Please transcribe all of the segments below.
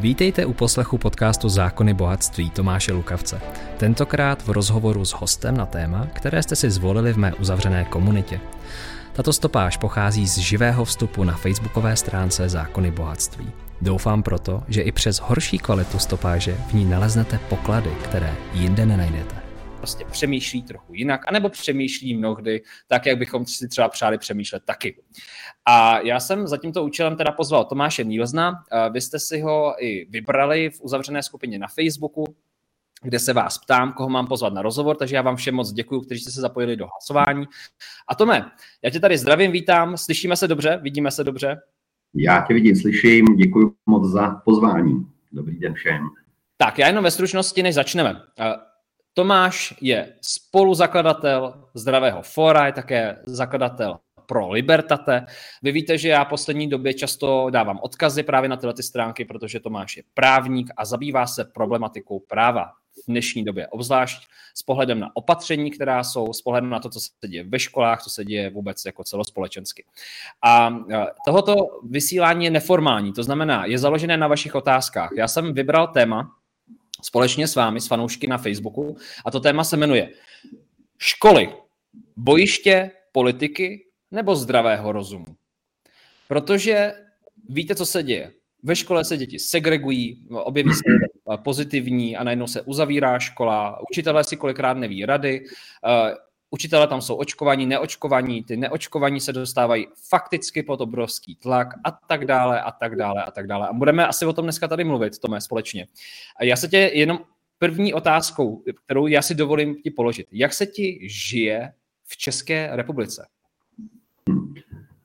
Vítejte u poslechu podcastu Zákony bohatství Tomáše Lukavce. Tentokrát v rozhovoru s hostem na téma, které jste si zvolili v mé uzavřené komunitě. Tato stopáž pochází z živého vstupu na facebookové stránce Zákony bohatství. Doufám proto, že i přes horší kvalitu stopáže v ní naleznete poklady, které jinde nenajdete prostě přemýšlí trochu jinak, anebo přemýšlí mnohdy tak, jak bychom si třeba přáli přemýšlet taky. A já jsem za tímto účelem teda pozval Tomáše Nílzna. Vy jste si ho i vybrali v uzavřené skupině na Facebooku, kde se vás ptám, koho mám pozvat na rozhovor, takže já vám všem moc děkuji, kteří jste se zapojili do hlasování. A Tome, já tě tady zdravím, vítám, slyšíme se dobře, vidíme se dobře? Já tě vidím, slyším, děkuji moc za pozvání. Dobrý den všem. Tak, já jenom ve stručnosti, než začneme. Tomáš je spoluzakladatel Zdravého fora, je také zakladatel pro Libertate. Vy víte, že já poslední době často dávám odkazy právě na tyhle ty stránky, protože Tomáš je právník a zabývá se problematikou práva v dnešní době, obzvlášť s pohledem na opatření, která jsou, s pohledem na to, co se děje ve školách, co se děje vůbec jako celospolečensky. A tohoto vysílání je neformální, to znamená, je založené na vašich otázkách. Já jsem vybral téma, společně s vámi, s fanoušky na Facebooku. A to téma se jmenuje Školy, bojiště, politiky nebo zdravého rozumu. Protože víte, co se děje. Ve škole se děti segregují, objeví se pozitivní a najednou se uzavírá škola, učitelé si kolikrát neví rady, učitelé tam jsou očkovaní, neočkovaní, ty neočkovaní se dostávají fakticky pod obrovský tlak a tak dále a tak dále a tak dále. A budeme asi o tom dneska tady mluvit, Tome, společně. A já se tě jenom první otázkou, kterou já si dovolím ti položit. Jak se ti žije v České republice?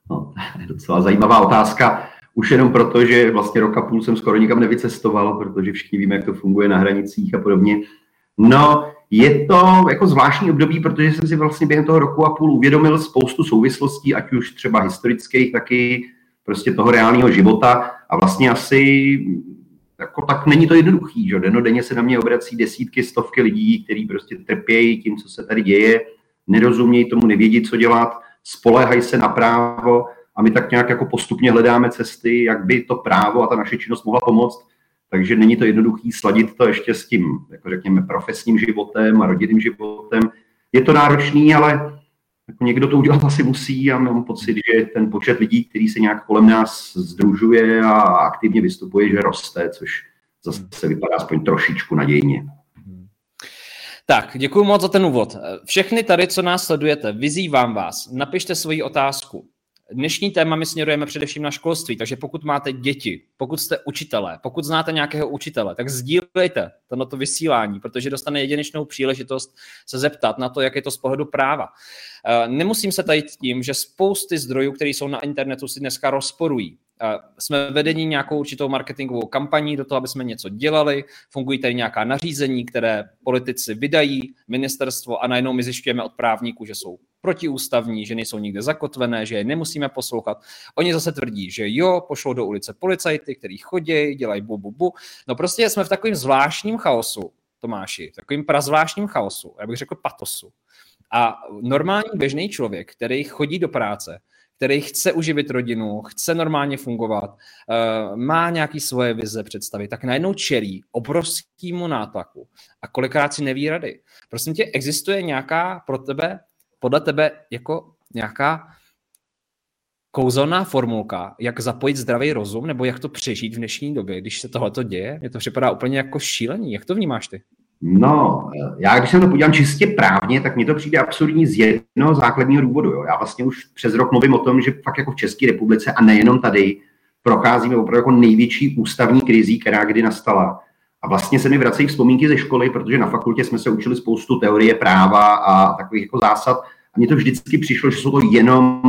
No, docela zajímavá otázka. Už jenom proto, že vlastně roka půl jsem skoro nikam nevycestoval, protože všichni víme, jak to funguje na hranicích a podobně. No, je to jako zvláštní období, protože jsem si vlastně během toho roku a půl uvědomil spoustu souvislostí, ať už třeba historických, taky prostě toho reálného života. A vlastně asi jako tak není to jednoduchý, že denně se na mě obrací desítky, stovky lidí, kteří prostě trpějí tím, co se tady děje, nerozumějí tomu, nevědí, co dělat, spolehají se na právo a my tak nějak jako postupně hledáme cesty, jak by to právo a ta naše činnost mohla pomoct takže není to jednoduché sladit to ještě s tím, jako řekněme, profesním životem a rodinným životem. Je to náročný, ale jako někdo to udělat asi musí a mám pocit, že ten počet lidí, který se nějak kolem nás združuje a aktivně vystupuje, že roste, což zase vypadá aspoň trošičku nadějně. Tak, děkuji moc za ten úvod. Všechny tady, co nás sledujete, vyzývám vás, napište svoji otázku Dnešní téma my směrujeme především na školství, takže pokud máte děti, pokud jste učitelé, pokud znáte nějakého učitele, tak sdílejte to vysílání, protože dostane jedinečnou příležitost se zeptat na to, jak je to z pohledu práva. Eh, nemusím se tajit tím, že spousty zdrojů, které jsou na internetu, si dneska rozporují. Eh, jsme vedení nějakou určitou marketingovou kampaní do toho, aby jsme něco dělali, fungují tady nějaká nařízení, které politici vydají, ministerstvo a najednou my zjišťujeme od právníků, že jsou protiústavní, že nejsou nikde zakotvené, že je nemusíme poslouchat. Oni zase tvrdí, že jo, pošlou do ulice policajty, kteří chodí, dělají bu, bu, bu. No prostě jsme v takovém zvláštním chaosu, Tomáši, v takovým prazvláštním chaosu, já bych řekl patosu. A normální běžný člověk, který chodí do práce, který chce uživit rodinu, chce normálně fungovat, eh, má nějaký svoje vize, představy, tak najednou čelí obrovskému nátlaku a kolikrát si neví rady. Prosím tě, existuje nějaká pro tebe podle tebe jako nějaká kouzelná formulka, jak zapojit zdravý rozum, nebo jak to přežít v dnešní době, když se tohle děje? Mně to připadá úplně jako šílení. Jak to vnímáš ty? No, já když se to podívám čistě právně, tak mi to přijde absurdní z jednoho základního důvodu. Jo. Já vlastně už přes rok mluvím o tom, že fakt jako v České republice a nejenom tady procházíme opravdu jako největší ústavní krizí, která kdy nastala. A vlastně se mi vracejí vzpomínky ze školy, protože na fakultě jsme se učili spoustu teorie práva a takových jako zásad. A mně to vždycky přišlo, že jsou to jenom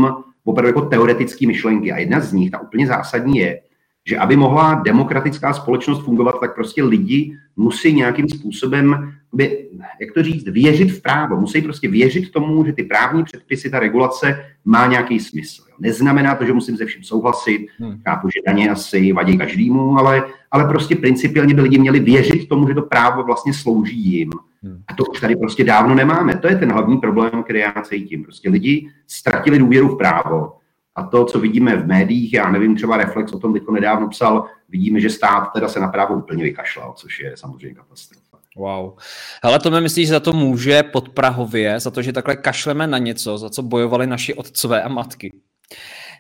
opravdu jako teoretické myšlenky. A jedna z nich, ta úplně zásadní je, že aby mohla demokratická společnost fungovat, tak prostě lidi musí nějakým způsobem, by, jak to říct, věřit v právo. Musí prostě věřit tomu, že ty právní předpisy, ta regulace má nějaký smysl. Neznamená to, že musím se vším souhlasit, hmm. chápu, že daně asi vadí každému, ale, ale prostě principiálně by lidi měli věřit tomu, že to právo vlastně slouží jim. Hmm. A to už tady prostě dávno nemáme. To je ten hlavní problém, který já cítím. Prostě lidi ztratili důvěru v právo A to, co vidíme v médiích, já nevím, třeba Reflex o tom teď nedávno psal, vidíme, že stát teda se na právo úplně vykašlal, což je samozřejmě katastrofa. Wow. Hele, to mi myslíš, že za to může podprahově, za to, že takhle kašleme na něco, za co bojovali naši otcové a matky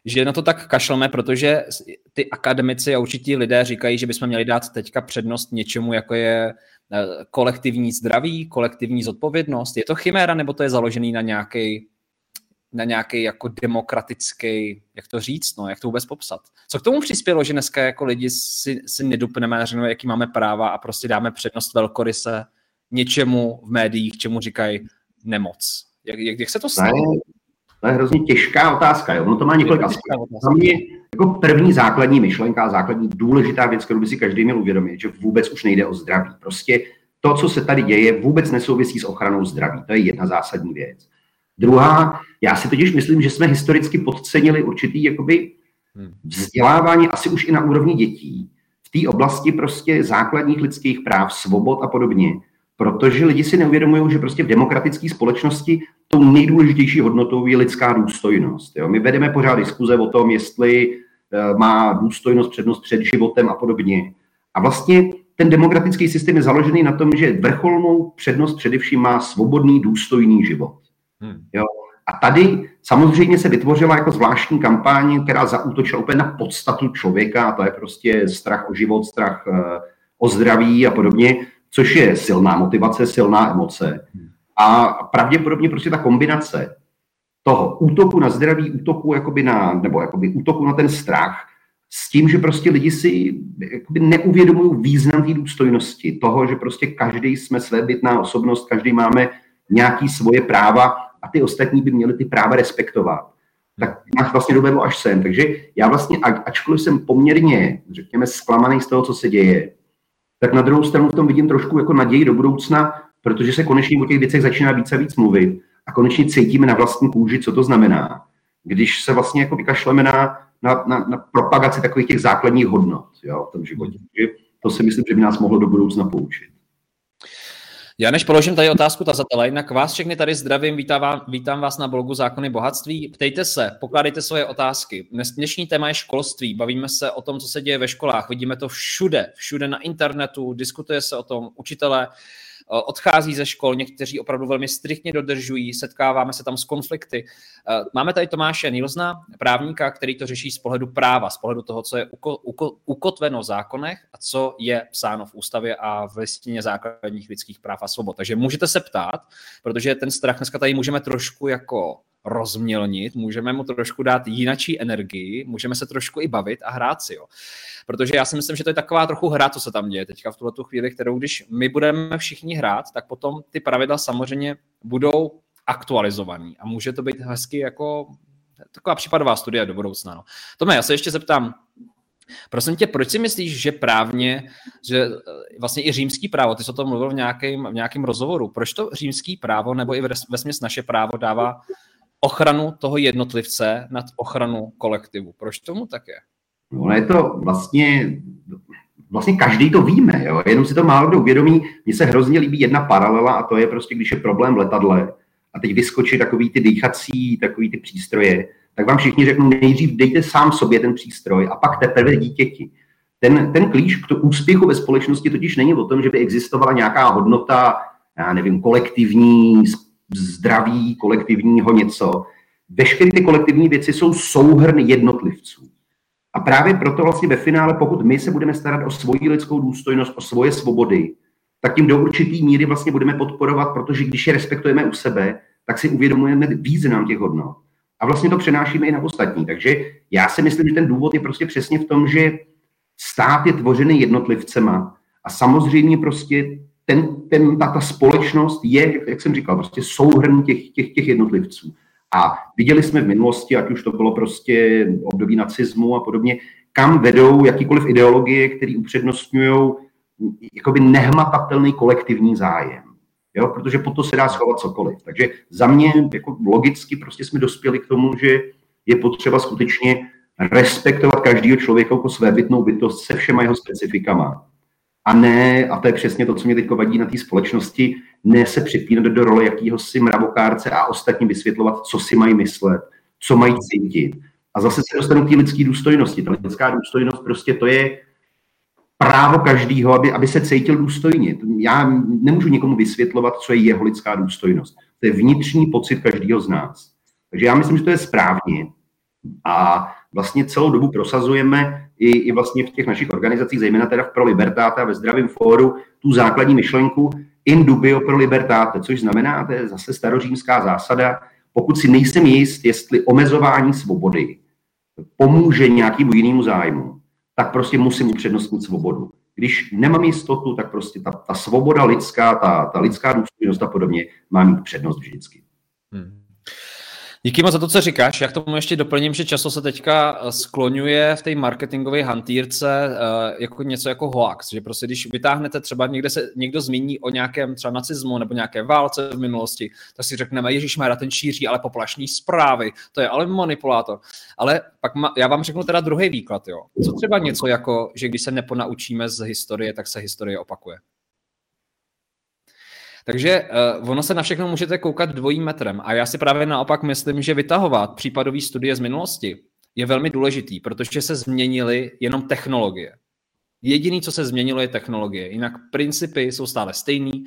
že na to tak kašleme, protože ty akademici a určití lidé říkají, že bychom měli dát teďka přednost něčemu, jako je eh, kolektivní zdraví, kolektivní zodpovědnost. Je to chiméra, nebo to je založený na nějaký na nějaký jako demokratický, jak to říct, no, jak to vůbec popsat. Co k tomu přispělo, že dneska jako lidi si, si nedupneme a řekneme, jaký máme práva a prostě dáme přednost velkoryse něčemu v médiích, čemu říkají nemoc. Jak, jak, jak se to stalo? To je hrozně těžká otázka. Jo? Ono to má několik aspektů. Za mě jako první základní myšlenka, základní důležitá věc, kterou by si každý měl uvědomit, že vůbec už nejde o zdraví. Prostě to, co se tady děje, vůbec nesouvisí s ochranou zdraví. To je jedna zásadní věc. Druhá, já si totiž myslím, že jsme historicky podcenili určitý jakoby hmm. vzdělávání asi už i na úrovni dětí v té oblasti prostě základních lidských práv, svobod a podobně. Protože lidi si neuvědomují, že prostě v demokratické společnosti tou nejdůležitější hodnotou je lidská důstojnost. Jo? My vedeme pořád diskuze o tom, jestli eh, má důstojnost přednost před životem a podobně. A vlastně ten demokratický systém je založený na tom, že vrcholnou přednost především má svobodný, důstojný život. Hmm. Jo? A tady samozřejmě se vytvořila jako zvláštní kampaň, která zaútočila úplně na podstatu člověka, a to je prostě strach o život, strach eh, o zdraví a podobně, což je silná motivace, silná emoce. Hmm. A pravděpodobně prostě ta kombinace toho útoku na zdraví, útoku jakoby na, nebo jakoby útoku na ten strach, s tím, že prostě lidi si jakoby neuvědomují význam té důstojnosti, toho, že prostě každý jsme své bytná osobnost, každý máme nějaký svoje práva a ty ostatní by měli ty práva respektovat. Tak nás vlastně dovedlo až sem. Takže já vlastně, ačkoliv jsem poměrně, řekněme, zklamaný z toho, co se děje, tak na druhou stranu v tom vidím trošku jako naději do budoucna, protože se konečně o těch věcech začíná více a víc mluvit a konečně cítíme na vlastní kůži, co to znamená, když se vlastně jako vykašleme na, na, na, na propagaci takových těch základních hodnot jo, v tom životě. To si myslím, že by nás mohlo do budoucna poučit. Já než položím tady otázku tazatele, jinak vás všechny tady zdravím, vítám, vám, vítám vás na blogu Zákony bohatství. Ptejte se, pokládejte svoje otázky. Dnešní téma je školství, bavíme se o tom, co se děje ve školách, vidíme to všude, všude na internetu, diskutuje se o tom, učitelé odchází ze škol, někteří opravdu velmi striktně dodržují, setkáváme se tam s konflikty. Eh, máme tady Tomáše Nilsna, právníka, který to řeší z pohledu práva, z pohledu toho, co je uko, uko, ukotveno v zákonech a co je psáno v ústavě a v listině základních lidských práv a svobod. Takže můžete se ptát, protože ten strach dneska tady můžeme trošku jako rozmělnit, můžeme mu trošku dát jinačí energii, můžeme se trošku i bavit a hrát si. Jo. Protože já si myslím, že to je taková trochu hra, co se tam děje teďka v tuhle chvíli, kterou když my budeme všichni hrát, tak potom ty pravidla samozřejmě budou aktualizovaný a může to být hezky jako taková případová studie do budoucna. No. Tome, já se ještě zeptám, Prosím tě, proč si myslíš, že právně, že eh, vlastně i římský právo, ty jsi o tom mluvil v nějakém, v nějakém rozhovoru, proč to římský právo nebo i ve směs naše právo dává ochranu toho jednotlivce nad ochranu kolektivu. Proč tomu tak je? No, je to vlastně, vlastně každý to víme, jo? jenom si to málo kdo uvědomí. Mně se hrozně líbí jedna paralela a to je prostě, když je problém v letadle a teď vyskočí takový ty dýchací, takový ty přístroje, tak vám všichni řeknou, nejdřív dejte sám sobě ten přístroj a pak teprve dítěti. Ten, ten klíč k úspěchu ve společnosti totiž není o tom, že by existovala nějaká hodnota, já nevím, kolektivní, zdraví kolektivního něco. Veškeré ty kolektivní věci jsou souhrn jednotlivců. A právě proto vlastně ve finále, pokud my se budeme starat o svoji lidskou důstojnost, o svoje svobody, tak tím do určitý míry vlastně budeme podporovat, protože když je respektujeme u sebe, tak si uvědomujeme význam těch hodnot. A vlastně to přenášíme i na ostatní. Takže já si myslím, že ten důvod je prostě přesně v tom, že stát je tvořený jednotlivcema a samozřejmě prostě ten, ten, ta, ta společnost je, jak jsem říkal, prostě souhrn těch, těch, těch jednotlivců. A viděli jsme v minulosti, ať už to bylo prostě období nacismu a podobně, kam vedou jakýkoliv ideologie, které upřednostňují jakoby nehmatatelný kolektivní zájem. Jo? Protože po to se dá schovat cokoliv. Takže za mě jako logicky prostě jsme dospěli k tomu, že je potřeba skutečně respektovat každého člověka jako své bytnou bytost se všema jeho specifikama a ne, a to je přesně to, co mě teď vadí na té společnosti, ne se připínat do role jakýhosi mravokárce a ostatním vysvětlovat, co si mají myslet, co mají cítit. A zase se dostanu k té lidské důstojnosti. Ta lidská důstojnost prostě to je právo každého, aby, aby se cítil důstojně. Já nemůžu nikomu vysvětlovat, co je jeho lidská důstojnost. To je vnitřní pocit každého z nás. Takže já myslím, že to je správně. A vlastně celou dobu prosazujeme i, i vlastně v těch našich organizacích, zejména teda v Pro Libertáte a ve Zdravém fóru, tu základní myšlenku in dubio pro libertáte, což znamená, to je zase starořímská zásada, pokud si nejsem jist, jestli omezování svobody pomůže nějakému jinému zájmu, tak prostě musím upřednostnit svobodu. Když nemám jistotu, tak prostě ta, ta svoboda lidská, ta, ta lidská důstojnost a podobně má mít přednost vždycky. Hmm. Díky moc za to, co říkáš. Já k tomu ještě doplním, že často se teďka eh, skloňuje v té marketingové hantýrce uh, jako něco jako hoax, že prostě když vytáhnete třeba někde se někdo zmíní o nějakém třeba nacismu nebo nějaké válce v minulosti, tak si řekneme, Ježíš Mara, ten šíří ale poplašní zprávy, to je ale manipulátor. Ale pak ma, já vám řeknu teda druhý výklad, jo. Co třeba něco jako, že když se neponaučíme z historie, tak se historie opakuje. Takže uh, ono se na všechno můžete koukat dvojím metrem. A já si právě naopak myslím, že vytahovat případové studie z minulosti je velmi důležitý, protože se změnily jenom technologie. Jediný, co se změnilo, je technologie. Jinak principy jsou stále stejný,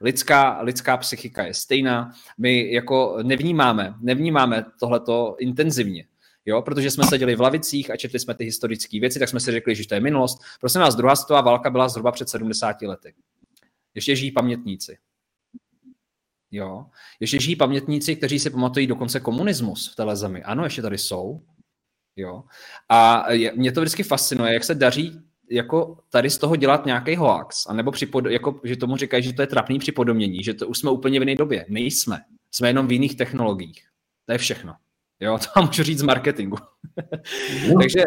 lidská, lidská psychika je stejná. My jako nevnímáme, nevnímáme tohleto intenzivně. Jo, protože jsme seděli v lavicích a četli jsme ty historické věci, tak jsme si řekli, že to je minulost. Prosím vás, druhá světová válka byla zhruba před 70 lety. Ještě žijí pamětníci. Jo. Ještě žijí pamětníci, kteří si pamatují dokonce komunismus v téhle zemi. Ano, ještě tady jsou. Jo. A je, mě to vždycky fascinuje, jak se daří jako tady z toho dělat nějaký hoax, anebo připod, jako, že tomu říkají, že to je trapný připodomění, že to už jsme úplně v jiné době. Nejsme. Jsme jenom v jiných technologiích. To je všechno. Jo, to vám můžu říct z marketingu. no. Takže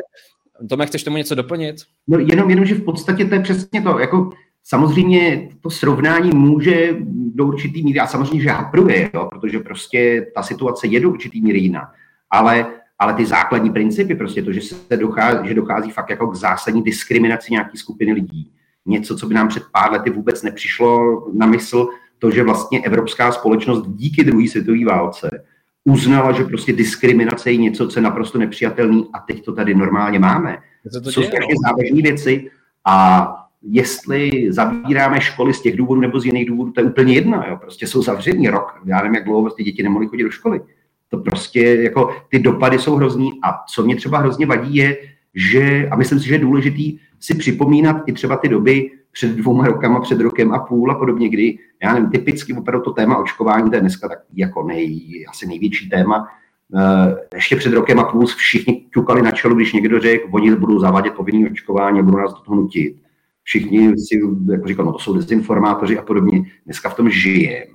Tome, chceš tomu něco doplnit? No jenom, jenom, že v podstatě to je přesně to, jako Samozřejmě to srovnání může do určitý míry, a samozřejmě, že hapruje, jo, protože prostě ta situace je do určitý míry jiná, ale, ale ty základní principy, prostě to, že, se dochází, že dochází fakt jako k zásadní diskriminaci nějaké skupiny lidí, něco, co by nám před pár lety vůbec nepřišlo na mysl, to, že vlastně evropská společnost díky druhé světové válce uznala, že prostě diskriminace je něco, co je naprosto nepřijatelný a teď to tady normálně máme. To, to jsou strašně no. závažné věci a jestli zavíráme školy z těch důvodů nebo z jiných důvodů, to je úplně jedno. Jo. Prostě jsou zavření rok. Já nevím, jak dlouho ty děti nemohly chodit do školy. To prostě jako ty dopady jsou hrozný. A co mě třeba hrozně vadí je, že, a myslím si, že je důležitý si připomínat i třeba ty doby před dvouma rokama, před rokem a půl a podobně, kdy, já nevím, typicky opravdu to téma očkování, to je dneska tak jako nej, asi největší téma, eh, ještě před rokem a půl všichni ťukali na čelo, když někdo řekl, oni budou zavádět povinné očkování a budou nás do toho nutit všichni si jako říkal, no to jsou dezinformátoři a podobně. Dneska v tom žijem.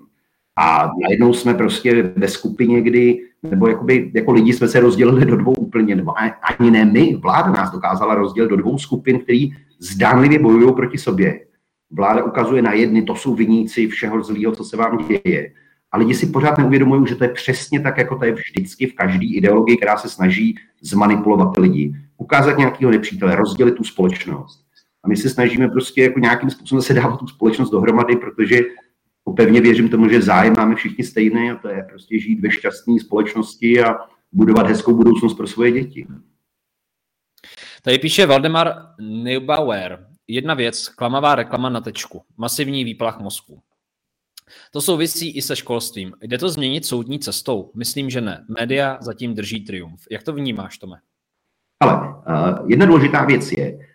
A najednou jsme prostě ve skupině, kdy, nebo jakoby, jako lidi jsme se rozdělili do dvou úplně, nebo ani ne my, vláda nás dokázala rozdělit do dvou skupin, který zdánlivě bojují proti sobě. Vláda ukazuje na jedny, to jsou viníci všeho zlého, co se vám děje. A lidi si pořád neuvědomují, že to je přesně tak, jako to je vždycky v každé ideologii, která se snaží zmanipulovat lidi. Ukázat nějakého nepřítele, rozdělit tu společnost. A my se snažíme prostě jako nějakým způsobem se dávat tu společnost dohromady, protože pevně věřím tomu, že zájem máme všichni stejný a to je prostě žít ve šťastné společnosti a budovat hezkou budoucnost pro svoje děti. Tady píše Valdemar Neubauer. Jedna věc, klamavá reklama na tečku, masivní výplach mozku. To souvisí i se školstvím. Jde to změnit soudní cestou? Myslím, že ne. Média zatím drží triumf. Jak to vnímáš, Tome? Ale uh, jedna důležitá věc je,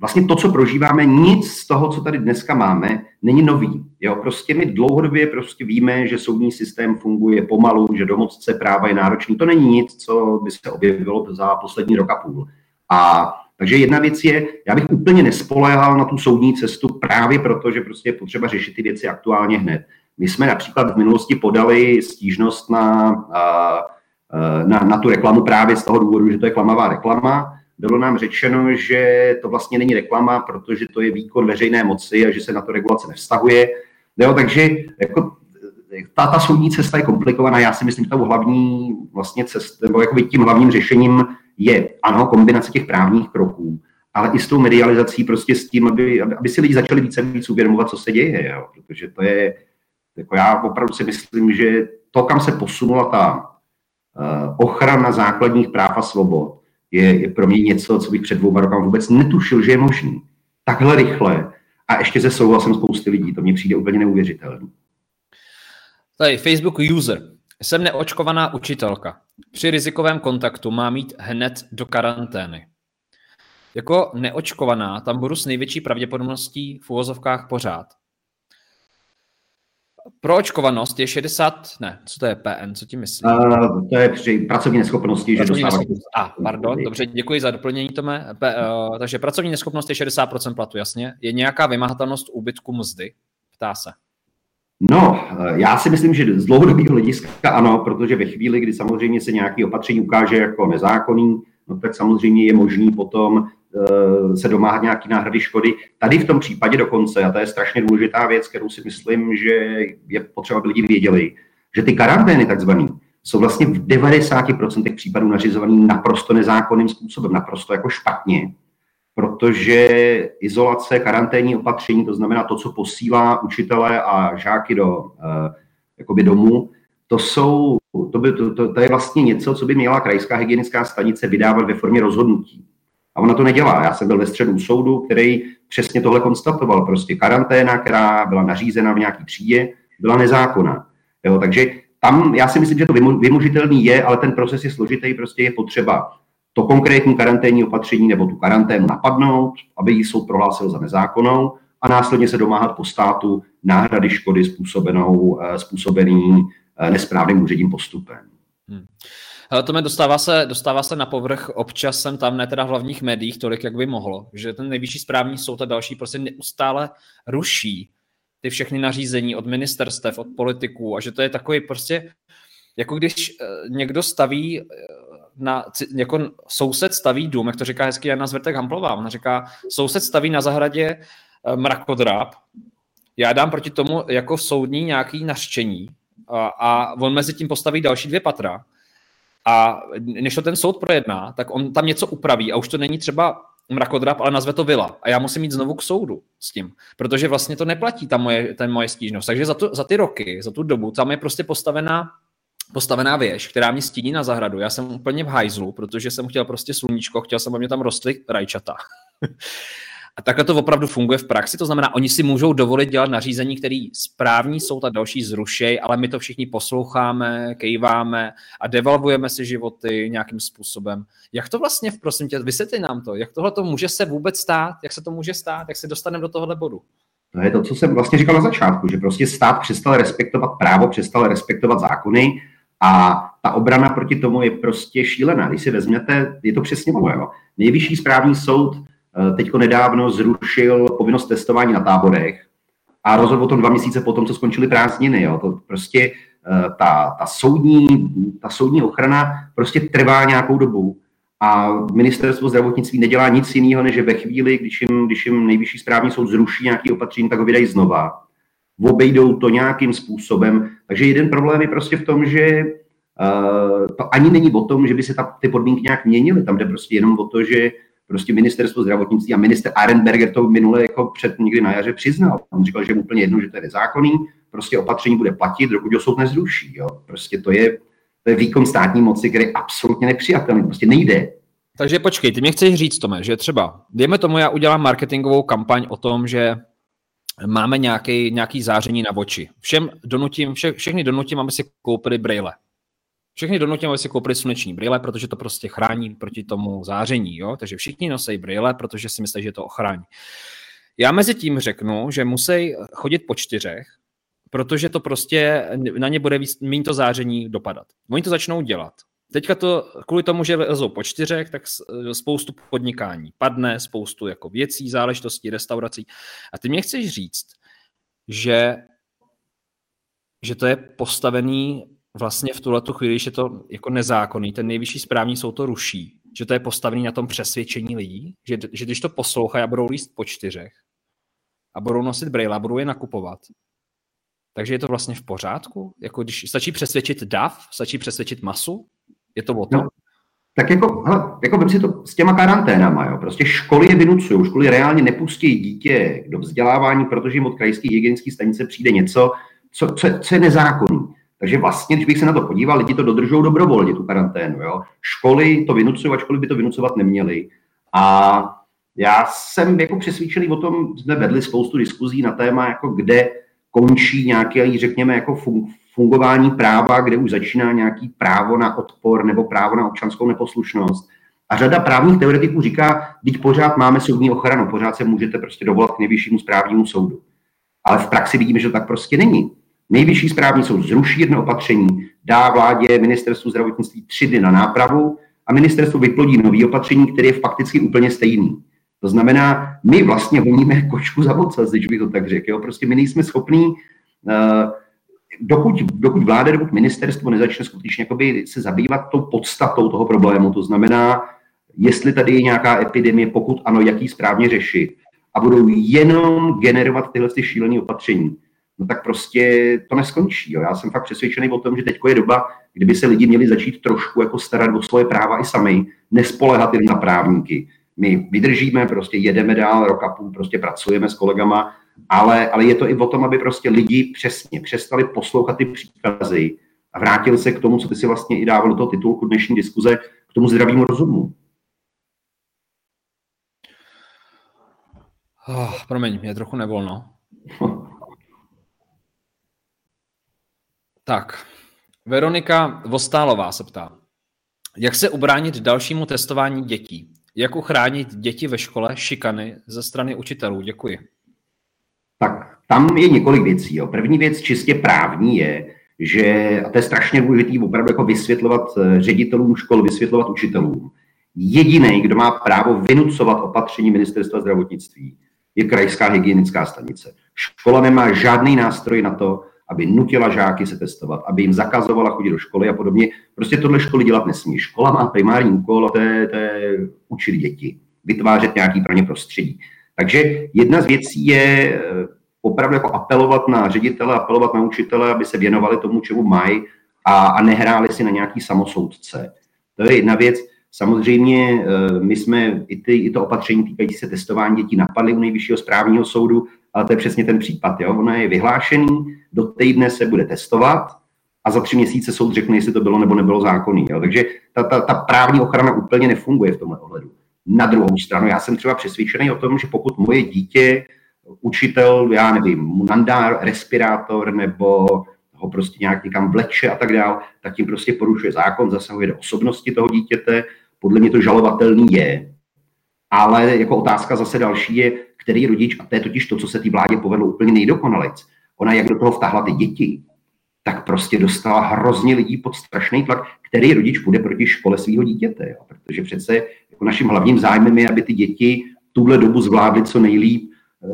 vlastně to, co prožíváme, nic z toho, co tady dneska máme, není nový. Jo, prostě my dlouhodobě prostě víme, že soudní systém funguje pomalu, že domocce práva je náročný. To není nic, co by se objevilo za poslední rok a půl. A takže jedna věc je, já bych úplně nespoléhal na tu soudní cestu právě proto, že prostě je potřeba řešit ty věci aktuálně hned. My jsme například v minulosti podali stížnost na, na, na tu reklamu právě z toho důvodu, že to je klamavá reklama bylo nám řečeno, že to vlastně není reklama, protože to je výkon veřejné moci a že se na to regulace nevztahuje. Jo, takže jako ta, ta soudní cesta je komplikovaná. Já si myslím, že tou hlavní vlastně cest, nebo jakoby tím hlavním řešením je, ano, kombinace těch právních kroků, ale i s tou medializací, prostě s tím, aby, aby si lidi začali více víc uvědomovat, co se děje, jo? protože to je, jako já opravdu si myslím, že to, kam se posunula ta ochrana základních práv a svobod je, je pro mě něco, co bych před dvouma rokama vůbec netušil, že je možný. Takhle rychle a ještě se souhlasem spousty lidí. To mně přijde úplně neuvěřitelné. Tady Facebook user. Jsem neočkovaná učitelka. Při rizikovém kontaktu má mít hned do karantény. Jako neočkovaná tam budu s největší pravděpodobností v uvozovkách pořád. Proočkovanost je 60, ne, co to je PN, co ti myslíš? Uh, to je při pracovní neschopnosti, pracovní že neschopnost. A, ah, pardon, dobře, děkuji za doplnění, Tome. P, uh, takže pracovní neschopnost je 60% platu, jasně. Je nějaká vymahatelnost úbytku mzdy? Ptá se. No, já si myslím, že z dlouhodobého hlediska ano, protože ve chvíli, kdy samozřejmě se nějaký opatření ukáže jako nezákonný, no tak samozřejmě je možný potom Eh, se domáhat nějaký náhrady škody. Tady v tom případě dokonce, a to je strašně důležitá věc, kterou si myslím, že je potřeba, aby lidi věděli, že ty karantény takzvané jsou vlastně v 90% případů nařizovaný naprosto nezákonným způsobem, naprosto jako špatně, protože izolace, karanténní opatření, to znamená to, co posílá učitele a žáky do uh, jakoby domů, to jsou, to, by, to, to, to je vlastně něco, co by měla krajská hygienická stanice vydávat ve formě rozhodnutí. A ona to nedělá. Já jsem byl ve středu soudu, který přesně tohle konstatoval. Prostě karanténa, která byla nařízena v nějaký třídě, byla nezákonná. Jo, takže tam já si myslím, že to vymožitelný je, ale ten proces je složitý, prostě je potřeba to konkrétní karanténní opatření nebo tu karanténu napadnout, aby ji soud prohlásil za nezákonnou a následně se domáhat po státu náhrady škody způsobenou, eh, způsobený eh, nesprávným úředním postupem. Hmm. Hele, to mě dostává se, dostává se na povrch, občas jsem tam, ne teda v hlavních médiích, tolik, jak by mohlo, že ten nejvyšší správní soud a další prostě neustále ruší ty všechny nařízení od ministerstev, od politiků a že to je takový prostě, jako když eh, někdo staví eh, na, jako soused staví dům, jak to říká hezky Jana Zvrtek Hamplová, ona říká, soused staví na zahradě eh, mrakodráp, já dám proti tomu jako soudní nějaký nařčení a, a on mezi tím postaví další dvě patra a než to ten soud projedná, tak on tam něco upraví a už to není třeba mrakodrap, ale nazve to vila. A já musím jít znovu k soudu s tím, protože vlastně to neplatí ta moje, ten moje stížnost. Takže za, to, za ty roky, za tu dobu, tam je prostě postavená postavená věž, která mě stíní na zahradu. Já jsem úplně v hajzlu, protože jsem chtěl prostě sluníčko, chtěl jsem, aby mě tam rostly rajčata. A takhle to opravdu funguje v praxi, to znamená, oni si můžou dovolit dělat nařízení, který správní soud a další zrušej, ale my to všichni posloucháme, kejváme a devalvujeme si životy nějakým způsobem. Jak to vlastně, prosím tě, vysvětli nám to, jak tohle to může se vůbec stát, jak se to může stát, jak se dostaneme do tohohle bodu? To je to, co jsem vlastně říkal na začátku, že prostě stát přestal respektovat právo, přestal respektovat zákony a ta obrana proti tomu je prostě šílená. Když si vezmete, je to přesně ono, Nejvyšší správní soud teďko nedávno zrušil povinnost testování na táborech a rozhodl o tom dva měsíce potom, co skončily prázdniny. Jo. To prostě eh, ta, ta, soudní, ta soudní ochrana prostě trvá nějakou dobu a ministerstvo zdravotnictví nedělá nic jiného, než že ve chvíli, když jim, když jim nejvyšší správní soud zruší nějaký opatření, tak ho vydají znova. Obejdou to nějakým způsobem. Takže jeden problém je prostě v tom, že uh, to ani není o tom, že by se ta, ty podmínky nějak měnily. Tam jde prostě jenom o to, že prostě ministerstvo zdravotnictví a minister Arenberger to minule jako před někdy na jaře přiznal. On říkal, že je úplně jedno, že to je nezákonný, prostě opatření bude platit, dokud ho soud nezruší. Jo. Prostě to je, to je výkon státní moci, který je absolutně nepřijatelný, prostě nejde. Takže počkej, ty mě chceš říct, Tome, že třeba, dejme tomu, já udělám marketingovou kampaň o tom, že máme nějaký, nějaký záření na oči. Všem donutím, vše, všechny donutím, aby si koupili brýle. Všechny donutím, aby si koupili sluneční brýle, protože to prostě chrání proti tomu záření. Jo? Takže všichni nosí brýle, protože si myslí, že to ochrání. Já mezi tím řeknu, že musí chodit po čtyřech, protože to prostě na ně bude víc, méně to záření dopadat. Oni to začnou dělat. Teďka to kvůli tomu, že lezou po čtyřech, tak spoustu podnikání padne, spoustu jako věcí, záležitostí, restaurací. A ty mě chceš říct, že, že to je postavený vlastně v tuhle chvíli, když je to jako nezákonný, ten nejvyšší správní soud to ruší, že to je postavený na tom přesvědčení lidí, že, že když to poslouchají a budou líst po čtyřech a budou nosit brýle budou je nakupovat, takže je to vlastně v pořádku? Jako když stačí přesvědčit DAF, stačí přesvědčit masu? Je to o tom? No, tak jako, hele, jako vím si to s těma karanténama, jo. Prostě školy je vynucují, školy reálně nepustí dítě do vzdělávání, protože jim od krajské hygienické stanice přijde něco, co, co, co je nezákonný. Takže vlastně, když bych se na to podíval, lidi to dodržují dobrovolně, tu karanténu. Jo? Školy to vynucují, ačkoliv by to vynucovat neměli. A já jsem jako přesvědčený o tom, jsme vedli spoustu diskuzí na téma, jako kde končí nějaké, řekněme, jako fungování práva, kde už začíná nějaký právo na odpor nebo právo na občanskou neposlušnost. A řada právních teoretiků říká, teď pořád máme soudní ochranu, pořád se můžete prostě dovolat k nejvyššímu správnímu soudu. Ale v praxi vidíme, že to tak prostě není. Nejvyšší správní soud zruší jedno opatření, dá vládě ministerstvu zdravotnictví tři dny na nápravu a ministerstvo vyplodí nový opatření, které je fakticky úplně stejný. To znamená, my vlastně honíme kočku za ocas, když bych to tak řekl. Prostě my nejsme schopní, uh, dokud, dokud vláda, dokud ministerstvo nezačne skutečně se zabývat tou podstatou toho problému, to znamená, jestli tady je nějaká epidemie, pokud ano, jaký správně řešit, a budou jenom generovat tyhle ty šílené opatření, no tak prostě to neskončí. Jo. Já jsem fakt přesvědčený o tom, že teď je doba, kdyby se lidi měli začít trošku jako starat o svoje práva i sami, nespolehat jen na právníky. My vydržíme, prostě jedeme dál, rok a půl prostě pracujeme s kolegama, ale, ale je to i o tom, aby prostě lidi přesně přestali poslouchat ty příkazy a vrátili se k tomu, co ty si vlastně i dával do toho titulku dnešní diskuze, k tomu zdravému rozumu. Oh, promiň, je trochu nevolno. tak, Veronika Vostálová se ptá. Jak se ubránit dalšímu testování dětí? Jak uchránit děti ve škole šikany ze strany učitelů? Děkuji. Tak tam je několik věcí. Jo. První věc čistě právní je, že, a to je strašně důležité opravdu jako vysvětlovat eh, ředitelům škol, vysvětlovat učitelům. Jediný, kdo má právo vynucovat opatření ministerstva zdravotnictví, je krajská hygienická stanice. Škola nemá žádný nástroj na to, aby nutila žáky se testovat, aby jim zakazovala chodit do školy a podobně. Prostě tohle školy dělat nesmí. Škola má primární úkol a to je, to je učit děti, vytvářet nějaký pro ně prostředí. Takže jedna z věcí je eh, opravdu jako apelovat na ředitele, apelovat na učitele, aby se věnovali tomu, čemu mají a, a nehráli si na nějaký samosoudce. To je jedna věc. Samozřejmě eh, my jsme i, ty, i to opatření týkající se testování dětí napadli u nejvyššího správního soudu, ale to je přesně ten případ. Jo? Ono je vyhlášený, do týdne se bude testovat a za tři měsíce soud řekne, jestli to bylo nebo nebylo zákonný. Jo? Takže ta, ta, ta právní ochrana úplně nefunguje v tomhle ohledu. Na druhou stranu, já jsem třeba přesvědčený o tom, že pokud moje dítě, učitel, já nevím, mu nandá respirátor nebo ho prostě nějak někam vleče a tak dál, tak tím prostě porušuje zákon, zasahuje do osobnosti toho dítěte. Podle mě to žalovatelný je. Ale jako otázka zase další je, který rodič, a to je totiž to, co se té vládě povedlo úplně nejdokonalec, ona jak do toho vtahla ty děti, tak prostě dostala hrozně lidí pod strašný tlak, který rodič půjde proti škole svého dítěte. Jo? Protože přece jako naším hlavním zájmem je, aby ty děti tuhle dobu zvládly co nejlíp. Eh,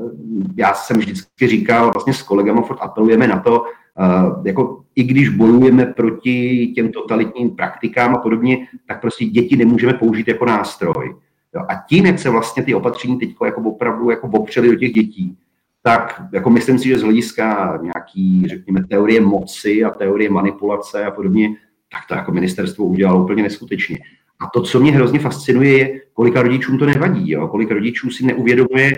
já jsem vždycky říkal, vlastně s kolegama furt apelujeme na to, eh, jako i když bojujeme proti těm totalitním praktikám a podobně, tak prostě děti nemůžeme použít jako nástroj. Jo? A tím, jak se vlastně ty opatření teď jako opravdu jako opřely do těch dětí, tak jako myslím si, že z hlediska nějaký, řekněme, teorie moci a teorie manipulace a podobně, tak to jako ministerstvo udělalo úplně neskutečně. A to, co mě hrozně fascinuje, je, kolika rodičům to nevadí, jo? kolik rodičů si neuvědomuje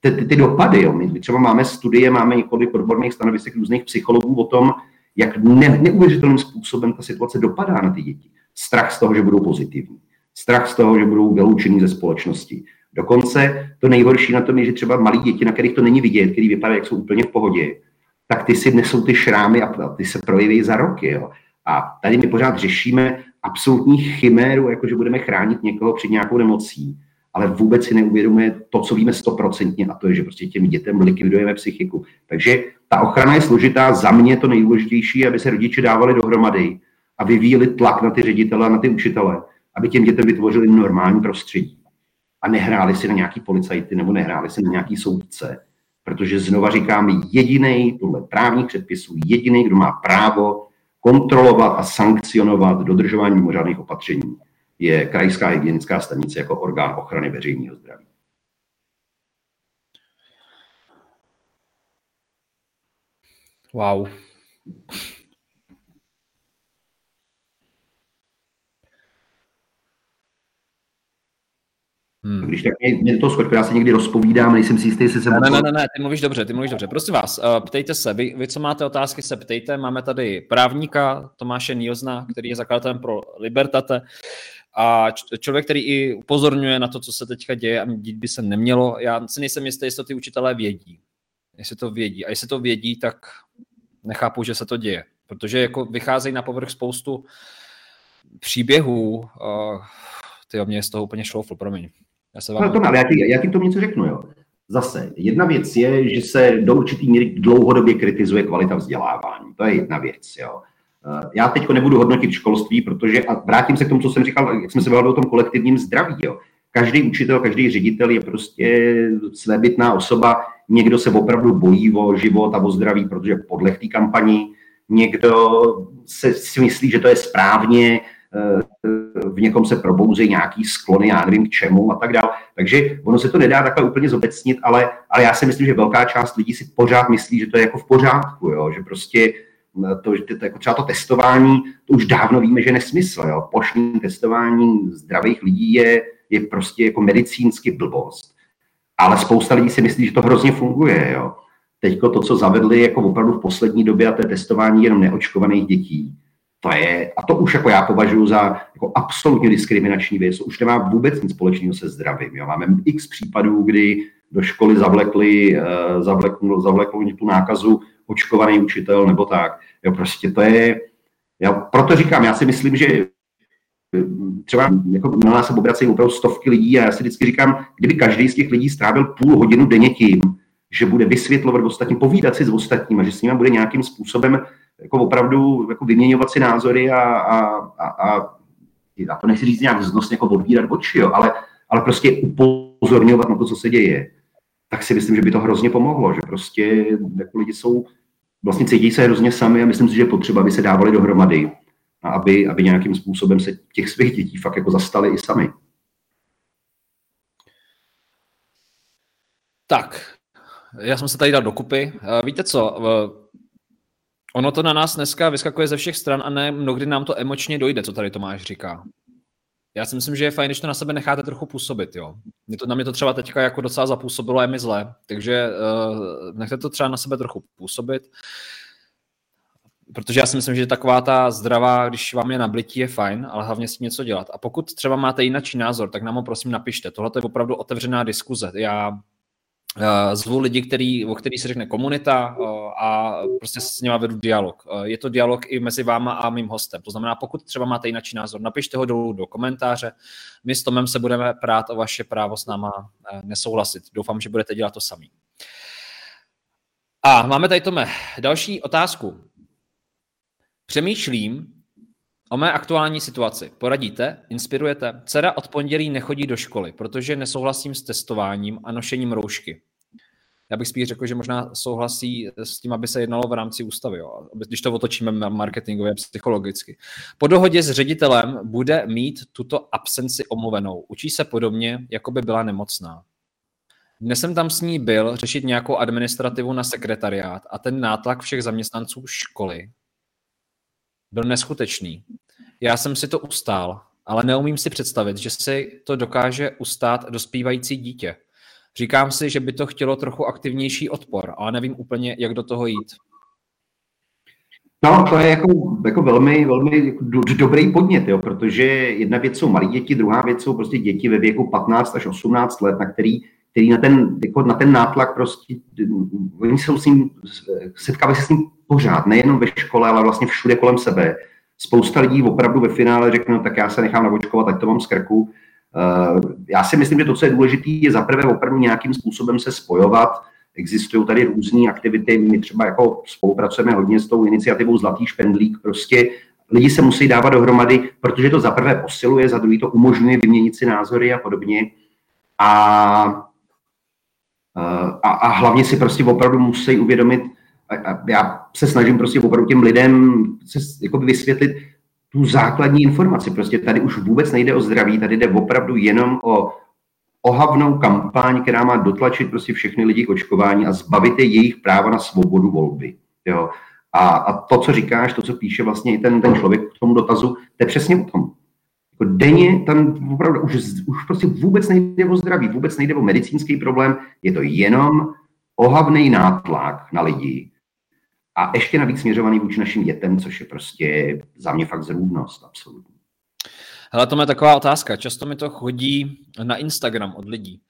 ty, ty, ty dopady. Jo? My třeba máme studie, máme několik odborných stanovisek různých psychologů o tom, jak ne, neuvěřitelným způsobem ta situace dopadá na ty děti. Strach z toho, že budou pozitivní. Strach z toho, že budou vyloučení ze společnosti. Dokonce to nejhorší na tom je, že třeba malí děti, na kterých to není vidět, který vypadají, jak jsou úplně v pohodě, tak ty si nesou ty šrámy a ty se projeví za roky. Jo. A tady my pořád řešíme absolutní chiméru, jako že budeme chránit někoho před nějakou nemocí, ale vůbec si neuvědomuje to, co víme stoprocentně, a to je, že prostě těm dětem likvidujeme psychiku. Takže ta ochrana je složitá. Za mě to nejdůležitější, aby se rodiče dávali dohromady a vyvíjeli tlak na ty ředitele a na ty učitele, aby těm dětem vytvořili normální prostředí a nehráli si na nějaký policajty nebo nehráli si na nějaký soudce. Protože znova říkám, jediný podle právních předpisů, jediný, kdo má právo kontrolovat a sankcionovat dodržování mimořádných opatření, je krajská hygienická stanice jako orgán ochrany veřejného zdraví. Wow. Hmm. Když tak mě, to skoč, já se někdy rozpovídám, nejsem si jistý, jestli jsem... Ne, ne, ne, ne, ty mluvíš dobře, ty mluvíš dobře. Prosím vás, uh, ptejte se, vy, vy, co máte otázky, se ptejte. Máme tady právníka Tomáše Níozna, který je zakladatelem pro Libertate a člověk, který i upozorňuje na to, co se teďka děje a dít by se nemělo. Já si nejsem jistý, jestli to ty učitelé vědí. Jestli to vědí. A jestli to vědí, tak nechápu, že se to děje. Protože jako vycházejí na povrch spoustu příběhů. Uh, ty mě z toho úplně šloufl, promiň. Já se vám... No, to, ale já ti, já ti to něco řeknu, jo. Zase, jedna věc je, že se do určitý míry dlouhodobě kritizuje kvalita vzdělávání. To je jedna věc, jo. Eh, já teď nebudu hodnotit školství, protože, a vrátím se k tomu, co jsem říkal, jak jsme se bavili o tom kolektivním zdraví, jo. Každý učitel, každý ředitel je prostě svébytná osoba, někdo se opravdu bojí o život a o zdraví, protože podle té kampani, někdo se si myslí, že to je správně, v někom se probouzí nějaký sklony, já nevím k čemu a tak dále. Takže ono se to nedá takhle úplně zobecnit, ale, ale já si myslím, že velká část lidí si pořád myslí, že to je jako v pořádku, jo? že prostě to, že to, jako třeba to testování, to už dávno víme, že je nesmysl. Jo? Plošní testování zdravých lidí je, je prostě jako medicínsky blbost. Ale spousta lidí si myslí, že to hrozně funguje. Jo? Teď to, co zavedli jako opravdu v poslední době, a to je testování jenom neočkovaných dětí, to je, a to už jako já považuji za jako absolutně diskriminační věc, už nemá vůbec nic společného se zdravím. Jo. Máme x případů, kdy do školy zavlekli, uh, zavlekl, zavlekl tu nákazu očkovaný učitel nebo tak. Jo, prostě to je, já proto říkám, já si myslím, že eh, třeba jako na nás se obracejí opravdu stovky lidí a já si vždycky říkám, kdyby každý z těch lidí strávil půl hodinu denně tím, že bude vysvětlovat ostatním, povídat si s ostatními, že s nimi bude nějakým způsobem jako opravdu jako vyměňovat si názory a, a, a, a, a to nechci říct nějak vznosně jako odbírat oči, jo, ale, ale prostě upozorňovat na to, co se děje, tak si myslím, že by to hrozně pomohlo, že prostě jako lidi jsou, vlastně cítí se hrozně sami a myslím si, že je potřeba, aby se dávali dohromady a aby, aby nějakým způsobem se těch svých dětí fakt jako zastali i sami. Tak, já jsem se tady dal dokupy. Víte co, Ono to na nás dneska vyskakuje ze všech stran a ne mnohdy nám to emočně dojde, co tady Tomáš říká. Já si myslím, že je fajn, když to na sebe necháte trochu působit, jo. Mě to, na mě to třeba teďka jako docela zapůsobilo a je mi zle, takže uh, nechte to třeba na sebe trochu působit, protože já si myslím, že taková ta zdravá, když vám je nablití, je fajn, ale hlavně s tím něco dělat. A pokud třeba máte jiný názor, tak nám ho prosím napište. Tohle je opravdu otevřená diskuze. Já Eh, zvu lidi, který, o který se řekne komunita eh, a prostě s nimi vedu dialog. Eh, je to dialog i mezi váma a mým hostem. To znamená, pokud třeba máte jiný názor, napište ho dolů do komentáře. My s Tomem se budeme prát o vaše právo s náma nesouhlasit. Doufám, že budete dělat to sami. A máme tady, Tome, další otázku. Přemýšlím o mé aktuální situaci. Poradíte? Inspirujete? Dcera od pondělí nechodí do školy, protože nesouhlasím s testováním a nošením roušky. Já bych spíš řekl, že možná souhlasí s tím, aby se jednalo v rámci ústavy, jo, když to otočíme marketingově psychologicky. Po dohodě s ředitelem bude mít tuto absenci omluvenou. Učí se podobně, jako by byla nemocná. Dnes jsem tam s ní byl řešit nějakou administrativu na sekretariát a ten nátlak všech zaměstnanců školy byl neskutečný. Já jsem si to ustál, ale neumím si představit, že si to dokáže ustát dospívající dítě. Říkám si, že by to chtělo trochu aktivnější odpor, ale nevím úplně, jak do toho jít. No, to je jako, jako velmi, velmi jako do, dobrý podnět, jo, protože jedna věc jsou malí děti, druhá věc jsou prostě děti ve věku 15 až 18 let, na který, který na, ten, jako na ten nátlak prostě, oni jsou s ním, setkávají se s ním pořád, nejenom ve škole, ale vlastně všude kolem sebe. Spousta lidí opravdu ve finále řekne, no, tak já se nechám navočkovat, ať to mám z krku. Eh, já si myslím, že to, co je důležité, je zaprvé opravdu nějakým způsobem se spojovat. Existují tady různé aktivity, my třeba jako spolupracujeme hodně s tou iniciativou Zlatý špendlík, prostě lidi se musí dávat dohromady, protože to zaprvé posiluje, za druhý to umožňuje vyměnit si názory a podobně. A, a, a hlavně si prostě opravdu musí uvědomit, a já se snažím prostě opravdu těm lidem se jako vysvětlit tu základní informaci. Prostě tady už vůbec nejde o zdraví, tady jde opravdu jenom o ohavnou kampaň, která má dotlačit prostě všechny lidi k očkování a zbavit je jejich práva na svobodu volby. Jo. A, a to, co říkáš, to, co píše vlastně i ten, ten člověk k tomu dotazu, to je přesně o tom. Jako denně tam opravdu už, už prostě vůbec nejde o zdraví, vůbec nejde o medicínský problém, je to jenom ohavný nátlak na lidi a ještě navíc směřovaný vůči našim dětem, což je prostě za mě fakt zrůdnost, absolutně. Hele, to je taková otázka. Často mi to chodí na Instagram od lidí.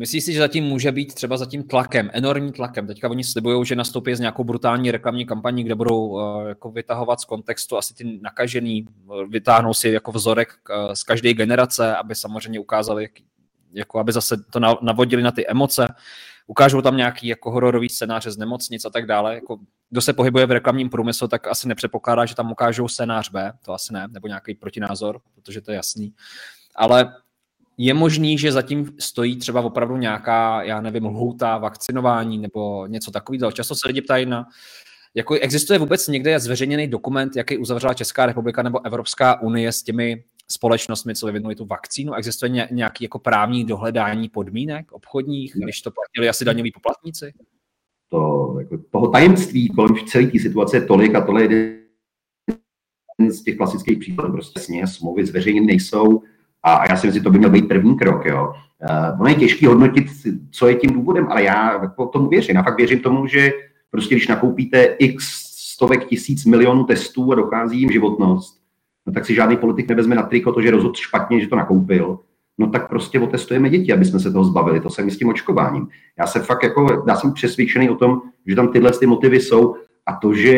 Myslíš si, že zatím může být třeba zatím tlakem, enormním tlakem? Teďka oni slibují, že nastoupí s nějakou brutální reklamní kampaní, kde budou uh, jako vytahovat z kontextu asi ty nakažený, vytáhnou si jako vzorek uh, z každé generace, aby samozřejmě ukázali, jako aby zase to navodili na ty emoce. Ukážou tam nějaký jako hororový scénáře z nemocnic a tak dále. Jako, kdo se pohybuje v reklamním průmyslu, tak asi nepředpokládá, že tam ukážou scénář B, to asi ne, nebo nějaký protinázor, protože to je jasný. Ale je možný, že zatím stojí třeba opravdu nějaká, já nevím, lhůta vakcinování nebo něco takového. Často se lidi ptají na, jako existuje vůbec někde zveřejněný dokument, jaký uzavřela Česká republika nebo Evropská unie s těmi společnostmi, co vyvinuli tu vakcínu? Existuje nějaký jako právní dohledání podmínek obchodních, když to platili asi daňoví poplatníci? To, jako, toho tajemství kolem celé té situace je tolik a tohle je jeden z těch klasických příkladů. Prostě jasně, smlouvy zveřejněny nejsou, a já si myslím, že to by měl být první krok. Jo. Uh, ono je těžké hodnotit, co je tím důvodem, ale já jako tomu věřím. Já fakt věřím tomu, že prostě když nakoupíte x stovek tisíc milionů testů a dochází jim životnost, no tak si žádný politik nevezme na triko to, že rozhodl špatně, že to nakoupil, no tak prostě otestujeme děti, aby jsme se toho zbavili. To jsem s tím očkováním. Já se fakt jako, já jsem přesvědčený o tom, že tam tyhle ty motivy jsou a to, že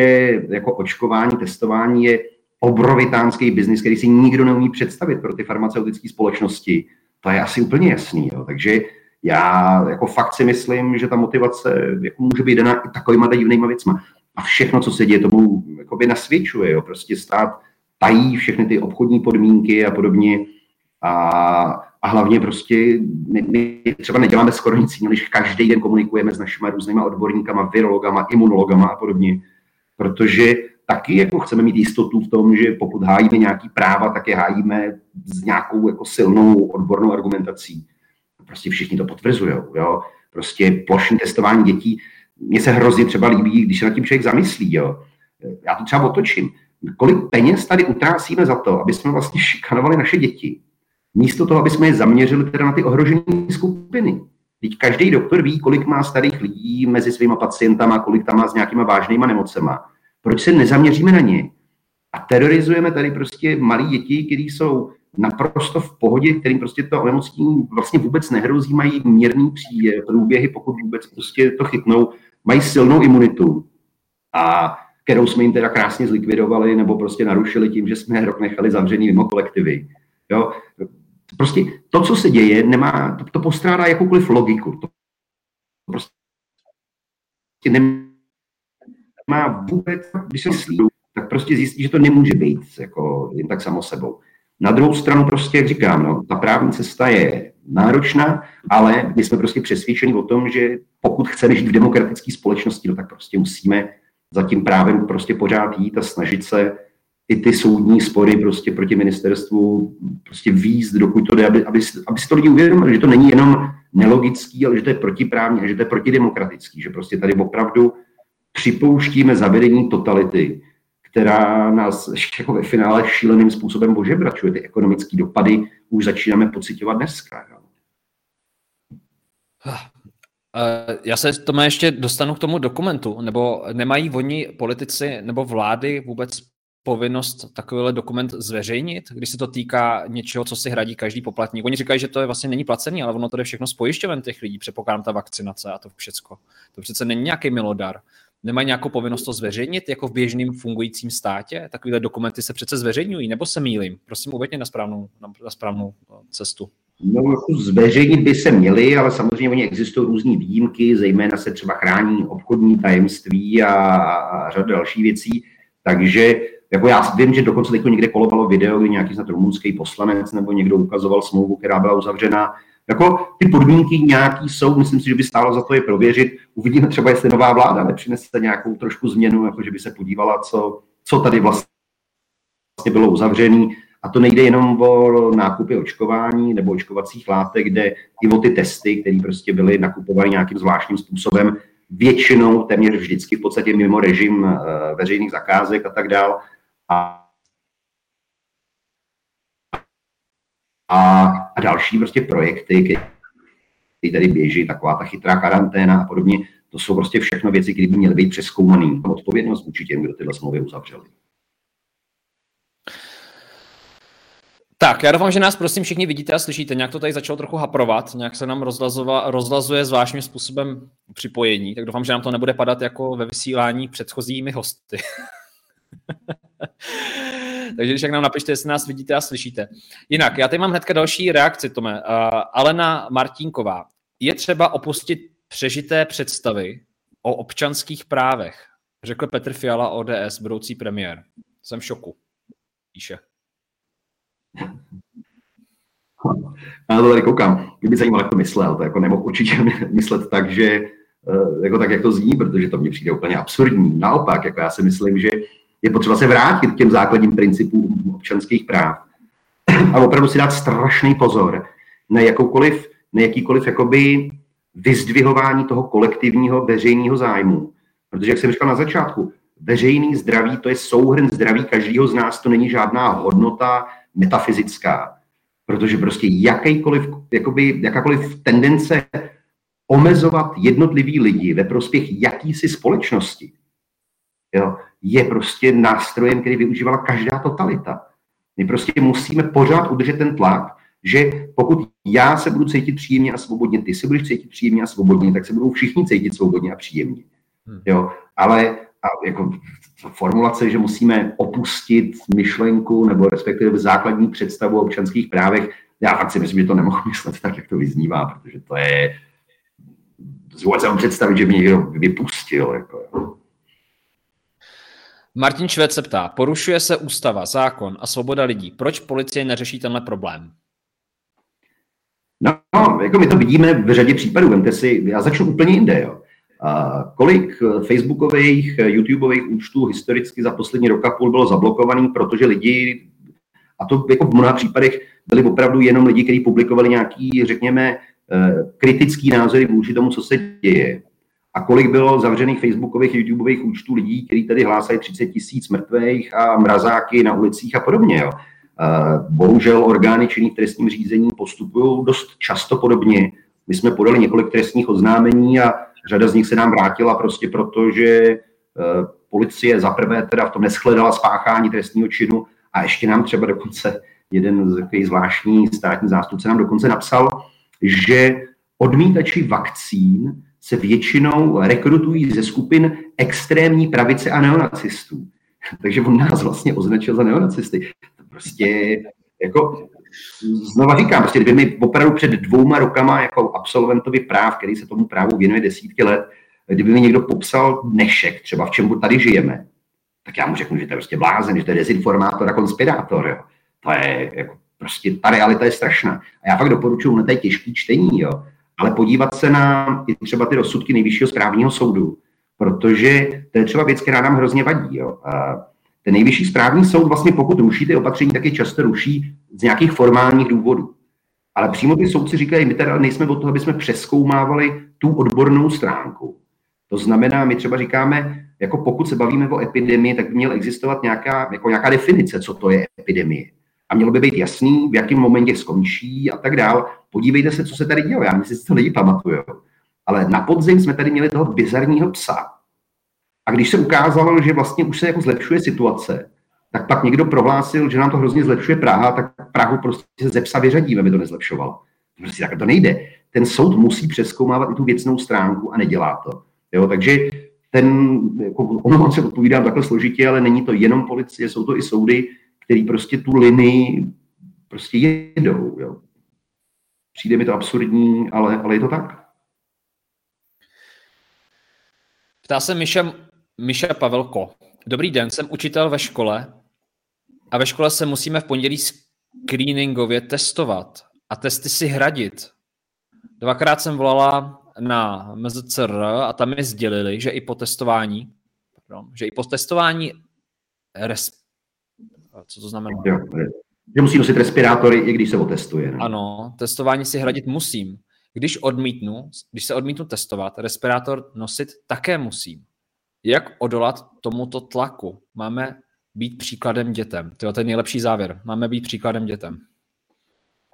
jako očkování, testování je obrovitánský biznis, který si nikdo neumí představit pro ty farmaceutické společnosti. To je asi úplně jasný. Jo. Takže já jako fakt si myslím, že ta motivace jako může být daná i takovýma divnýma věcma. A všechno, co se děje, tomu jakoby nasvědčuje. Jo. Prostě stát tají všechny ty obchodní podmínky a podobně. A, a hlavně prostě my, my třeba neděláme skoro nic jiného, když každý den komunikujeme s našimi různýma odborníkama, virologama, imunologama a podobně. Protože taky jako chceme mít jistotu v tom, že pokud hájíme nějaký práva, tak je hájíme s nějakou jako silnou odbornou argumentací. Prostě všichni to potvrzují. Jo? Prostě plošní testování dětí, mně se hrozně třeba líbí, když se nad tím člověk zamyslí. Jo? Já to třeba otočím. Kolik peněz tady utrácíme za to, aby jsme vlastně šikanovali naše děti, místo toho, aby jsme je zaměřili teda na ty ohrožené skupiny. Teď každý doktor ví, kolik má starých lidí mezi svýma pacientama, kolik tam má s nějakýma vážnýma nemocema proč se nezaměříme na ně? A terorizujeme tady prostě malí děti, kteří jsou naprosto v pohodě, kterým prostě to onemocnění vlastně vůbec nehrozí, mají mírný průběhy, pokud vůbec prostě to chytnou, mají silnou imunitu, a kterou jsme jim teda krásně zlikvidovali nebo prostě narušili tím, že jsme rok nechali zavřený mimo kolektivy. Jo? Prostě to, co se děje, nemá, to, to postrádá jakoukoliv logiku. To prostě nemá má vůbec, když se myslí, tak prostě zjistí, že to nemůže být jako jen tak samo sebou. Na druhou stranu prostě, jak říkám, no, ta právní cesta je náročná, ale my jsme prostě přesvědčeni o tom, že pokud chceme žít v demokratické společnosti, no, tak prostě musíme za tím právem prostě pořád jít a snažit se i ty soudní spory prostě proti ministerstvu prostě výjist, dokud to jde, aby, aby, aby si to lidi uvědomili, že to není jenom nelogický, ale že to je protiprávní a že to je protidemokratický, že prostě tady opravdu připouštíme zavedení totality, která nás jako ve finále šíleným způsobem ožebračuje. Ty ekonomické dopady už začínáme pocitovat dneska. Jo. Eh, já se tomu ještě dostanu k tomu dokumentu, nebo nemají oni politici nebo vlády vůbec povinnost takovýhle dokument zveřejnit, když se to týká něčeho, co si hradí každý poplatník. Oni říkají, že to je vlastně není placený, ale ono to je všechno pojišťoven těch lidí, předpokládám ta vakcinace a to všechno. To přece není nějaký milodar nemají nějakou povinnost to zveřejnit jako v běžném fungujícím státě? Takovéhle dokumenty se přece zveřejňují, nebo se mýlím? Prosím, uveďte na správnou, na správnou eh, cestu. No, jako zveřejnit by se měli, ale samozřejmě oni existují různé výjimky, zejména se třeba chrání obchodní tajemství a, a řada dalších věcí. Takže jako já vím, že dokonce teď někde kolovalo video, kdy nějaký snad rumunský poslanec nebo někdo ukazoval smlouvu, která byla uzavřena jako ty podmínky nějaký jsou, myslím si, že by stálo za to je prověřit. Uvidíme třeba, jestli nová vláda nepřinese nějakou trošku změnu, jako že by se podívala, co, co tady vlastně bylo uzavřený. A to nejde jenom o nákupy očkování nebo očkovacích látek, kde i o ty testy, které prostě byly nakupovány nějakým zvláštním způsobem, většinou téměř vždycky v podstatě mimo režim eh, veřejných zakázek a tak dál. A a, a další prostě projekty, které tady běží, taková ta chytrá karanténa a podobně, to jsou prostě všechno věci, které by měly být přeskoumané. Odpovědnost vůči těm, kdo tyhle smlouvy uzavřeli. Tak, já doufám, že nás prosím všichni vidíte a slyšíte. Nějak to tady začalo trochu haprovat, nějak se nám rozlazuje zvláštním způsobem připojení, tak doufám, že nám to nebude padat jako ve vysílání předchozími hosty. Takže když jak nám napište, jestli nás vidíte a slyšíte. Jinak, já tady mám hnedka další reakci, Tome. Uh, Alena Martínková. Je třeba opustit přežité představy o občanských právech, řekl Petr Fiala ODS, budoucí premiér. Jsem v šoku, píše. Já to tady koukám. Mě by zajímalo, jak to myslel. To jako nemohl určitě myslet tak, že eh, jako tak, jak to zní, protože to mně přijde úplně absurdní. Naopak, jako já si myslím, že je potřeba se vrátit k těm základním principům občanských práv a opravdu si dát strašný pozor na jakoukoliv, na jakýkoliv jakoby vyzdvihování toho kolektivního veřejného zájmu. Protože, jak jsem říkal na začátku, veřejný zdraví, to je souhrn zdraví každého z nás, to není žádná hodnota metafyzická. Protože prostě jakýkoliv, jakoby, jakákoliv tendence omezovat jednotlivý lidi ve prospěch jakýsi společnosti, jo, je prostě nástrojem, který využívala každá totalita. My prostě musíme pořád udržet ten tlak, že pokud já se budu cítit příjemně a svobodně, ty se budeš cítit příjemně a svobodně, tak se budou všichni cítit svobodně a příjemně. Hmm. Jo, ale a jako formulace, že musíme opustit myšlenku nebo respektive základní představu o občanských právech, já fakt si myslím, že to nemohu myslet tak, jak to vyznívá, protože to je vůbec se představit, že by někdo vypustil. Jako, Martin Švec se ptá, porušuje se ústava, zákon a svoboda lidí. Proč policie neřeší tenhle problém? No, jako my to vidíme v řadě případů. Vemte si, já začnu úplně jinde. Jo. A kolik facebookových, YouTubeových účtů historicky za poslední rok a půl bylo zablokovaný, protože lidi, a to jako v mnoha případech byli opravdu jenom lidi, kteří publikovali nějaký, řekněme, eh, kritický názory vůči tomu, co se děje a kolik bylo zavřených facebookových, YouTubeových účtů lidí, kteří tady hlásají 30 tisíc mrtvých a mrazáky na ulicích a podobně. Jo. Bohužel orgány činný v trestním řízení postupují dost často podobně. My jsme podali několik trestních oznámení a řada z nich se nám vrátila prostě proto, že e, policie za prvé teda v tom neschledala spáchání trestního činu a ještě nám třeba dokonce jeden z takových zvláštní státní zástupce nám dokonce napsal, že odmítači vakcín se většinou rekrutují ze skupin extrémní pravice a neonacistů. Takže on nás vlastně označil za neonacisty. To prostě jako znova říkám, prostě kdyby mi opravdu před dvouma rokama jako absolventovi práv, který se tomu právu věnuje desítky let, kdyby mi někdo popsal dnešek, třeba v čem tady žijeme, tak já mu řeknu, že to je prostě blázen, že to je dezinformátor a konspirátor. Jo. To je jako, prostě ta realita je strašná. A já fakt doporučuji, na to je těžký čtení, jo ale podívat se na i třeba ty rozsudky nejvyššího správního soudu, protože to je třeba věc, která nám hrozně vadí. Jo. A ten nejvyšší správní soud vlastně pokud ruší ty opatření, tak je často ruší z nějakých formálních důvodů. Ale přímo ty soudci říkají, my teda nejsme od toho, aby jsme přeskoumávali tu odbornou stránku. To znamená, my třeba říkáme, jako pokud se bavíme o epidemii, tak by měl existovat nějaká, jako nějaká definice, co to je epidemie. A mělo by být jasný, v jakém momentě skončí a tak dál. Podívejte se, co se tady dělo. Já myslím, si to lidi pamatuju. Ale na podzim jsme tady měli toho bizarního psa. A když se ukázalo, že vlastně už se jako zlepšuje situace, tak pak někdo prohlásil, že nám to hrozně zlepšuje Praha, tak Prahu prostě ze psa vyřadíme, aby to nezlepšovalo. Prostě tak to nejde. Ten soud musí přeskoumávat i tu věcnou stránku a nedělá to. Jo, takže ten, jako, ono se odpovídám takhle složitě, ale není to jenom policie, jsou to i soudy, který prostě tu linii prostě jedou. Jo. Přijde mi to absurdní, ale, ale je to tak. Ptá se Miša, Miša Pavelko. Dobrý den, jsem učitel ve škole a ve škole se musíme v pondělí screeningově testovat a testy si hradit. Dvakrát jsem volala na MZCR a tam mi sdělili, že i po testování, pardon, že i po testování res, co to znamená? Jo, že musí nosit respirátory, i když se otestuje. Ne? Ano, testování si hradit musím. Když odmítnu, když se odmítnu testovat, respirátor nosit také musím. Jak odolat tomuto tlaku? Máme být příkladem dětem. To je ten nejlepší závěr. Máme být příkladem dětem.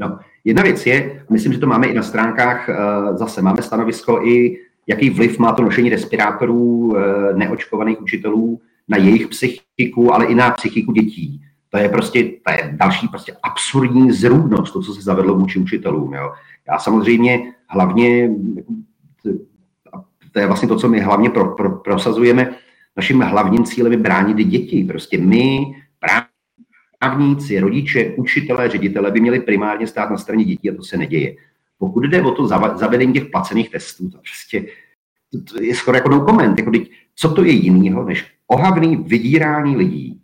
No, jedna věc je, myslím, že to máme i na stránkách, zase máme stanovisko i, jaký vliv má to nošení respirátorů neočkovaných učitelů na jejich psychiku, ale i na psychiku dětí. To je prostě to je další prostě absurdní zrůdnost, to, co se zavedlo vůči učitelům. Jo. Já samozřejmě hlavně, to je vlastně to, co my hlavně pro, pro, prosazujeme, naším hlavním cílem je bránit děti. Prostě my, právníci, rodiče, učitelé, ředitelé by měli primárně stát na straně dětí a to se neděje. Pokud jde o to zavedení těch placených testů, to prostě to je skoro jako no comment. Jako co to je jiného, než ohavný vydírání lidí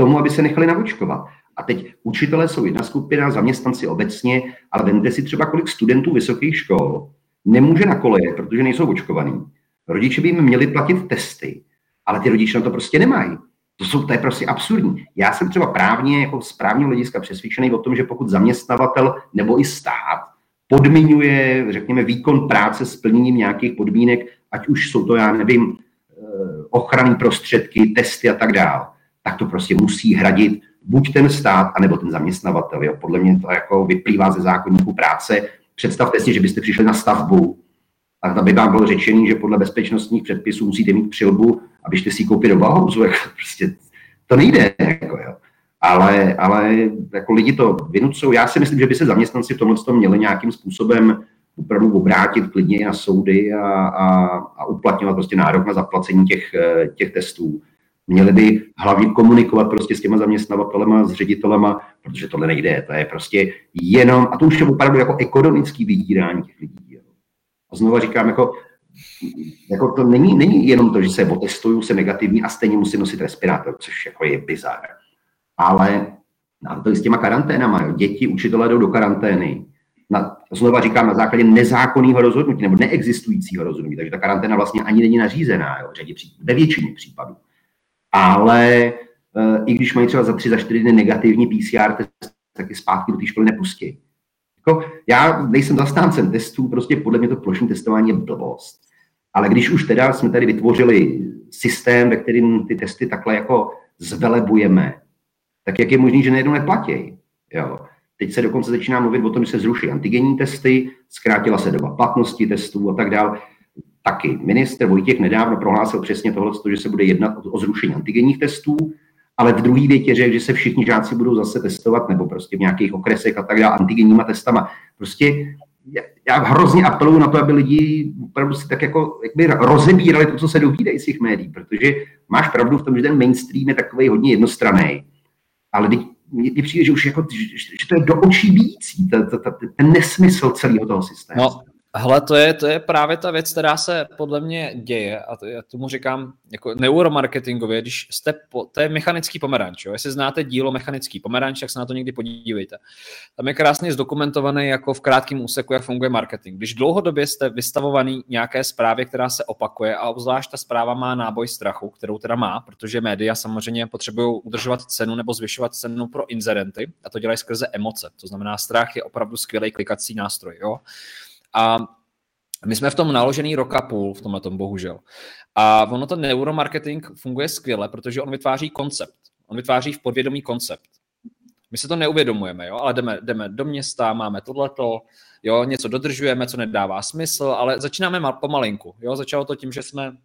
tomu, aby se nechali navočkovat. A teď učitelé jsou jedna skupina, zaměstnanci obecně, ale vemte si třeba, kolik studentů vysokých škol nemůže na koleje, protože nejsou očkovaní. Rodiče by jim měli platit testy, ale ty rodiče na to prostě nemají. To, jsou, to je prostě absurdní. Já jsem třeba právně, jako z právního hlediska přesvědčený o tom, že pokud zaměstnavatel nebo i stát podmiňuje, řekněme, výkon práce s plněním nějakých podmínek, ať už jsou to, já nevím, eh, ochranné prostředky, testy a tak dále, tak to prostě musí hradit buď ten stát, anebo ten zaměstnavatel. Jo. Podle mě to jako vyplývá ze zákonníku práce. Představte si, že byste přišli na stavbu a tam by vám bylo řečený, že podle bezpečnostních předpisů musíte mít přilbu, abyste si ji koupili do Bauhausu. Jako prostě to nejde. Jako, jo. Ale, ale jako lidi to vynucují. Já si myslím, že by se zaměstnanci v tomhle měli nějakým způsobem opravdu obrátit klidně na soudy a, a, a uplatňovat prostě nárok na zaplacení těch, těch testů. Měli by hlavně komunikovat prostě s těma zaměstnavatelema, s ředitelema, protože tohle nejde. To je prostě jenom, a to už je opravdu jako ekonomický vydírání těch lidí. Jo. A znovu říkám, jako, jako to není, není jenom to, že se otestuju, se negativní a stejně musím nosit respirátor, což jako je bizar. Ale na to i s těma karanténama. Jo. Děti, učitelé jdou do karantény. Na, znova říkám, na základě nezákonného rozhodnutí nebo neexistujícího rozhodnutí. Takže ta karanténa vlastně ani není nařízená, jo, řadě ve většině případů ale e, i když mají třeba za tři, za čtyři dny negativní PCR test, tak je zpátky do té školy nepustí. Jako, já nejsem zastáncem testů, prostě podle mě to plošní testování je blbost. Ale když už teda jsme tady vytvořili systém, ve kterým ty testy takhle jako zvelebujeme, tak jak je možné, že najednou neplatí? Jo. Teď se dokonce začíná mluvit o tom, že se zruší antigenní testy, zkrátila se doba platnosti testů a tak dále taky. Minister Vojtěch nedávno prohlásil přesně tohle, že se bude jednat o, zrušení antigenních testů, ale v druhé větě řekl, že se všichni žáci budou zase testovat, nebo prostě v nějakých okresech a tak dále antigenníma testama. Prostě já hrozně apeluju na to, aby lidi opravdu si tak jako jakby rozebírali to, co se dovídají z těch médií, protože máš pravdu v tom, že ten mainstream je takový hodně jednostranný, ale mně přijde, že už jako, že to je do očí vící, ten nesmysl celého toho systému. No, Hele, to je, to je právě ta věc, která se podle mě děje a to, já tomu říkám jako neuromarketingově, když jste, po, to je mechanický pomeranč, jo? jestli znáte dílo mechanický pomeranč, tak se na to někdy podívejte. Tam je krásně zdokumentovaný jako v krátkém úseku, jak funguje marketing. Když dlouhodobě jste vystavovaný nějaké zprávě, která se opakuje a obzvlášť ta zpráva má náboj strachu, kterou teda má, protože média samozřejmě potřebují udržovat cenu nebo zvyšovat cenu pro inzerenty a to dělají skrze emoce. To znamená, strach je opravdu skvělý klikací nástroj. Jo? A my jsme v tom naložený roka půl, v tomhle tom bohužel. A ono to neuromarketing funguje skvěle, protože on vytváří koncept. On vytváří v podvědomí koncept. My se to neuvědomujeme, jo? ale jdeme, jdeme do města, máme tohleto, jo, něco dodržujeme, co nedává smysl, ale začínáme mal, pomalinku. Jo? Začalo to tím, že jsme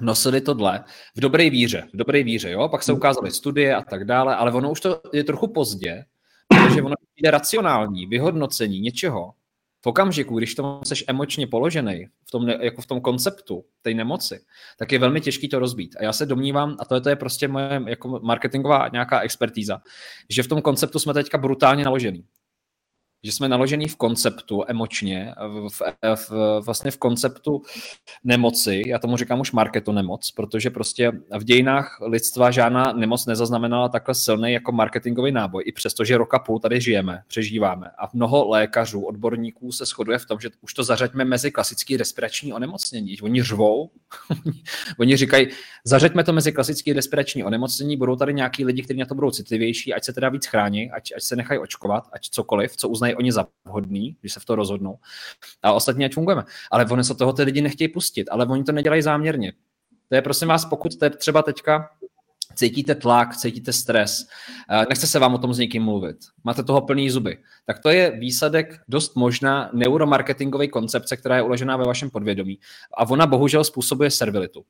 nosili tohle v dobré víře, v dobré víře, jo? pak se ukázaly studie a tak dále, ale ono už to je trochu pozdě, protože ono je racionální vyhodnocení něčeho, v okamžiku, když to jsi emočně položený, v tom, jako v tom konceptu té nemoci, tak je velmi těžký to rozbít. A já se domnívám, a to je, to je prostě moje jako marketingová nějaká expertíza, že v tom konceptu jsme teďka brutálně naložený že jsme naložený v konceptu emočně, v, v, vlastně v konceptu nemoci, já tomu říkám už marketu nemoc, protože prostě v dějinách lidstva žádná nemoc nezaznamenala takhle silný jako marketingový náboj, i přesto, že roka půl tady žijeme, přežíváme a mnoho lékařů, odborníků se shoduje v tom, že už to zařaďme mezi klasický respirační onemocnění. Oni řvou, oni říkají, zařaďme to mezi klasický respirační onemocnění, budou tady nějaký lidi, kteří na to budou citlivější, ať se teda víc chrání, ať, ať se nechají očkovat, ať cokoliv, co uznají oni za vhodný, když se v to rozhodnou. A ostatně ať fungujeme. Ale oni se toho ty lidi nechtějí pustit, ale oni to nedělají záměrně. To je prosím vás, pokud te, třeba teďka cítíte tlak, cítíte stres, nechce se vám o tom s někým mluvit, máte toho plný zuby, tak to je výsledek dost možná neuromarketingové koncepce, která je uložená ve vašem podvědomí. A ona bohužel způsobuje servilitu.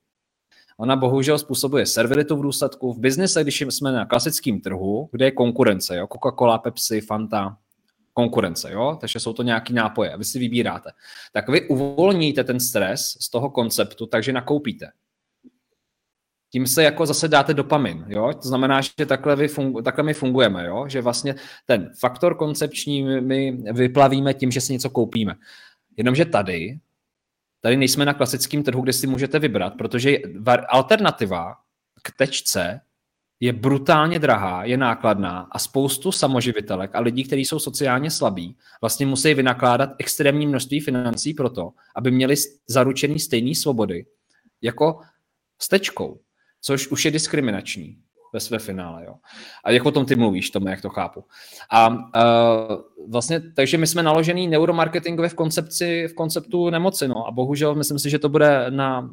Ona bohužel způsobuje servilitu v důsledku. V biznise, když jsme na klasickém trhu, kde je konkurence, jo? Coca-Cola, Pepsi, Fanta, konkurence, jo? takže jsou to nějaký nápoje a vy si vybíráte. Tak vy uvolníte ten stres z toho konceptu, takže nakoupíte tím se jako zase dáte dopamin, jo? To znamená, že takhle, vy fungu, takhle my fungujeme, jo? Že vlastně ten faktor koncepční my vyplavíme tím, že si něco koupíme. Jenomže tady, tady nejsme na klasickém trhu, kde si můžete vybrat, protože alternativa k tečce je brutálně drahá, je nákladná a spoustu samoživitelek a lidí, kteří jsou sociálně slabí, vlastně musí vynakládat extrémní množství financí pro to, aby měli zaručený stejné svobody jako s tečkou což už je diskriminační ve své finále. Jo. A jak o tom ty mluvíš, tomu, jak to chápu. A uh, vlastně, takže my jsme naložený neuromarketingově v koncepci, v konceptu nemoci, no. A bohužel myslím si, že to bude na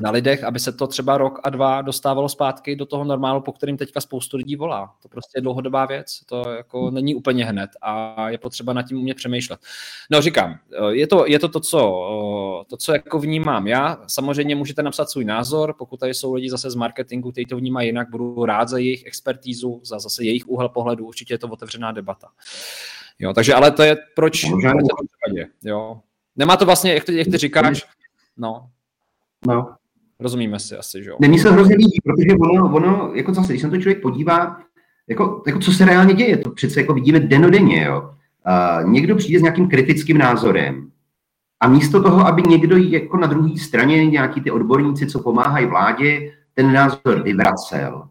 na lidech, aby se to třeba rok a dva dostávalo zpátky do toho normálu, po kterým teďka spoustu lidí volá. To prostě je dlouhodobá věc, to jako není úplně hned a je potřeba nad tím umět přemýšlet. No říkám, je to, je to to, co, to, co jako vnímám já. Samozřejmě můžete napsat svůj názor, pokud tady jsou lidi zase z marketingu, kteří to vnímají jinak, budu rád za jejich expertízu, za zase jejich úhel pohledu, určitě je to otevřená debata. Jo, takže ale to je proč, proč jo. Nemá to vlastně, jak ty, jak ty říkáš, no. No, Rozumíme si asi, že jo? Není se hrozně líbí, protože ono, ono, jako zase, když se to člověk podívá, jako, jako co se reálně děje, to přece jako vidíme denodenně, jo. Uh, někdo přijde s nějakým kritickým názorem a místo toho, aby někdo jako na druhé straně, nějaký ty odborníci, co pomáhají vládě, ten názor vyvracel,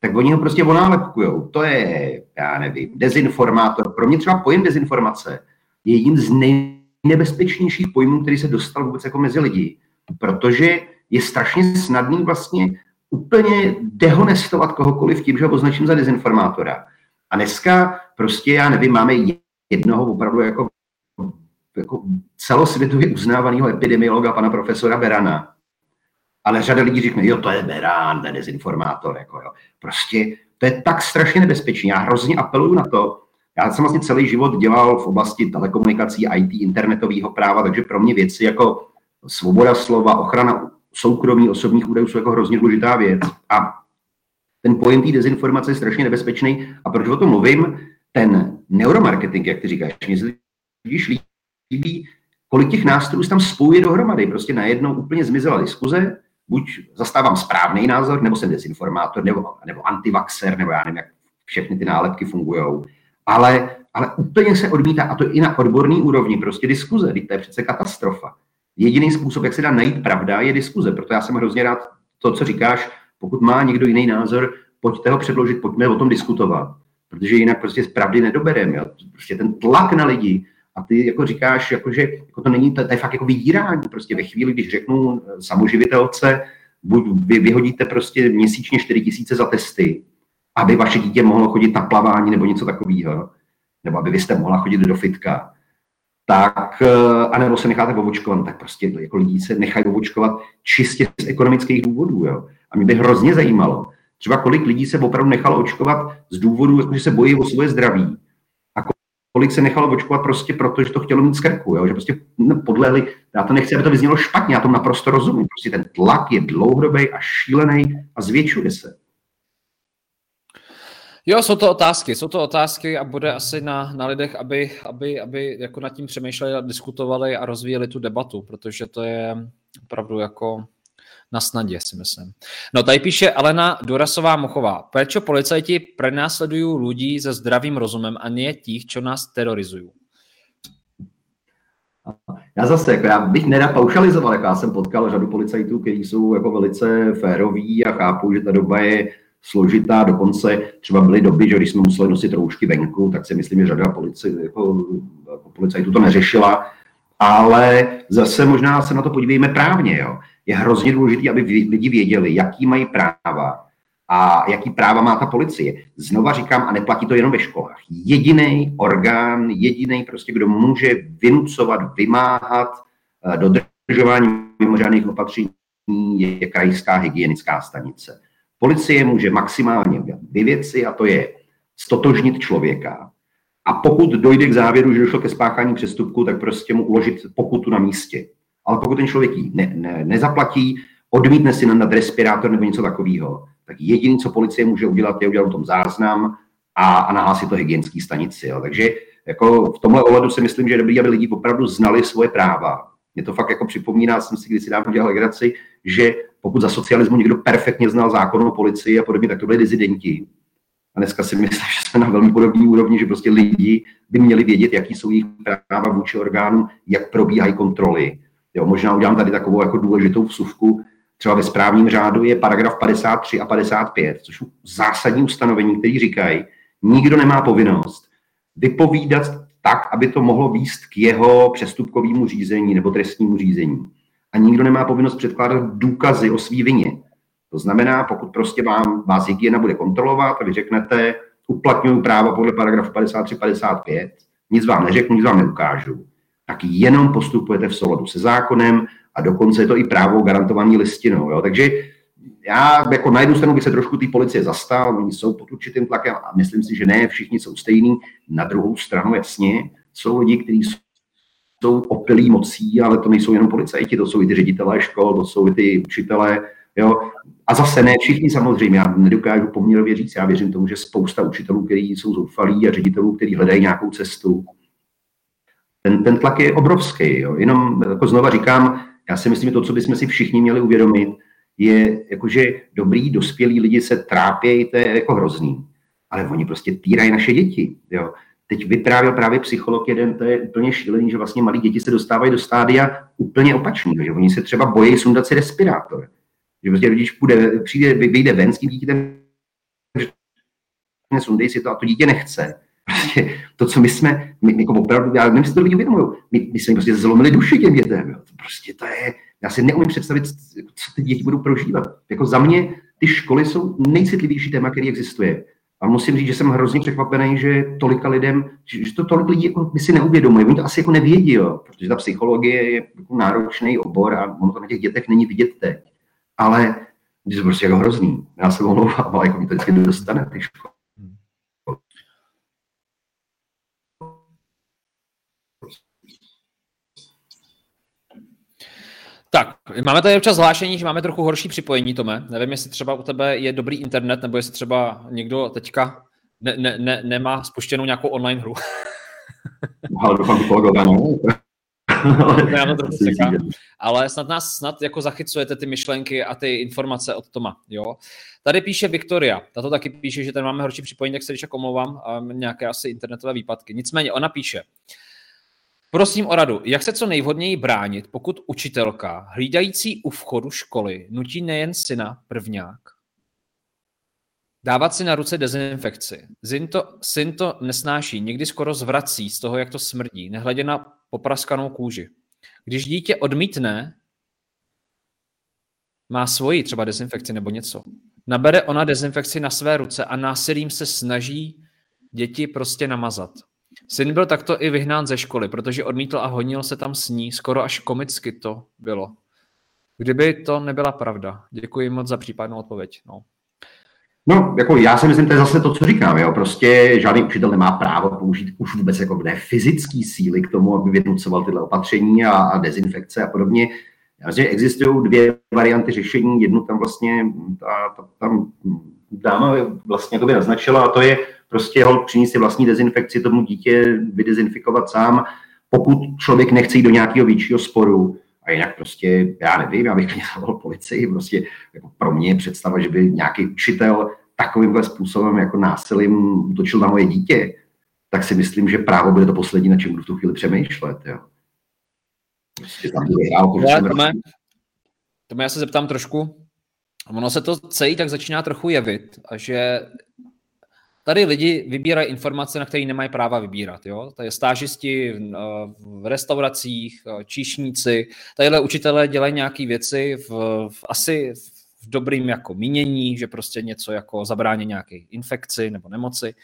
tak oni ho prostě onálepkujou. To je, já nevím, dezinformátor. Pro mě třeba pojem dezinformace je jedním z nejnebezpečnějších pojmů, který se dostal vůbec jako mezi lidi. Protože je strašně snadný vlastně úplně dehonestovat kohokoliv tím, že ho označím za dezinformátora. A dneska prostě, já nevím, máme jednoho opravdu jako, jako celosvětově uznávaného epidemiologa, pana profesora Berana. Ale řada lidí řekne, jo, to je Beran, je dezinformátor. Jako, jo. Prostě to je tak strašně nebezpečné. Já hrozně apeluju na to, já jsem vlastně celý život dělal v oblasti telekomunikací, IT, internetového práva, takže pro mě věci jako svoboda slova, ochrana soukromí osobních údajů jsou jako hrozně důležitá věc. A ten pojem té dezinformace je strašně nebezpečný. A proč o tom mluvím? Ten neuromarketing, jak ty říkáš, mě se totiž líbí, kolik těch nástrojů tam spojuje dohromady. Prostě najednou úplně zmizela diskuze, buď zastávám správný názor, nebo jsem dezinformátor, nebo, nebo antivaxer, nebo já nevím, jak všechny ty nálepky fungují. Ale, ale úplně se odmítá, a to i na odborný úrovni, prostě diskuze, to je přece katastrofa. Jediný způsob, jak se dá najít pravda, je diskuze. Proto já jsem hrozně rád to, co říkáš. Pokud má někdo jiný názor, pojďte ho předložit, pojďme o tom diskutovat. Protože jinak prostě z pravdy nedobereme. Prostě ten tlak na lidi, a ty jako říkáš, jako, že jako to není, to, to je fakt jako vydírání. Prostě ve chvíli, když řeknu eh, samoživitelce, buď vy vyhodíte prostě měsíčně 4 tisíce za testy, aby vaše dítě mohlo chodit na plavání nebo něco takového, nebo aby vy jste mohla chodit do fitka, tak, eh, anebo se necháte ovočkovat, tak prostě jako lidi se nechají ovočkovat čistě z ekonomických důvodů. Jo. A mě by hrozně zajímalo, třeba kolik lidí se opravdu nechalo očkovat z důvodu, že se bojí o svoje zdraví. A kolik se nechalo očkovat prostě proto, že to chtělo mít z krku, jo. že prostě no, podlehli. Já to nechci, aby to vyznělo špatně, já to naprosto rozumím. Prostě ten tlak je dlouhodobý a šílený a zvětšuje se. Jo, jsou to otázky, jsou to otázky a bude asi na, na lidech, aby, aby, aby jako nad tím přemýšleli a diskutovali a rozvíjeli tu debatu, protože to je opravdu jako na snadě, si myslím. No tady píše Alena Durasová Mochová. Prečo policajti prenásledují lidi se zdravým rozumem a ne těch, čo nás terorizují? Já zase, jako já bych nerad paušalizoval, jako já jsem potkal řadu policajtů, kteří jsou jako velice féroví a chápou, že ta doba je složitá, dokonce třeba byly doby, že když jsme museli nosit roušky venku, tak si myslím, že řada polici, jako, jako policajtů to neřešila, ale zase možná se na to podívejme právně. Jo. Je hrozně důležité, aby lidi věděli, jaký mají práva a jaký práva má ta policie. Znova říkám, a neplatí to jenom ve školách. Jediný orgán, jediný prostě, kdo může vynucovat, vymáhat eh, dodržování mimořádných opatření, je krajská hygienická stanice. Policie může maximálně udělat dvě věci a to je stotožnit člověka. A pokud dojde k závěru, že došlo ke spáchání přestupku, tak prostě mu uložit pokutu na místě. Ale pokud ten člověk ji ne, ne, nezaplatí, odmítne si na respirátor nebo něco takového, tak jediné, co policie může udělat, je udělat o tom záznam a, a nahlásit to hygienský stanici. Jo. Takže jako v tomhle ohledu si myslím, že je dobrý, aby lidi opravdu znali svoje práva. Mě to fakt jako připomíná, jsem si kdysi dávno dělal legraci, že pokud za socialismu někdo perfektně znal zákon o policii a podobně, tak to byli dizidenti. A dneska si myslím, že jsme na velmi podobné úrovni, že prostě lidi by měli vědět, jaký jsou jejich práva vůči orgánům, jak probíhají kontroly. Jo, možná udělám tady takovou jako důležitou vsuvku. Třeba ve správním řádu je paragraf 53 a 55, což jsou zásadní ustanovení, které říkají, nikdo nemá povinnost vypovídat tak, aby to mohlo výst k jeho přestupkovému řízení nebo trestnímu řízení. A nikdo nemá povinnost předkládat důkazy o svý vině. To znamená, pokud prostě vám, vás hygiena bude kontrolovat a vy řeknete, uplatňuju práva podle paragrafu 53-55, nic vám neřeknu, nic vám neukážu, tak jenom postupujete v souladu se zákonem a dokonce je to i právo garantovaný listinou. Jo? Takže já jako na jednu stranu bych se trošku té policie zastal, oni jsou pod určitým tlakem a myslím si, že ne všichni jsou stejní. Na druhou stranu jasně jsou lidi, kteří jsou opilí mocí, ale to nejsou jenom policajti, to jsou i ty ředitelé škol, to jsou i ty učitelé. Jo. A zase ne všichni samozřejmě, já nedokážu poměrově říct, já věřím tomu, že spousta učitelů, kteří jsou zoufalí a ředitelů, kteří hledají nějakou cestu. Ten, ten tlak je obrovský. Jo. Jenom jako znova říkám, já si myslím, že to, co bychom si všichni měli uvědomit, je jakože dobrý, dospělí lidi se trápějí, to je jako hrozný. Ale oni prostě týrají naše děti. Jo. Teď vyprávěl právě psycholog jeden, to je úplně šílený, že vlastně malí děti se dostávají do stádia úplně opačného, že oni se třeba bojí sundat si respirátor. Že prostě rodič půjde, přijde, vyjde ven s tím dítětem, sundej si to a to dítě nechce. Prostě to, co my jsme, my, jako opravdu, já nevím, jestli to lidi uvědomují, my, my jsme prostě zlomili duši těm dětem. Jo. Prostě to je, já si neumím představit, co ty děti budou prožívat. Jako za mě ty školy jsou nejcitlivější téma, který existuje. A musím říct, že jsem hrozně překvapený, že tolika lidem, že to tolik lidí jako by si neuvědomuje. Oni to asi jako nevědí, jo, protože ta psychologie je jako náročný obor a ono to na těch dětech není vidět teď. Ale je to prostě jako hrozný. Já se omlouvám, ale jako mi to vždycky dostane ty školy. Tak, máme tady občas zvlášení, že máme trochu horší připojení, Tome. Nevím, jestli třeba u tebe je dobrý internet, nebo jestli třeba někdo teďka ne, ne, ne, nemá spuštěnou nějakou online hru. Ale doufám, kolegové, no. Já to Ale snad nás snad jako zachycujete ty myšlenky a ty informace od Toma. Jo? Tady píše Viktoria, tato taky píše, že tady máme horší připojení, tak se když omlouvám, a nějaké asi internetové výpadky. Nicméně ona píše, Prosím o radu, jak se co nejvhodněji bránit, pokud učitelka, hlídající u vchodu školy, nutí nejen syna prvňák, dávat si na ruce dezinfekci. Syn to, syn to nesnáší, někdy skoro zvrací z toho, jak to smrdí, nehledě na popraskanou kůži. Když dítě odmítne, má svoji třeba dezinfekci nebo něco, nabere ona dezinfekci na své ruce a násilím se snaží děti prostě namazat. Syn byl takto i vyhnán ze školy, protože odmítl a honil se tam s ní. Skoro až komicky to bylo. Kdyby to nebyla pravda. Děkuji moc za případnou odpověď. No. No, jako já si myslím, to je zase to, co říkám, jo. Prostě žádný učitel nemá právo použít už vůbec jako ne fyzické síly k tomu, aby vynucoval tyhle opatření a, a dezinfekce a podobně. Já myslím, že existují dvě varianty řešení. Jednu tam vlastně ta, ta, tam dáma vlastně naznačila a to je prostě ho přinést si vlastní dezinfekci, tomu dítě vydezinfikovat sám, pokud člověk nechce jít do nějakého většího sporu. A jinak prostě, já nevím, já bych zavolal policii, prostě jako pro mě je představa, že by nějaký učitel takovýmhle způsobem jako násilím útočil na moje dítě, tak si myslím, že právo bude to poslední, na čem budu v tu chvíli přemýšlet. Jo. Prostě tam bude hrál, to já se zeptám trošku. Ono se to celý tak začíná trochu jevit, a že Tady lidi vybírají informace, na které nemají práva vybírat. Jo? Tady stážisti v, v restauracích, číšníci, tadyhle učitelé dělají nějaké věci v, v asi v dobrým jako mínění, že prostě něco jako zabrání nějaké infekci nebo nemoci.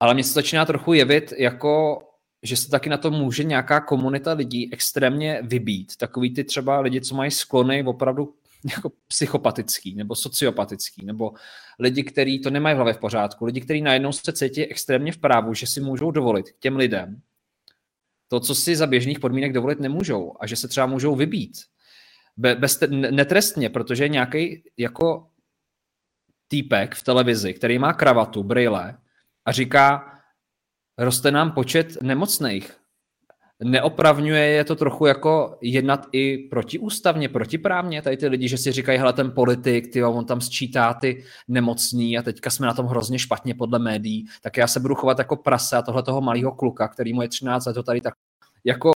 Ale mně se začíná trochu jevit jako že se taky na to může nějaká komunita lidí extrémně vybít. Takový ty třeba lidi, co mají sklony opravdu jako psychopatický nebo sociopatický, nebo lidi, kteří to nemají v hlavě v pořádku, lidi, kteří najednou se cítí extrémně v právu, že si můžou dovolit těm lidem to, co si za běžných podmínek dovolit nemůžou a že se třeba můžou vybít. Be, bez, netrestně, protože nějaký jako týpek v televizi, který má kravatu, brýle a říká, roste nám počet nemocných. Neopravňuje je to trochu jako jednat i protiústavně, protiprávně, tady ty lidi, že si říkají, hele, ten politik, ty, on tam sčítá ty nemocní a teďka jsme na tom hrozně špatně podle médií, tak já se budu chovat jako prase a tohle toho malého kluka, který mu je 13 let, to tady tak jako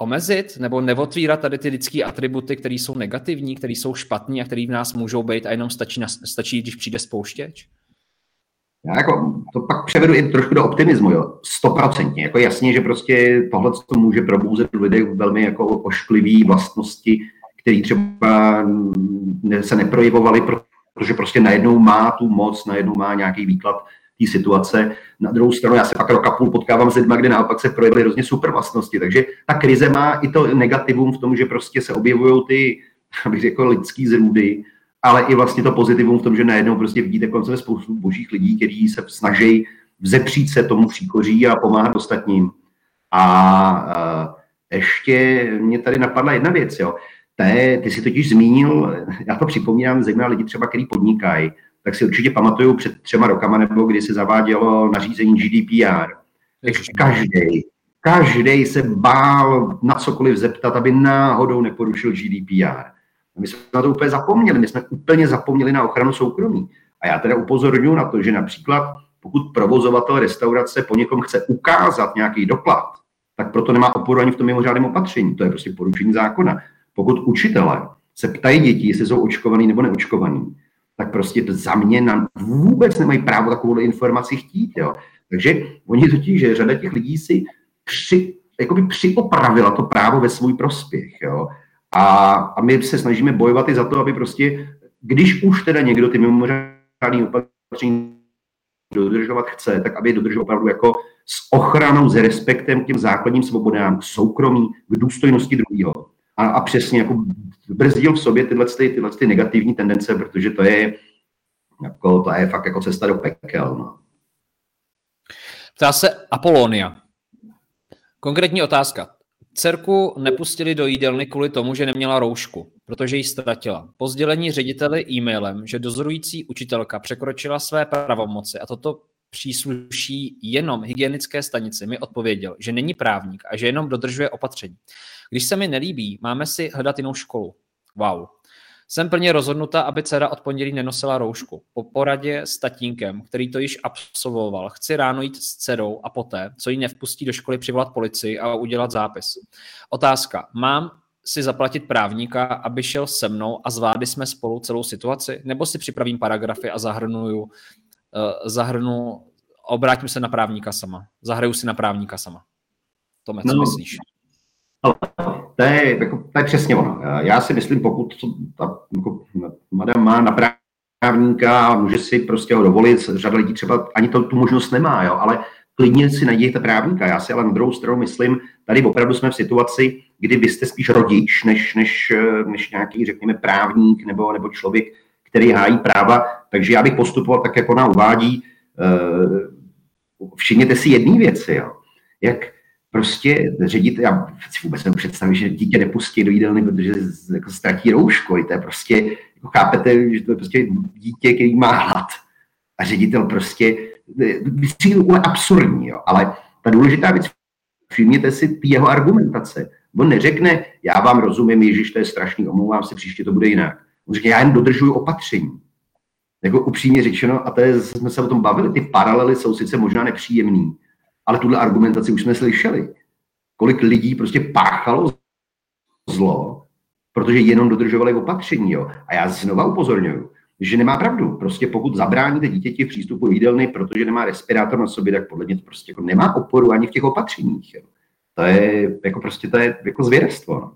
omezit nebo neotvírat tady ty lidské atributy, které jsou negativní, které jsou špatní a které v nás můžou být a jenom stačí, stačí když přijde spouštěč? Já jako to pak převedu i trošku do optimismu, jo, stoprocentně. Jako jasně, že prostě tohle to může probouzet v lidech velmi jako ošklivý vlastnosti, které třeba se neprojevovaly, protože prostě najednou má tu moc, najednou má nějaký výklad té situace. Na druhou stranu, já se pak roka půl potkávám s lidmi, kde naopak se projevily hrozně super vlastnosti. Takže ta krize má i to negativum v tom, že prostě se objevují ty, abych řekl, lidský zrůdy, ale i vlastně to pozitivum v tom, že najednou prostě vidíte kolem spoustu božích lidí, kteří se snaží vzepřít se tomu příkoří a pomáhat ostatním. A ještě mě tady napadla jedna věc, jo. Té, ty si totiž zmínil, já to připomínám, zejména lidi třeba, kteří podnikají, tak si určitě pamatuju před třema rokama, nebo kdy se zavádělo nařízení GDPR. Každý, každý se bál na cokoliv zeptat, aby náhodou neporušil GDPR. My jsme na to úplně zapomněli, my jsme úplně zapomněli na ochranu soukromí. A já teda upozorňuji na to, že například pokud provozovatel restaurace po někom chce ukázat nějaký doklad, tak proto nemá oporu ani v tom mimořádném opatření. To je prostě porušení zákona. Pokud učitelé se ptají dětí, jestli jsou očkovaný nebo neočkovaný, tak prostě za mě nám vůbec nemají právo takovou informaci chtít. Jo. Takže oni totiž, že řada těch lidí si při, jakoby přiopravila to právo ve svůj prospěch. Jo. A, a my se snažíme bojovat i za to, aby prostě, když už teda někdo ty mimořádné opatření dodržovat chce, tak aby je dodržel opravdu jako s ochranou, s respektem k těm základním svobodám, k soukromí, k důstojnosti druhého. A, a přesně jako brzdil v sobě tyhle, ty, tyhle ty negativní tendence, protože to je, jako, to je fakt jako cesta do pekel. No. Ptá se Apolonia. Konkrétní otázka. Dcerku nepustili do jídelny kvůli tomu, že neměla roušku, protože ji ztratila. Po sdělení řediteli e-mailem, že dozorující učitelka překročila své pravomoci a toto přísluší jenom hygienické stanici, mi odpověděl, že není právník a že jenom dodržuje opatření. Když se mi nelíbí, máme si hledat jinou školu. Wow. Jsem plně rozhodnuta, aby dcera od pondělí nenosila roušku. Po poradě s tatínkem, který to již absolvoval, chci ráno jít s dcerou a poté, co ji nevpustí do školy, přivolat policii a udělat zápis. Otázka. Mám si zaplatit právníka, aby šel se mnou a zvládli jsme spolu celou situaci? Nebo si připravím paragrafy a zahrnuju, uh, zahrnu, obrátím se na právníka sama. Zahraju si na právníka sama. Tome, co no, myslíš? To je, jako, to je přesně ono. Já si myslím, pokud to, ta jako, madam má na právníka a může si prostě ho dovolit, řada lidí třeba ani to, tu možnost nemá, jo, ale klidně si najděte právníka. Já si ale na druhou stranu myslím, tady opravdu jsme v situaci, kdy vy jste spíš rodič, než, než, než nějaký, řekněme, právník nebo, nebo člověk, který hájí práva. Takže já bych postupoval tak, jako ona uvádí. Uh, všimněte si jedné věci, jo. Jak prostě ředit, já si vůbec nepředstavím, že dítě nepustí do jídelny, protože jako ztratí roušku. To je prostě, jako chápete, že to je prostě dítě, který má hlad. A ředitel prostě, je absurdní, jo. ale ta důležitá věc, všimněte si jeho argumentace. On neřekne, já vám rozumím, Ježíš, to je strašný, omlouvám se, příště to bude jinak. On řekne, já jen dodržuju opatření. Jako upřímně řečeno, a to je, jsme se o tom bavili, ty paralely jsou sice možná nepříjemný, ale tuhle argumentaci už jsme slyšeli. Kolik lidí prostě páchalo zlo, protože jenom dodržovali opatření. Jo. A já znova upozorňuju, že nemá pravdu. Prostě pokud zabráníte dítěti v přístupu jídelny, protože nemá respirátor na sobě, tak podle mě to prostě jako nemá oporu ani v těch opatřeních. Jo. To je jako prostě to je jako zvěrstvo. No.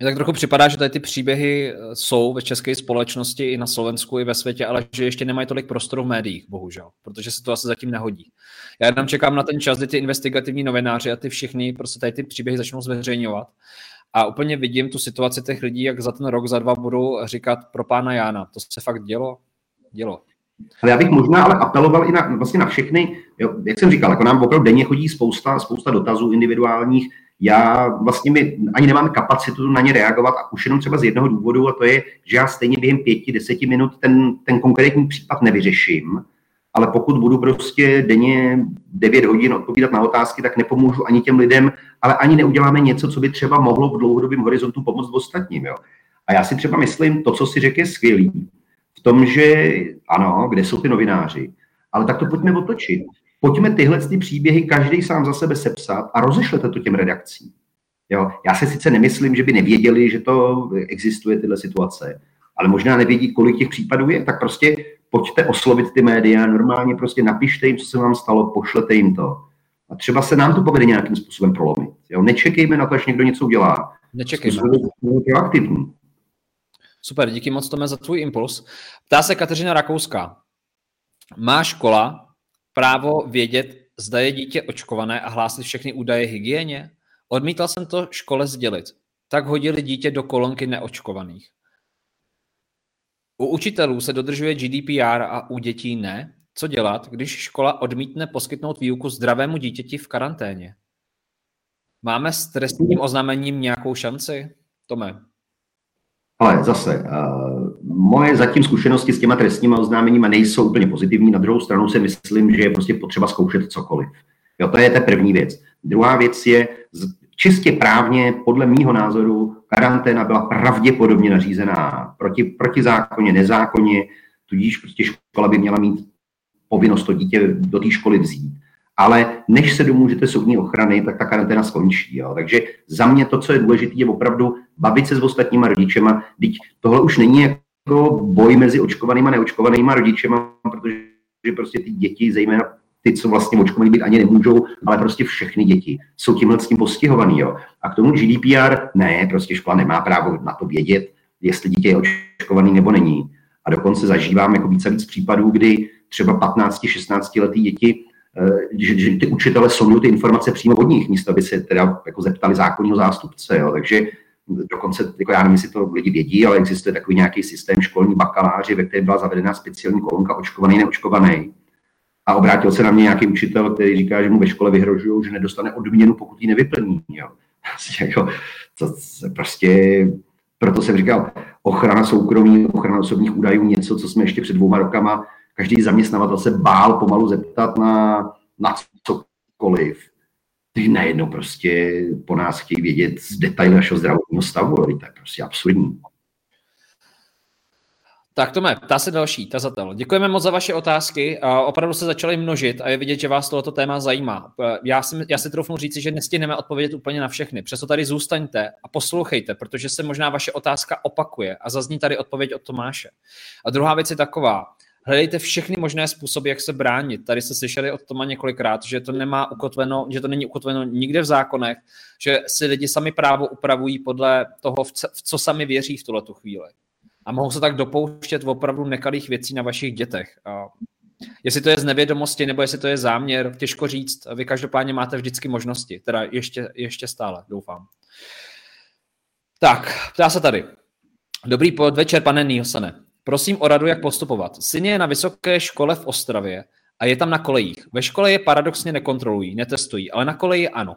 Mně tak trochu připadá, že tady ty příběhy eh, jsou ve české společnosti i na Slovensku, i ve světě, ale že ještě nemají tolik prostoru v médiích, bohužel, protože se to asi zatím nehodí. Já jenom čekám na ten čas, kdy ty investigativní novináři a ty všichni prostě tady ty příběhy začnou zveřejňovat A úplně vidím tu situaci těch lidí, jak za ten rok, za dva budou říkat pro pána Jána. To se fakt dělo? Dělo. Ale já bych možná ale apeloval i na, vlastně na všechny, jo, jak jsem říkal, jako nám opravdu denně chodí spousta, spousta dotazů individuálních, já vlastně mi ani nemám kapacitu na ně reagovat a už jenom třeba z jednoho důvodu a to je, že já stejně během pěti, deseti minut ten, ten konkrétní případ nevyřeším, ale pokud budu prostě denně 9 hodin odpovídat na otázky, tak nepomůžu ani těm lidem, ale ani neuděláme něco, co by třeba mohlo v dlouhodobém horizontu pomoct ostatním. Jo. A já si třeba myslím, to, co si řekl, je skvělý. V tom, že ano, kde jsou ty novináři, ale tak to pojďme otočit. Pojďme tyhle ty příběhy každý sám za sebe sepsat a rozešlete to těm redakcím. Jo? Já se sice nemyslím, že by nevěděli, že to existuje tyhle situace, ale možná nevědí, kolik těch případů je, tak prostě pojďte oslovit ty média, normálně prostě napište jim, co se vám stalo, pošlete jim to. A třeba se nám to povede nějakým způsobem prolomit. Jo? Nečekejme na to, až někdo něco udělá. Nečekejme. Proaktivní. Super, díky moc Tome za tvůj impuls. Ptá se Kateřina Rakouská. Má škola právo vědět, zda je dítě očkované a hlásit všechny údaje hygieně? Odmítal jsem to škole sdělit. Tak hodili dítě do kolonky neočkovaných. U učitelů se dodržuje GDPR a u dětí ne. Co dělat, když škola odmítne poskytnout výuku zdravému dítěti v karanténě? Máme s trestním oznámením nějakou šanci? Tome. Ale zase, uh, moje zatím zkušenosti s těma trestníma oznámeníma nejsou úplně pozitivní. Na druhou stranu si myslím, že je prostě potřeba zkoušet cokoliv. Jo, to je ta první věc. Druhá věc je, čistě právně, podle mýho názoru, karanténa byla pravděpodobně nařízená proti, proti zákoně, nezákonně, tudíž prostě škola by měla mít povinnost to dítě do té školy vzít. Ale než se domůžete soudní ochrany, tak ta karanténa skončí. Jo. Takže za mě to, co je důležité, je opravdu bavit se s ostatníma rodičema. Teď tohle už není jako boj mezi očkovanýma a neočkovanýma rodičema, protože prostě ty děti, zejména ty, co vlastně očkovaný být ani nemůžou, ale prostě všechny děti jsou tímhle s tím postihovaný. Jo. A k tomu GDPR, ne, prostě škola nemá právo na to vědět, jestli dítě je očkovaný nebo není. A dokonce zažívám jako více víc případů, kdy třeba 15-16 letý děti, eh, že, že ty učitele jsou ty informace přímo od nich, místo aby se teda jako zeptali zákonního zástupce. Jo. Takže dokonce, jako já nevím, jestli to lidi vědí, ale existuje takový nějaký systém školní bakaláři, ve kterém byla zavedena speciální kolonka očkovaný, neočkovaný a obrátil se na mě nějaký učitel, který říká, že mu ve škole vyhrožují, že nedostane odměnu, pokud ji nevyplní. Jo. jako, to, to, prostě, proto jsem říkal, ochrana soukromí, ochrana osobních údajů, něco, co jsme ještě před dvouma rokama, každý zaměstnavatel se bál pomalu zeptat na, na cokoliv. Teď najednou prostě po nás chtějí vědět z detaily našeho zdravotního stavu, to je prostě absurdní. Tak Tome, ptá se další tazatel. Děkujeme moc za vaše otázky. Opravdu se začaly množit a je vidět, že vás tohoto téma zajímá. Já si, já si troufnu říci, že nestihneme odpovědět úplně na všechny. Přesto tady zůstaňte a poslouchejte, protože se možná vaše otázka opakuje a zazní tady odpověď od Tomáše. A druhá věc je taková. Hledejte všechny možné způsoby, jak se bránit. Tady se slyšeli od Toma několikrát, že to nemá ukotveno, že to není ukotveno nikde v zákonech, že si lidi sami právo upravují podle toho, v co sami věří v tuhle chvíli a mohou se tak dopouštět opravdu nekalých věcí na vašich dětech. A jestli to je z nevědomosti, nebo jestli to je záměr, těžko říct. Vy každopádně máte vždycky možnosti, teda ještě, ještě stále, doufám. Tak, ptá se tady. Dobrý podvečer, pane Nielsene. Prosím o radu, jak postupovat. Syn je na vysoké škole v Ostravě a je tam na kolejích. Ve škole je paradoxně nekontrolují, netestují, ale na koleji ano.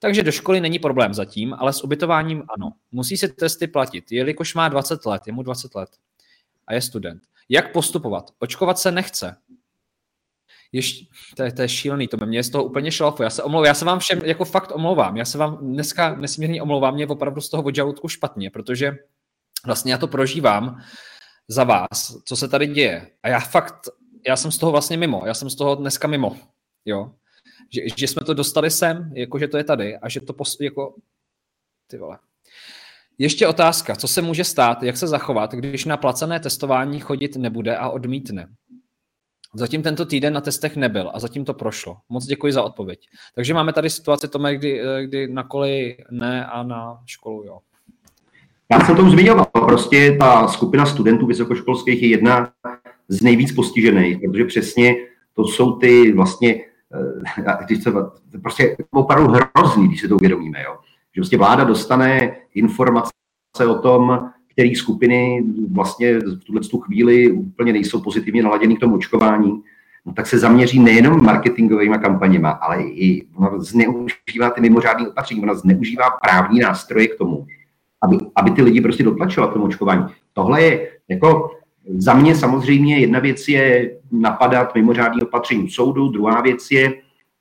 Takže do školy není problém zatím, ale s ubytováním ano. Musí se testy platit, jelikož má 20 let, je mu 20 let a je student. Jak postupovat? Očkovat se nechce. Ještě, to, je, to je šílený, to mě je z toho úplně šlafu. Já se omlouvám, já se vám všem jako fakt omlouvám. Já se vám dneska nesmírně omlouvám, mě opravdu z toho od žaludku špatně, protože vlastně já to prožívám za vás, co se tady děje. A já fakt, já jsem z toho vlastně mimo, já jsem z toho dneska mimo. Jo, že, že jsme to dostali sem, jako že to je tady a že to pos, jako ty vole. Ještě otázka, co se může stát, jak se zachovat, když na placené testování chodit nebude a odmítne. Zatím tento týden na testech nebyl a zatím to prošlo. Moc děkuji za odpověď. Takže máme tady situaci, Tome, kdy, kdy na koleji ne a na školu jo. Já jsem to už zmiňoval. Prostě ta skupina studentů vysokoškolských je jedna z nejvíc postižených, protože přesně to jsou ty vlastně Eh, když se, prostě opravdu hrozný, když se to uvědomíme. Jo. Že prostě vláda dostane informace o tom, které skupiny vlastně v tuhle tu chvíli úplně nejsou pozitivně naladěny k tomu očkování, no tak se zaměří nejenom marketingovými kampaněma, ale i ona zneužívá ty mimořádné opatření, ona zneužívá právní nástroje k tomu, aby, aby ty lidi prostě dotlačila k tomu očkování. Tohle je jako za mě samozřejmě jedna věc je napadat mimořádné opatření soudu, druhá věc je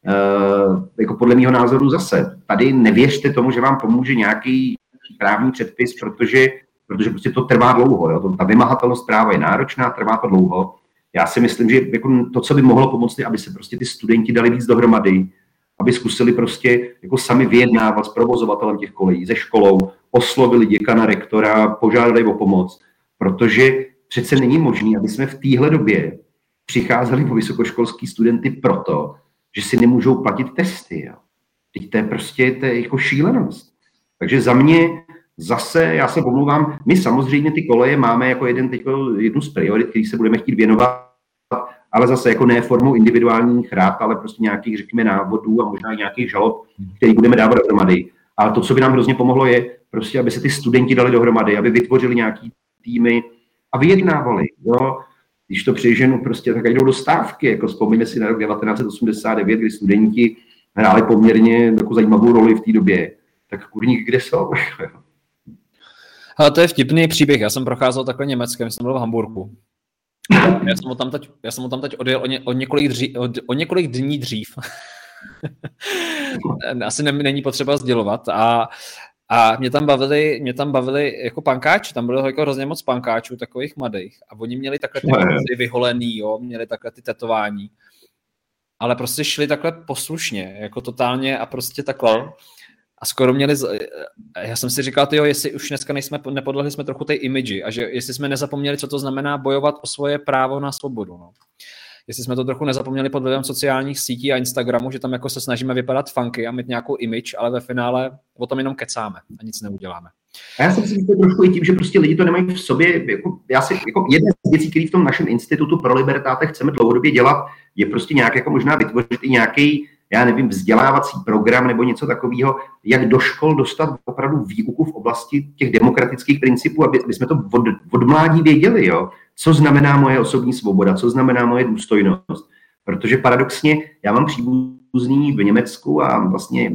Uh, jako podle mého názoru zase, tady nevěřte tomu, že vám pomůže nějaký právní předpis, protože, protože prostě to trvá dlouho. Jo? Ta vymahatelnost práva je náročná, trvá to dlouho. Já si myslím, že jako to, co by mohlo pomoct, je, aby se prostě ty studenti dali víc dohromady, aby zkusili prostě jako sami vyjednávat s provozovatelem těch kolejí, ze školou, oslovili děkana, rektora, požádali o pomoc, protože přece není možné, aby jsme v téhle době přicházeli po vysokoškolský studenty proto, že si nemůžou platit testy. Jo. Teď to je prostě to je jako šílenost. Takže za mě zase, já se pomluvám, my samozřejmě ty koleje máme jako jeden, teď, jednu z priorit, který se budeme chtít věnovat, ale zase jako ne formou individuálních rád, ale prostě nějakých, řekněme, návodů a možná nějakých žalob, který budeme dávat dohromady. Ale to, co by nám hrozně pomohlo, je prostě, aby se ty studenti dali dohromady, aby vytvořili nějaký týmy a vyjednávali. Jo? Když to přejženu, prostě tak jdou do stávky. Jako vzpomínáme si na rok 1989, kdy studenti hráli poměrně jako zajímavou roli v té době. Tak kurník, kde jsou? Ale to je vtipný příběh. Já jsem procházel takhle Německem, jsem byl v Hamburgu. Já jsem ho tam teď, já jsem ho tam teď odjel o, ně, o, několik, dří, o, o několik dní dřív. Asi ne, není potřeba sdělovat. A, a mě tam bavili, mě tam bavili jako pankáči, tam bylo jako hrozně moc pankáčů, takových mladých. A oni měli takhle ty vyholený, jo, měli takhle ty tetování. Ale prostě šli takhle poslušně, jako totálně a prostě takhle a skoro měli, já jsem si říkal, jo, jestli už dneska nejsme, nepodlehli jsme trochu té imidži a že jestli jsme nezapomněli, co to znamená bojovat o svoje právo na svobodu. No. Jestli jsme to trochu nezapomněli pod vlivem sociálních sítí a Instagramu, že tam jako se snažíme vypadat funky a mít nějakou image, ale ve finále o tom jenom kecáme a nic neuděláme. A já jsem si myslel trošku i tím, že prostě lidi to nemají v sobě. Jako, já si, jako jedna z věcí, které v tom našem institutu pro libertáte chceme dlouhodobě dělat, je prostě nějak jako možná vytvořit i nějaký já nevím, vzdělávací program nebo něco takového, jak do škol dostat opravdu výuku v oblasti těch demokratických principů, aby, aby jsme to od, od mládí věděli, jo? co znamená moje osobní svoboda, co znamená moje důstojnost. Protože paradoxně já mám příbuzný v Německu a vlastně e,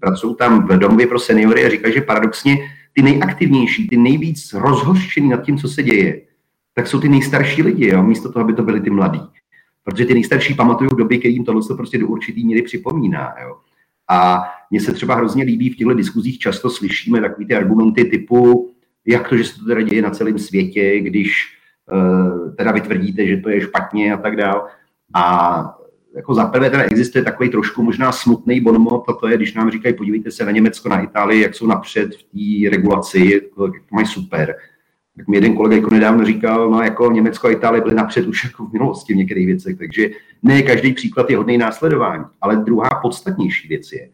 pracuji tam v domově pro seniory a říkají, že paradoxně ty nejaktivnější, ty nejvíc rozhořčený nad tím, co se děje, tak jsou ty nejstarší lidi, jo? místo toho, aby to byli ty mladí protože ty nejstarší pamatují doby, který jim tohle prostě do určitý míry připomíná. Jo. A mně se třeba hrozně líbí, v těchto diskuzích často slyšíme takové ty argumenty typu, jak to, že se to teda děje na celém světě, když uh, teda vytvrdíte, že to je špatně a tak dál. A jako za prvé teda existuje takový trošku možná smutný bonmot, a to je, když nám říkají, podívejte se na Německo, na Itálii, jak jsou napřed v té regulaci, jak to mají super tak mi jeden kolega jako nedávno říkal, no jako Německo a Itálie byly napřed už jako v minulosti v některých věcech, takže ne každý příklad je hodný následování. Ale druhá podstatnější věc je,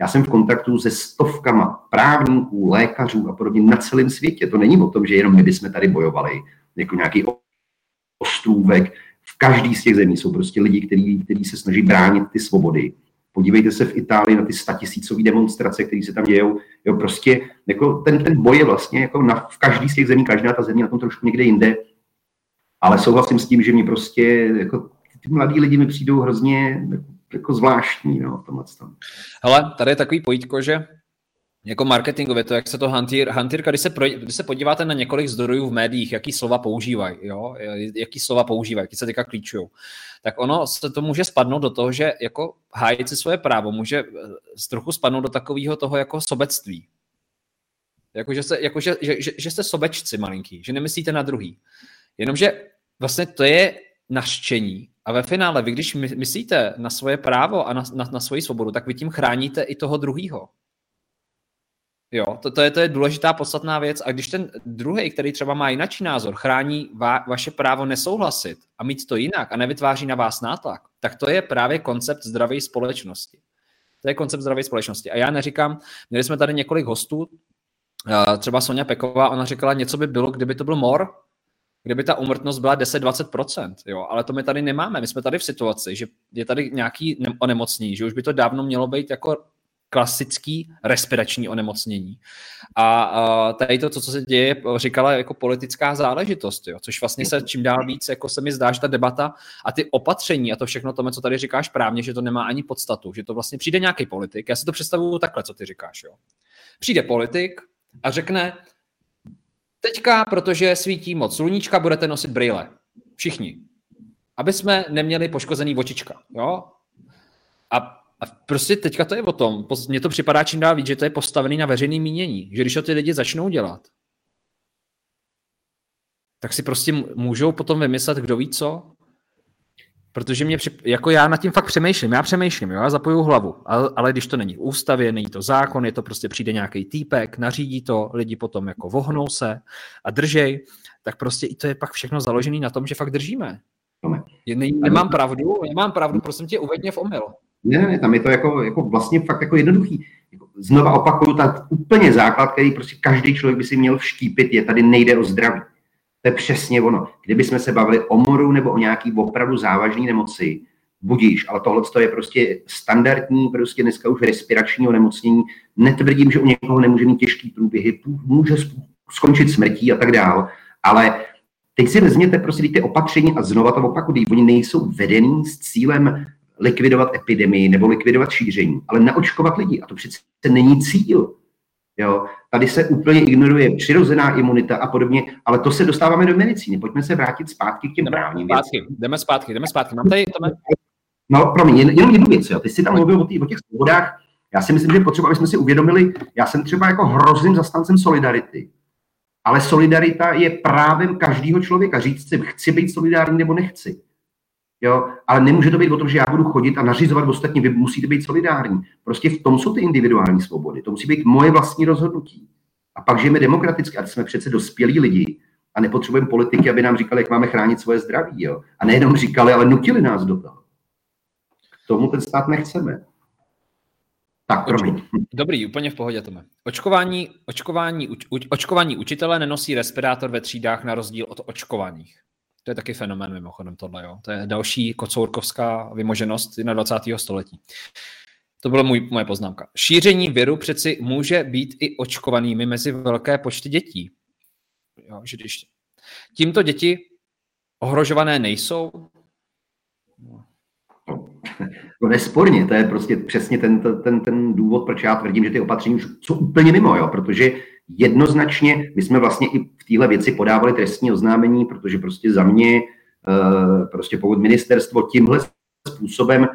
já jsem v kontaktu se stovkama právníků, lékařů a podobně na celém světě. To není o tom, že jenom my bychom tady bojovali jako nějaký ostrůvek. V každý z těch zemí jsou prostě lidi, kteří, kteří se snaží bránit ty svobody Podívejte se v Itálii na ty statisícové demonstrace, které se tam dějou. Jo, prostě jako ten, ten boj je vlastně jako na, v každý z těch zemí, každá ta země na tom trošku někde jinde. Ale souhlasím s tím, že mi prostě jako, ty mladí lidi mi přijdou hrozně jako, jako zvláštní no, v tomhle tom. Hele, tady je takový pojítko, že jako marketingově, to jak se to hantýr, hantýrka, když se, pro, když se podíváte na několik zdrojů v médiích, jaký slova používají, jo, jaký slova používají, jaký se teďka klíčují, tak ono se to může spadnout do toho, že jako hájit si svoje právo může eh, trochu spadnout do takového toho jako sobectví. Jako, že, se, jako že, že, že, že jste sobečci malinký, že nemyslíte na druhý. Jenomže vlastně to je naštění a ve finále vy, když myslíte na svoje právo a na, na, na svoji svobodu, tak vy tím chráníte i toho druhýho. Jo, to, to, je, to je důležitá podstatná věc. A když ten druhý, který třeba má jiný názor, chrání va, vaše právo nesouhlasit a mít to jinak a nevytváří na vás nátlak, tak to je právě koncept zdravé společnosti. To je koncept zdravé společnosti. A já neříkám, měli jsme tady několik hostů, třeba Sonja Peková, ona říkala, něco by bylo, kdyby to byl mor, kdyby ta umrtnost byla 10-20%, jo, ale to my tady nemáme. My jsme tady v situaci, že je tady nějaký onemocnění, že už by to dávno mělo být jako klasický respirační onemocnění. A, a tady to, co, se děje, říkala jako politická záležitost, jo, což vlastně se čím dál víc, jako se mi zdá, že ta debata a ty opatření a to všechno tomu, co tady říkáš právně, že to nemá ani podstatu, že to vlastně přijde nějaký politik. Já si to představuju takhle, co ty říkáš. Jo. Přijde politik a řekne, teďka, protože svítí moc sluníčka, budete nosit brýle. Všichni. Aby jsme neměli poškozený očička. Jo? A a prostě teďka to je o tom, mně to připadá čím dál víc, že to je postavený na veřejný mínění, že když to ty lidi začnou dělat, tak si prostě můžou potom vymyslet, kdo ví co, protože mě, jako já nad tím fakt přemýšlím, já přemýšlím, jo, já zapoju hlavu, ale, ale když to není v ústavě, není to zákon, je to prostě přijde nějaký týpek, nařídí to, lidi potom jako vohnou se a držej, tak prostě i to je pak všechno založené na tom, že fakt držíme. Ne, nemám pravdu, nemám pravdu, prosím tě, uvedně v omyl. Ne, ne, tam je to jako, jako vlastně fakt jako jednoduchý. Jako znova opakuju, tak úplně základ, který prostě každý člověk by si měl vštípit, je tady nejde o zdraví. To je přesně ono. Kdyby jsme se bavili o moru nebo o nějaký opravdu závažné nemoci, budíš, ale tohle je prostě standardní, prostě dneska už respirační onemocnění. Netvrdím, že u někoho nemůže mít těžký průběhy, může skončit smrtí a tak dál, ale teď si vezměte prostě ty opatření a znova to opakují, oni nejsou vedený s cílem likvidovat epidemii nebo likvidovat šíření, ale naočkovat lidi. A to přece není cíl. Jo? Tady se úplně ignoruje přirozená imunita a podobně, ale to se dostáváme do medicíny. Pojďme se vrátit zpátky k těm právním zpátky, věcem. Jdeme zpátky, jdeme zpátky. Mám tady, jdeme... No, promiň, jen, jenom jednu věc. Jo. Ty jsi tam mluvil o, tý, o těch svobodách. Já si myslím, že potřeba, aby jsme si uvědomili, já jsem třeba jako hrozným zastáncem solidarity. Ale solidarita je právem každého člověka. Říct si, chci být solidární nebo nechci. Jo? Ale nemůže to být o tom, že já budu chodit a nařizovat ostatní, vy musíte být solidární. Prostě v tom jsou ty individuální svobody. To musí být moje vlastní rozhodnutí. A pak žijeme demokraticky, a jsme přece dospělí lidi a nepotřebujeme politiky, aby nám říkali, jak máme chránit svoje zdraví. Jo? A nejenom říkali, ale nutili nás do toho. K tomu ten stát nechceme. Tak, promiň. Dobrý, úplně v pohodě, Tome. Očkování, očkování, uč, očkování učitele nenosí respirátor ve třídách na rozdíl od očkovaných. To je taky fenomén mimochodem tohle, jo. To je další kocourkovská vymoženost na 20. století. To byla můj, moje poznámka. Šíření viru přeci může být i očkovanými mezi velké počty dětí. Jo, že když tímto děti ohrožované nejsou? No nesporně, to je prostě přesně ten, ten, ten důvod, proč já tvrdím, že ty opatření jsou úplně mimo, jo, protože jednoznačně, my jsme vlastně i v téhle věci podávali trestní oznámení, protože prostě za mě, eh, prostě pokud ministerstvo tímhle způsobem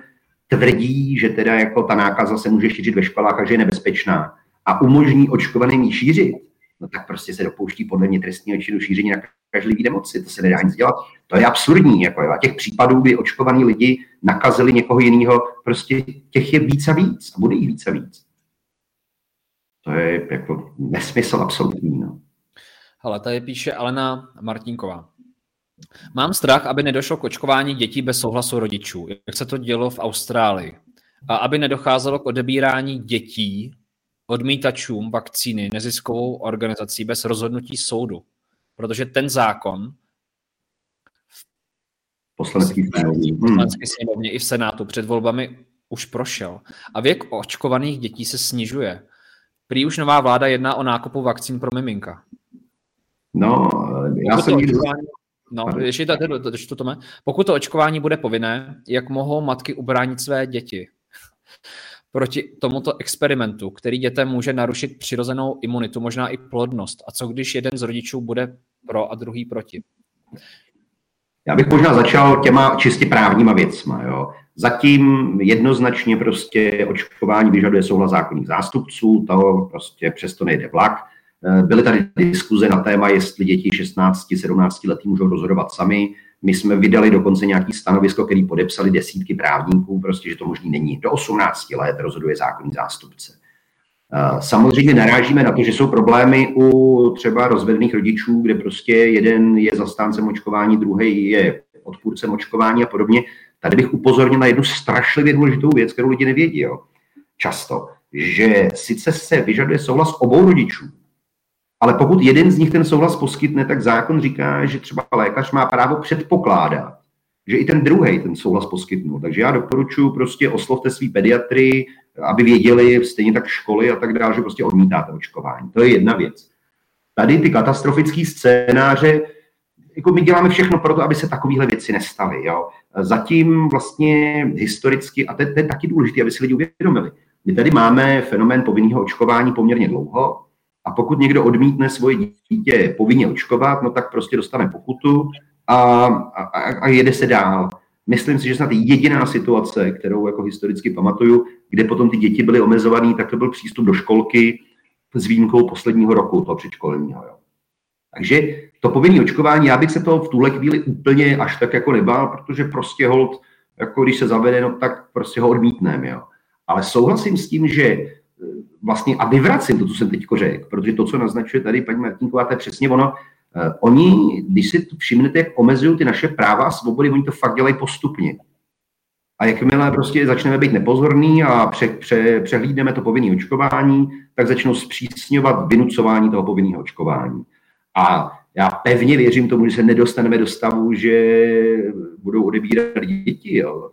tvrdí, že teda jako ta nákaza se může šířit ve školách a že je nebezpečná a umožní očkovaným ji šířit, no tak prostě se dopouští podle mě trestního činu šíření na každý nemoci. To se nedá nic dělat. To je absurdní. Jako, jo. A těch případů, kdy očkovaní lidi nakazili někoho jiného, prostě těch je víc a víc a bude jich víc a víc. To je jako nesmysl absolutní. No. Hele, tady píše Alena Martinková. Mám strach, aby nedošlo k očkování dětí bez souhlasu rodičů, jak se to dělo v Austrálii. A aby nedocházelo k odebírání dětí odmítačům vakcíny neziskovou organizací bez rozhodnutí soudu. Protože ten zákon v poslanecké sněmovně i v Senátu před volbami už prošel. A věk očkovaných dětí se snižuje. Prý už nová vláda jedná o nákupu vakcín pro miminka. No, já jsem nikdy... No, ještě tady, to, to, Pokud to očkování bude povinné, jak mohou matky ubránit své děti proti tomuto experimentu, který dětem může narušit přirozenou imunitu, možná i plodnost? A co když jeden z rodičů bude pro a druhý proti? Já bych možná začal těma čistě právníma věcma. Jo. Zatím jednoznačně prostě očkování vyžaduje souhlas zákonných zástupců, to prostě přesto nejde vlak. Eh, byly tady diskuze na téma, jestli děti 16-17 letý můžou rozhodovat sami. My jsme vydali dokonce nějaký stanovisko, který podepsali desítky právníků, prostě, že to možný není. Do 18 let rozhoduje zákonný zástupce. Eh, samozřejmě narážíme na to, že jsou problémy u třeba rozvedených rodičů, kde prostě jeden je zastáncem očkování, druhý je odpůrcem očkování a podobně. Tady bych upozornil na jednu strašlivě důležitou věc, kterou lidi nevědí. Jo. Často, že sice se vyžaduje souhlas obou rodičů, ale pokud jeden z nich ten souhlas poskytne, tak zákon říká, že třeba lékař má právo předpokládat, že i ten druhý ten souhlas poskytnul. Takže já doporučuji prostě oslovte svý pediatry aby věděli stejně tak školy a tak dále, že prostě odmítáte očkování. To je jedna věc. Tady ty katastrofické scénáře, jako my děláme všechno pro to, aby se takovéhle věci nestaly. Jo. Zatím vlastně historicky, a to, to je taky důležité, aby si lidi uvědomili, my tady máme fenomén povinného očkování poměrně dlouho a pokud někdo odmítne svoje dítě povinně očkovat, no tak prostě dostane pokutu a, a, a jede se dál. Myslím si, že snad jediná situace, kterou jako historicky pamatuju, kde potom ty děti byly omezované, tak to byl přístup do školky s výjimkou posledního roku toho předškolního. Jo. Takže to povinné očkování, já bych se to v tuhle chvíli úplně až tak jako nebál, protože prostě hold, jako když se zavede, no tak prostě ho odmítneme. Ale souhlasím s tím, že e, vlastně a vyvracím to, co jsem teď řekl, protože to, co naznačuje tady paní Martinková, to je přesně ono. E, oni, když si všimnete, jak omezují ty naše práva a svobody, oni to fakt dělají postupně. A jakmile prostě začneme být nepozorní a pře, pře, přehlídneme to povinné očkování, tak začnou zpřísňovat vynucování toho povinného očkování. A já pevně věřím tomu, že se nedostaneme do stavu, že budou odebírat děti jo,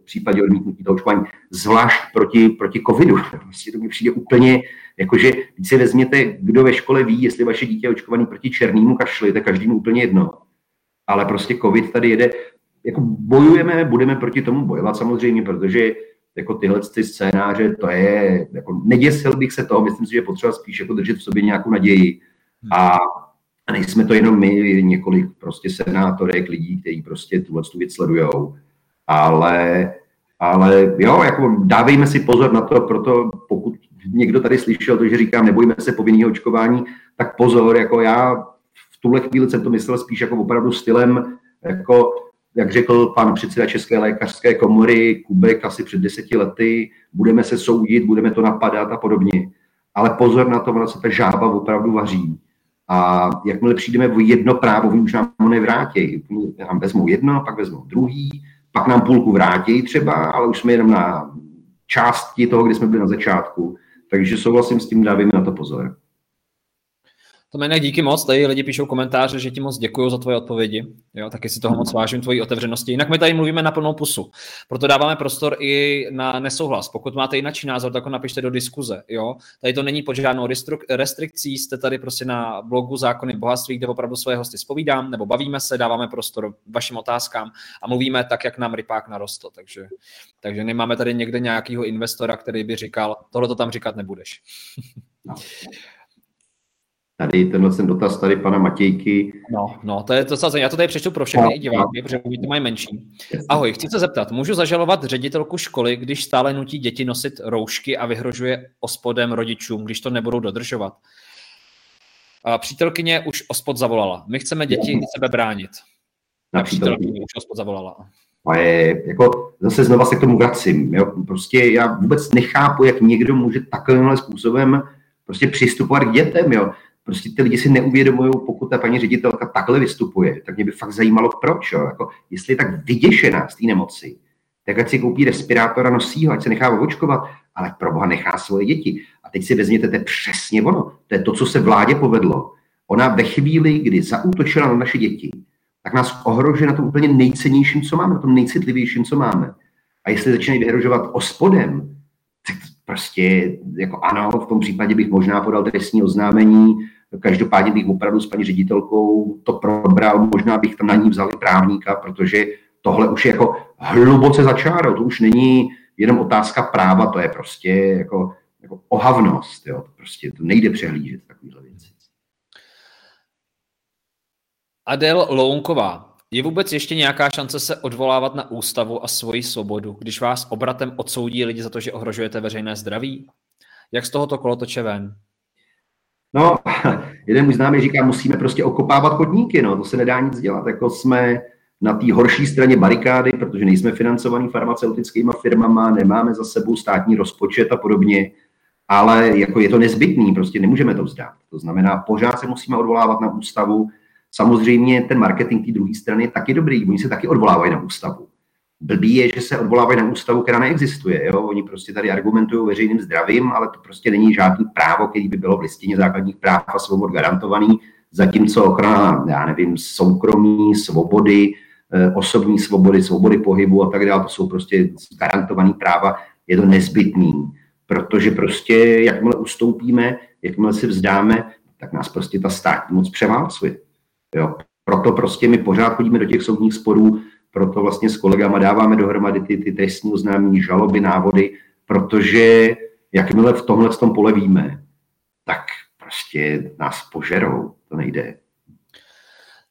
v případě odmítnutí toho očkování, zvlášť proti, proti covidu. Vlastně to mi přijde úplně, jakože když si vezměte, kdo ve škole ví, jestli vaše dítě je očkovaný proti černému kašli, tak každému úplně jedno. Ale prostě covid tady jede, jako bojujeme, budeme proti tomu bojovat samozřejmě, protože jako tyhle ty scénáře, to je, jako neděsil bych se toho, myslím si, že je potřeba spíš jako držet v sobě nějakou naději. A a nejsme to jenom my, několik prostě senátorek, lidí, kteří prostě tuhle tu věc sledujou. Ale, ale jo, jako dávejme si pozor na to, proto pokud někdo tady slyšel to, že říkám, nebojíme se povinného očkování, tak pozor, jako já v tuhle chvíli jsem to myslel spíš jako opravdu stylem, jako jak řekl pan předseda České lékařské komory Kubek asi před deseti lety, budeme se soudit, budeme to napadat a podobně. Ale pozor na to, ono se ta žába opravdu vaří. A jakmile přijdeme o jedno právo, oni už nám ho nevrátí. Nám vezmou jedno, pak vezmou druhý, pak nám půlku vrátí třeba, ale už jsme jenom na části toho, kde jsme byli na začátku. Takže souhlasím s tím, dávíme na to pozor. To jméne díky moc, tady lidi píšou komentáře, že ti moc děkuji za tvoje odpovědi. Jo, taky si toho moc vážím, tvojí otevřenosti. Jinak my tady mluvíme na plnou pusu. Proto dáváme prostor i na nesouhlas. Pokud máte jiný názor, tak ho napište do diskuze. Jo? Tady to není pod žádnou restrikcí, jste tady prostě na blogu Zákony bohatství, kde opravdu svoje hosty spovídám, nebo bavíme se, dáváme prostor vašim otázkám a mluvíme tak, jak nám rypák narostl. Takže, takže nemáme tady někde nějakého investora, který by říkal, tohle to tam říkat nebudeš. No. Tady tenhle ten dotaz tady pana Matějky. No, no, to je to sazení. Já to tady přečtu pro všechny no, diváky, protože to mají menší. Ahoj, chci se zeptat, můžu zažalovat ředitelku školy, když stále nutí děti nosit roušky a vyhrožuje ospodem rodičům, když to nebudou dodržovat? A přítelkyně už ospod zavolala. My chceme děti sebe bránit. Na přítelkyně už ospod zavolala. A je, jako, zase znova se k tomu vracím. Jo? Prostě já vůbec nechápu, jak někdo může takovýmhle způsobem prostě přistupovat k dětem. Jo? Prostě ty lidi si neuvědomují, pokud ta paní ředitelka takhle vystupuje, tak mě by fakt zajímalo, proč. Jo? Jako, jestli je tak vyděšená z té nemoci, tak ať si koupí respirátor a nosí ho, ať se nechá očkovat, ale pro boha nechá svoje děti. A teď si vezměte, to je přesně ono. To je to, co se vládě povedlo. Ona ve chvíli, kdy zaútočila na naše děti, tak nás ohrožuje na tom úplně nejcennějším, co máme, na tom nejcitlivějším, co máme. A jestli začínají vyhrožovat ospodem, tak prostě jako ano, v tom případě bych možná podal trestní oznámení, Každopádně bych opravdu s paní ředitelkou to probral, možná bych tam na ní vzali právníka, protože tohle už je jako hluboce začárou, to už není jenom otázka práva, to je prostě jako, jako ohavnost, jo? to prostě to nejde přehlížet takovýhle věci. Adel Lounková. Je vůbec ještě nějaká šance se odvolávat na ústavu a svoji svobodu, když vás obratem odsoudí lidi za to, že ohrožujete veřejné zdraví? Jak z tohoto kolotoče ven? No, jeden můj známý říká, musíme prostě okopávat chodníky, no, to se nedá nic dělat, jako jsme na té horší straně barikády, protože nejsme financovaní farmaceutickými firmama, nemáme za sebou státní rozpočet a podobně, ale jako je to nezbytný, prostě nemůžeme to vzdát. To znamená, pořád se musíme odvolávat na ústavu. Samozřejmě ten marketing té druhé strany je taky dobrý, oni se taky odvolávají na ústavu. Blbý je, že se odvolávají na ústavu, která neexistuje. Jo? Oni prostě tady argumentují veřejným zdravím, ale to prostě není žádný právo, který by bylo v listině základních práv a svobod garantovaný, zatímco ochrana, já nevím, soukromí, svobody, eh, osobní svobody, svobody pohybu a tak dále, to jsou prostě garantované práva, je to nezbytný. protože prostě jakmile ustoupíme, jakmile si vzdáme, tak nás prostě ta státní moc převálcuje. Jo. Proto prostě my pořád chodíme do těch soudních sporů, proto vlastně s kolegama dáváme dohromady ty, ty trestní oznámení, žaloby, návody, protože jakmile v tomhle tom pole víme, tak prostě nás požerou, to nejde.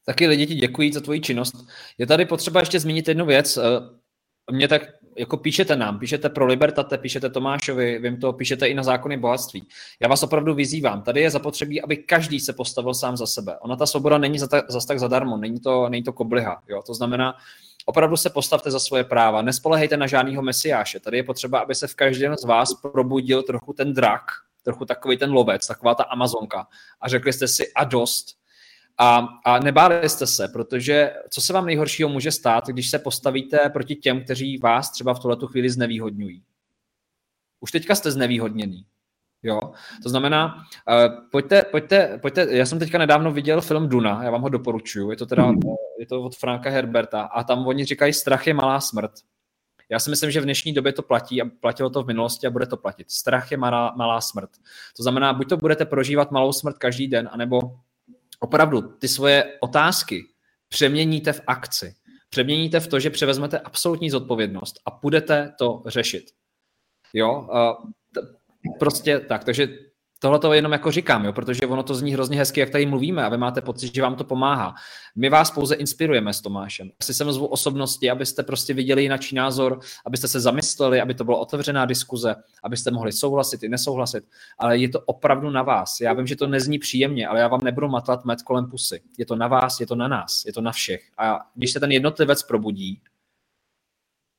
Taky lidi ti děkují za tvoji činnost. Je tady potřeba ještě zmínit jednu věc. Eh, mě tak jako píšete nám, píšete pro Libertate, píšete Tomášovi, vím to, píšete i na zákony bohatství. Já vás opravdu vyzývám. Tady je zapotřebí, aby každý se postavil sám za sebe. Ona ta svoboda není zase tak zadarmo, není to, není to kobliha. Jo? To znamená, opravdu se postavte za svoje práva, nespolehejte na žádného mesiáše. Tady je potřeba, aby se v každém z vás probudil trochu ten drak, trochu takový ten lovec, taková ta Amazonka a řekli jste si a dost, a, a nebáli jste se, protože co se vám nejhoršího může stát, když se postavíte proti těm, kteří vás třeba v tuhle chvíli znevýhodňují. Už teďka jste znevýhodněný. Jo? To znamená, uh, pojďte, pojďte, pojďte, já jsem teďka nedávno viděl film Duna, já vám ho doporučuji, je to teda, mm. je to od Franka Herberta a tam oni říkají, strach je malá smrt. Já si myslím, že v dnešní době to platí a platilo to v minulosti a bude to platit. Strach je malá, malá smrt. To znamená, buď to budete prožívat malou smrt každý den, anebo opravdu ty svoje otázky přeměníte v akci. Přeměníte v to, že převezmete absolutní zodpovědnost a budete to řešit. Jo, prostě tak, takže tohle to jenom jako říkám, jo, protože ono to zní hrozně hezky, jak tady mluvíme a vy máte pocit, že vám to pomáhá. My vás pouze inspirujeme s Tomášem. Asi sem zvu osobnosti, abyste prostě viděli jináčí názor, abyste se zamysleli, aby to byla otevřená diskuze, abyste mohli souhlasit i nesouhlasit, ale je to opravdu na vás. Já vím, že to nezní příjemně, ale já vám nebudu matlat met kolem pusy. Je to na vás, je to na nás, je to na všech. A když se ten jednotlivec probudí,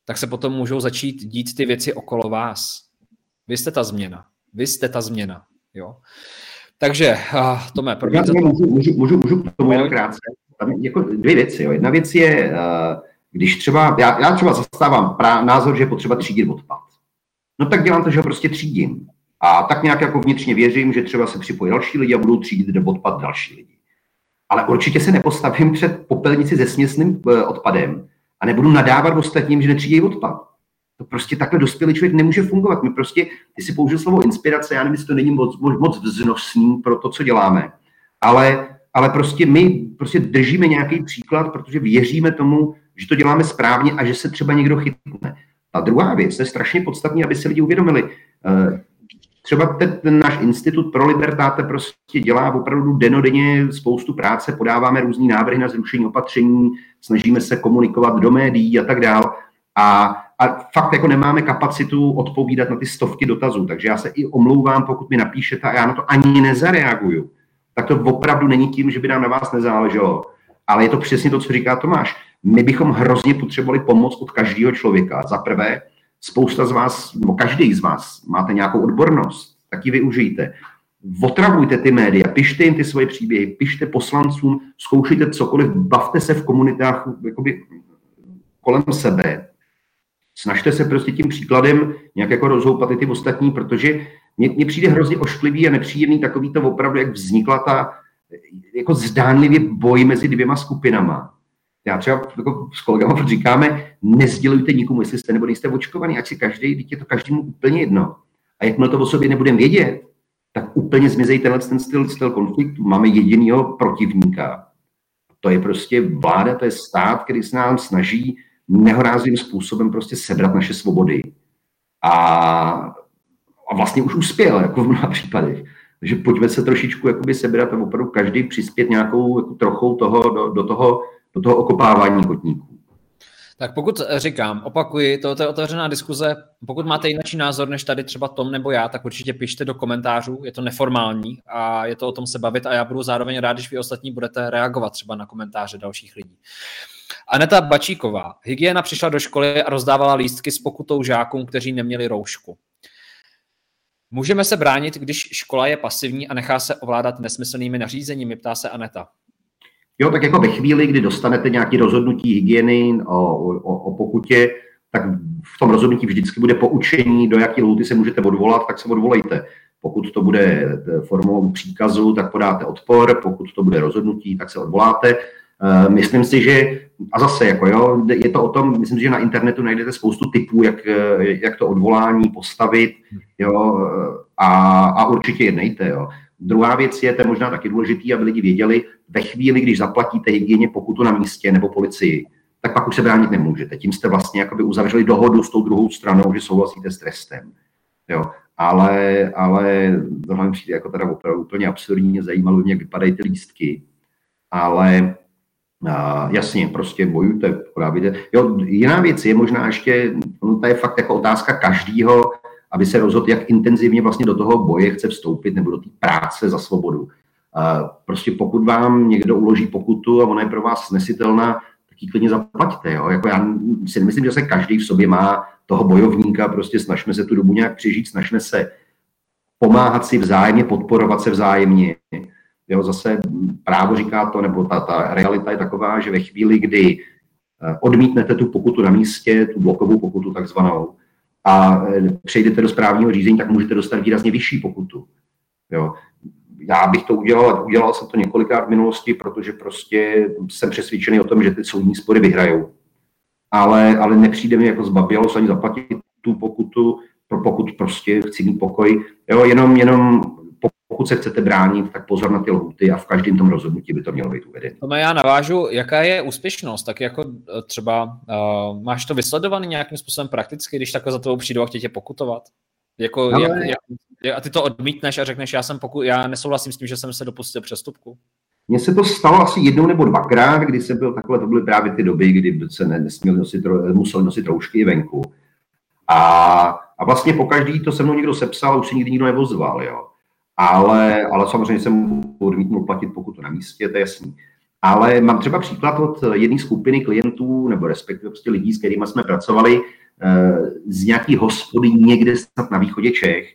tak se potom můžou začít dít ty věci okolo vás. Vy jste ta změna. Vy jste ta změna. Jo? Takže, uh, Tome, první... to... můžu, můžu, můžu, můžu k tomu jenom krátce. Tam jako dvě věci. Jo. Jedna věc je, uh, když třeba, já, já třeba zastávám prá, názor, že je potřeba třídit odpad. No tak dělám to, že ho prostě třídím. A tak nějak jako vnitřně věřím, že třeba se připojí další lidi a budou třídit odpad další lidi. Ale určitě se nepostavím před popelnici se směsným uh, odpadem a nebudu nadávat ostatním, že netřídí odpad. To prostě takhle dospělý člověk nemůže fungovat. My prostě, ty si použil slovo inspirace, já nevím, jestli to není moc, moc, vznosný pro to, co děláme, ale, ale prostě my prostě držíme nějaký příklad, protože věříme tomu, že to děláme správně a že se třeba někdo chytne. A druhá věc, je strašně podstatný, aby si lidi uvědomili. Eh, třeba ten, ten náš institut pro libertáte prostě dělá opravdu denodenně spoustu práce, podáváme různé návrhy na zrušení opatření, snažíme se komunikovat do médií a tak dále. A a fakt jako nemáme kapacitu odpovídat na ty stovky dotazů, takže já se i omlouvám, pokud mi napíšete a já na to ani nezareaguju. Tak to opravdu není tím, že by nám na vás nezáleželo, ale je to přesně to, co říká Tomáš. My bychom hrozně potřebovali pomoc od každého člověka. Za prvé, spousta z vás, nebo každý z vás máte nějakou odbornost, tak ji využijte. Otravujte ty média, pište jim ty svoje příběhy, pište poslancům, zkoušejte cokoliv, bavte se v komunitách jakoby, kolem sebe, snažte se prostě tím příkladem nějak jako rozhoupat i ty ostatní, protože mně, přijde hrozně ošklivý a nepříjemný takový to opravdu, jak vznikla ta jako zdánlivě boj mezi dvěma skupinama. Já třeba jako s kolegama říkáme, nezdělujte nikomu, jestli jste nebo nejste očkovaný, ať si každý, teď je to každému úplně jedno. A jakmile to o sobě nebudeme vědět, tak úplně zmizej tenhle ten styl, styl konfliktu. Máme jediného protivníka. To je prostě vláda, to je stát, který se nám snaží nehorázným způsobem prostě sebrat naše svobody. A, a vlastně už uspěl, jako v mnoha případech. Takže pojďme se trošičku jakoby sebrat a opravdu každý přispět nějakou jako trochou toho, do, do, toho, do toho okopávání kotníků. Tak pokud říkám, opakuji, to je otevřená diskuze, pokud máte jiný názor než tady třeba Tom nebo já, tak určitě pište do komentářů, je to neformální a je to o tom se bavit a já budu zároveň rád, když vy ostatní budete reagovat třeba na komentáře dalších lidí. Aneta Bačíková. Hygiena přišla do školy a rozdávala lístky s pokutou žákům, kteří neměli roušku. Můžeme se bránit, když škola je pasivní a nechá se ovládat nesmyslnými nařízeními, ptá se Aneta. Jo, tak jako ve chvíli, kdy dostanete nějaké rozhodnutí hygieny o, o, o pokutě, tak v tom rozhodnutí vždycky bude poučení, do jaké lhuty se můžete odvolat, tak se odvolejte. Pokud to bude formou příkazu, tak podáte odpor, pokud to bude rozhodnutí, tak se odvoláte. Eh, myslím si, že a zase, jako jo, je to o tom, myslím, že na internetu najdete spoustu typů, jak, jak to odvolání postavit, jo, a, a určitě jednejte, jo. Druhá věc je, to je možná taky důležitý, aby lidi věděli, ve chvíli, když zaplatíte hygieně pokutu na místě nebo policii, tak pak už se bránit nemůžete. Tím jste vlastně jakoby uzavřeli dohodu s tou druhou stranou, že souhlasíte s trestem. Jo. Ale, ale tohle mi přijde jako teda opravdu úplně absurdně zajímalo, jak vypadají ty lístky. Ale a, jasně, prostě bojujte, podávíte. Jo, jiná věc je možná ještě, no to je fakt jako otázka každýho, aby se rozhodl, jak intenzivně vlastně do toho boje chce vstoupit nebo do té práce za svobodu. A prostě pokud vám někdo uloží pokutu a ona je pro vás snesitelná, tak ji klidně zaplaťte. Jo? Jako já si nemyslím, že se každý v sobě má toho bojovníka, prostě snažme se tu dobu nějak přežít, snažme se pomáhat si vzájemně, podporovat se vzájemně. Jo, zase právo říká to, nebo ta, ta realita je taková, že ve chvíli, kdy eh, odmítnete tu pokutu na místě, tu blokovou pokutu takzvanou, a eh, přejdete do správního řízení, tak můžete dostat výrazně vyšší pokutu. Jo. Já bych to udělal, udělal jsem to několikrát v minulosti, protože prostě jsem přesvědčený o tom, že ty soudní spory vyhrajou. Ale, ale nepřijde mi jako zbabělo ani zaplatit tu pokutu, pro pokud prostě chci mít pokoj. Jo, jenom, jenom pokud se chcete bránit, tak pozor na ty lhuty a v každém tom rozhodnutí by to mělo být uvedeno. Tome, já navážu, jaká je úspěšnost, tak jako eh, třeba uh, máš to vysledovaný nějakým způsobem prakticky, když takhle za tebou přijdou a chtějí tě pokutovat? Jako, Ale... jak, jak, a ty to odmítneš a řekneš, já, jsem poku, já nesouhlasím s tím, že jsem se dopustil přestupku? Mně se to stalo asi jednou nebo dvakrát, kdy jsem byl takhle, to byly právě ty doby, kdy se nesměl nosit, musel nosit roušky venku. A, a vlastně po každý to se mnou někdo sepsal, už se nikdy nikdo nevozval, jo ale, ale samozřejmě jsem odmítnul platit pokutu na místě, to je jasný. Ale mám třeba příklad od jedné skupiny klientů, nebo respektive prostě lidí, s kterými jsme pracovali, eh, z nějaký hospody někde snad na východě Čech,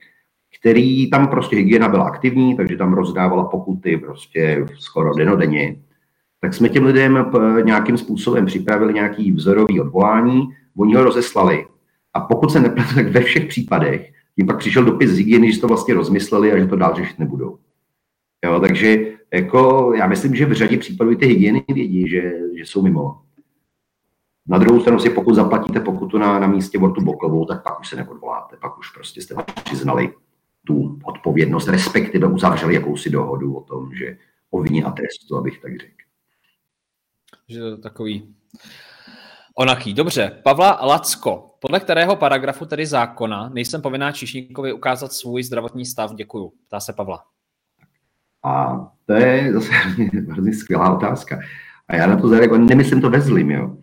který tam prostě hygiena byla aktivní, takže tam rozdávala pokuty prostě skoro denodenně. Tak jsme těm lidem eh, nějakým způsobem připravili nějaký vzorový odvolání, oni ho rozeslali. A pokud se nepletu, tak ve všech případech jim pak přišel dopis z hygieny, že to vlastně rozmysleli a že to dál řešit nebudou. Jo, takže jako, já myslím, že v řadě případů ty hygieny vědí, že, že jsou mimo. Na druhou stranu si pokud zaplatíte pokutu na, na místě Vortu Bokovou, tak pak už se neodvoláte, pak už prostě jste přiznali tu odpovědnost, respektive uzavřeli jakousi dohodu o tom, že o vině a trestu, abych tak řekl. Že to takový onaký. Dobře, Pavla Lacko, podle kterého paragrafu tedy zákona nejsem povinná Čišníkovi ukázat svůj zdravotní stav? Děkuju. Ptá se Pavla. A to je zase hrozně skvělá otázka. A já na to zareaguji, nemyslím to ve zlým, jo.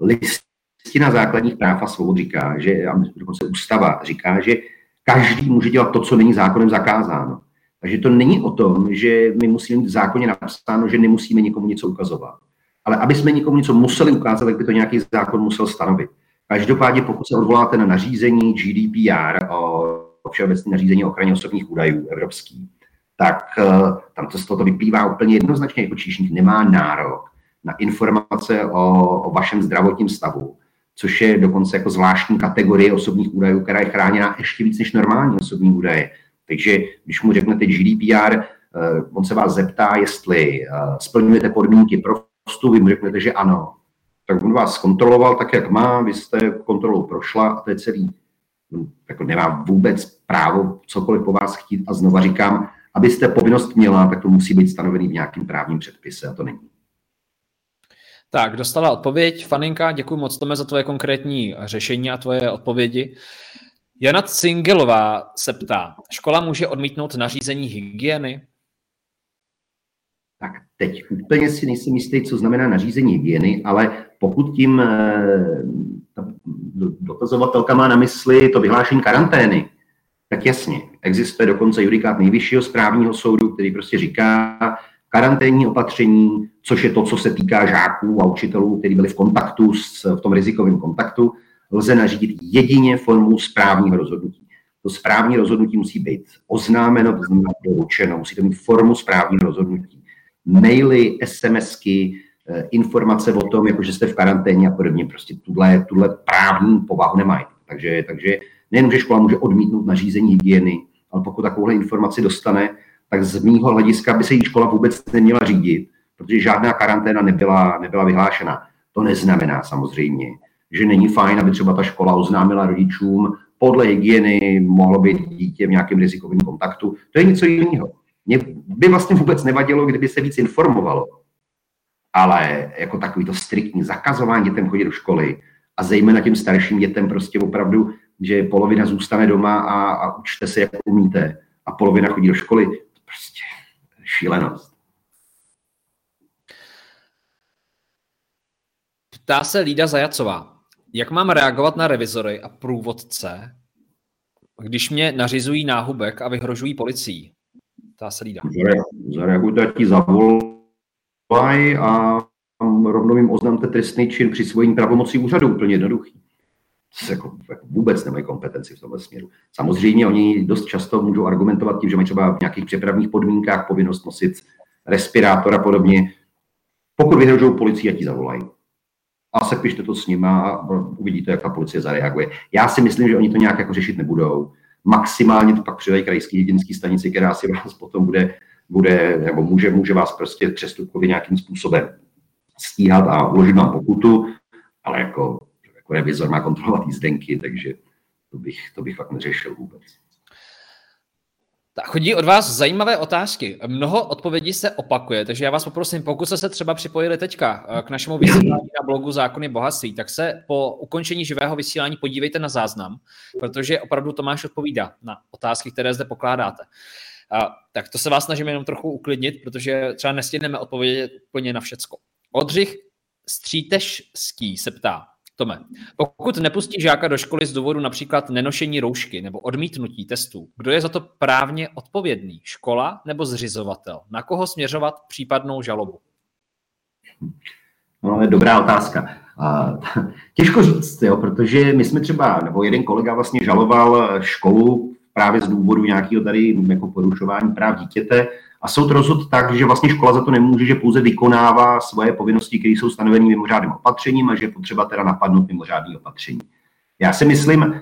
Listina základních práv a svobod říká, že, a dokonce ústava říká, že každý může dělat to, co není zákonem zakázáno. Takže to není o tom, že my musíme mít v zákoně napsáno, že nemusíme někomu něco ukazovat. Ale aby jsme někomu něco museli ukázat, tak by to nějaký zákon musel stanovit. Každopádně, pokud se odvoláte na nařízení GDPR o všeobecné nařízení o ochraně osobních údajů evropský, tak eh, tam to z toho vyplývá úplně jednoznačně, jako číšník nemá nárok na informace o, o vašem zdravotním stavu, což je dokonce jako zvláštní kategorie osobních údajů, která je chráněna ještě víc než normální osobní údaje. Takže když mu řeknete GDPR, eh, on se vás zeptá, jestli eh, splňujete podmínky pro vstup, vy mu řeknete, že ano, tak on vás kontroloval tak, jak má, vy jste kontrolou prošla a to je celý. Jako nemá vůbec právo cokoliv po vás chtít a znova říkám, abyste povinnost měla, tak to musí být stanovený v nějakém právním předpise a to není. Tak, dostala odpověď. Faninka, děkuji moc Tome za tvoje konkrétní řešení a tvoje odpovědi. Jana Cingelová se ptá, škola může odmítnout nařízení hygieny? Tak teď úplně si nejsem jistý, co znamená nařízení hygieny, ale pokud tím eh, ta dotazovatelka má na mysli to vyhlášení karantény, tak jasně, existuje dokonce judikát nejvyššího správního soudu, který prostě říká, karanténní opatření, což je to, co se týká žáků a učitelů, kteří byli v kontaktu, s, v tom rizikovém kontaktu, lze nařídit jedině formou správního rozhodnutí. To správní rozhodnutí musí být oznámeno, to znamená doručeno, musí to mít formu správního rozhodnutí maily, SMSky, informace o tom, jako že jste v karanténě a podobně, prostě tuhle, tuhle právní povahu nemají. Takže, takže nejen, že škola může odmítnout nařízení hygieny, ale pokud takovouhle informaci dostane, tak z mýho hlediska by se jí škola vůbec neměla řídit, protože žádná karanténa nebyla, nebyla vyhlášena. To neznamená samozřejmě, že není fajn, aby třeba ta škola oznámila rodičům, podle hygieny mohlo být dítě v nějakém rizikovém kontaktu. To je něco jiného. Mě by vlastně vůbec nevadilo, kdyby se víc informovalo. Ale jako takový to striktní zakazování dětem chodit do školy a zejména těm starším dětem prostě opravdu, že polovina zůstane doma a, a učte se, jak umíte a polovina chodí do školy, to prostě šílenost. Ptá se Lída Zajacová. Jak mám reagovat na revizory a průvodce, když mě nařizují náhubek a vyhrožují policií? Ptá se Lída. Zareagujte, ti zavolaj a rovnou jim oznamte trestný čin při svojím pravomocí úřadu, úplně jednoduchý. Jako, jako vůbec nemají kompetenci v tomhle směru. Samozřejmě oni dost často můžou argumentovat tím, že mají třeba v nějakých přepravních podmínkách povinnost nosit respirátor a podobně. Pokud vyhrožují policii, a ti zavolají a sepište to s nima a uvidíte, jak ta policie zareaguje. Já si myslím, že oni to nějak jako řešit nebudou. Maximálně to pak přidají krajský hygienický stanici, která si vás potom bude, bude nebo může, může vás prostě přestupkově nějakým způsobem stíhat a uložit vám pokutu, ale jako, jako revizor má kontrolovat jízdenky, takže to bych, to bych fakt neřešil vůbec. Tak chodí od vás zajímavé otázky. Mnoho odpovědí se opakuje, takže já vás poprosím, pokud jste se třeba připojili teďka eh, k našemu vysílání na blogu Zákony bohatství, tak se po ukončení živého vysílání podívejte na záznam, protože opravdu Tomáš odpovídá na otázky, které zde pokládáte. A, tak to se vás snažíme jenom trochu uklidnit, protože třeba nestihneme odpovědět úplně na všecko. Odřich Střítešský se ptá, Tome, pokud nepustí žáka do školy z důvodu například nenošení roušky nebo odmítnutí testů, kdo je za to právně odpovědný? Škola nebo zřizovatel? Na koho směřovat případnou žalobu? No, je dobrá otázka. A, těžko říct, jo, protože my jsme třeba, nebo jeden kolega vlastně žaloval školu právě z důvodu nějakého tady jako porušování práv dítěte a soud rozhodl tak, že vlastně škola za to nemůže, že pouze vykonává svoje povinnosti, které jsou stanoveny mimořádným opatřením a že je potřeba teda napadnout mimořádný opatření. Já si myslím,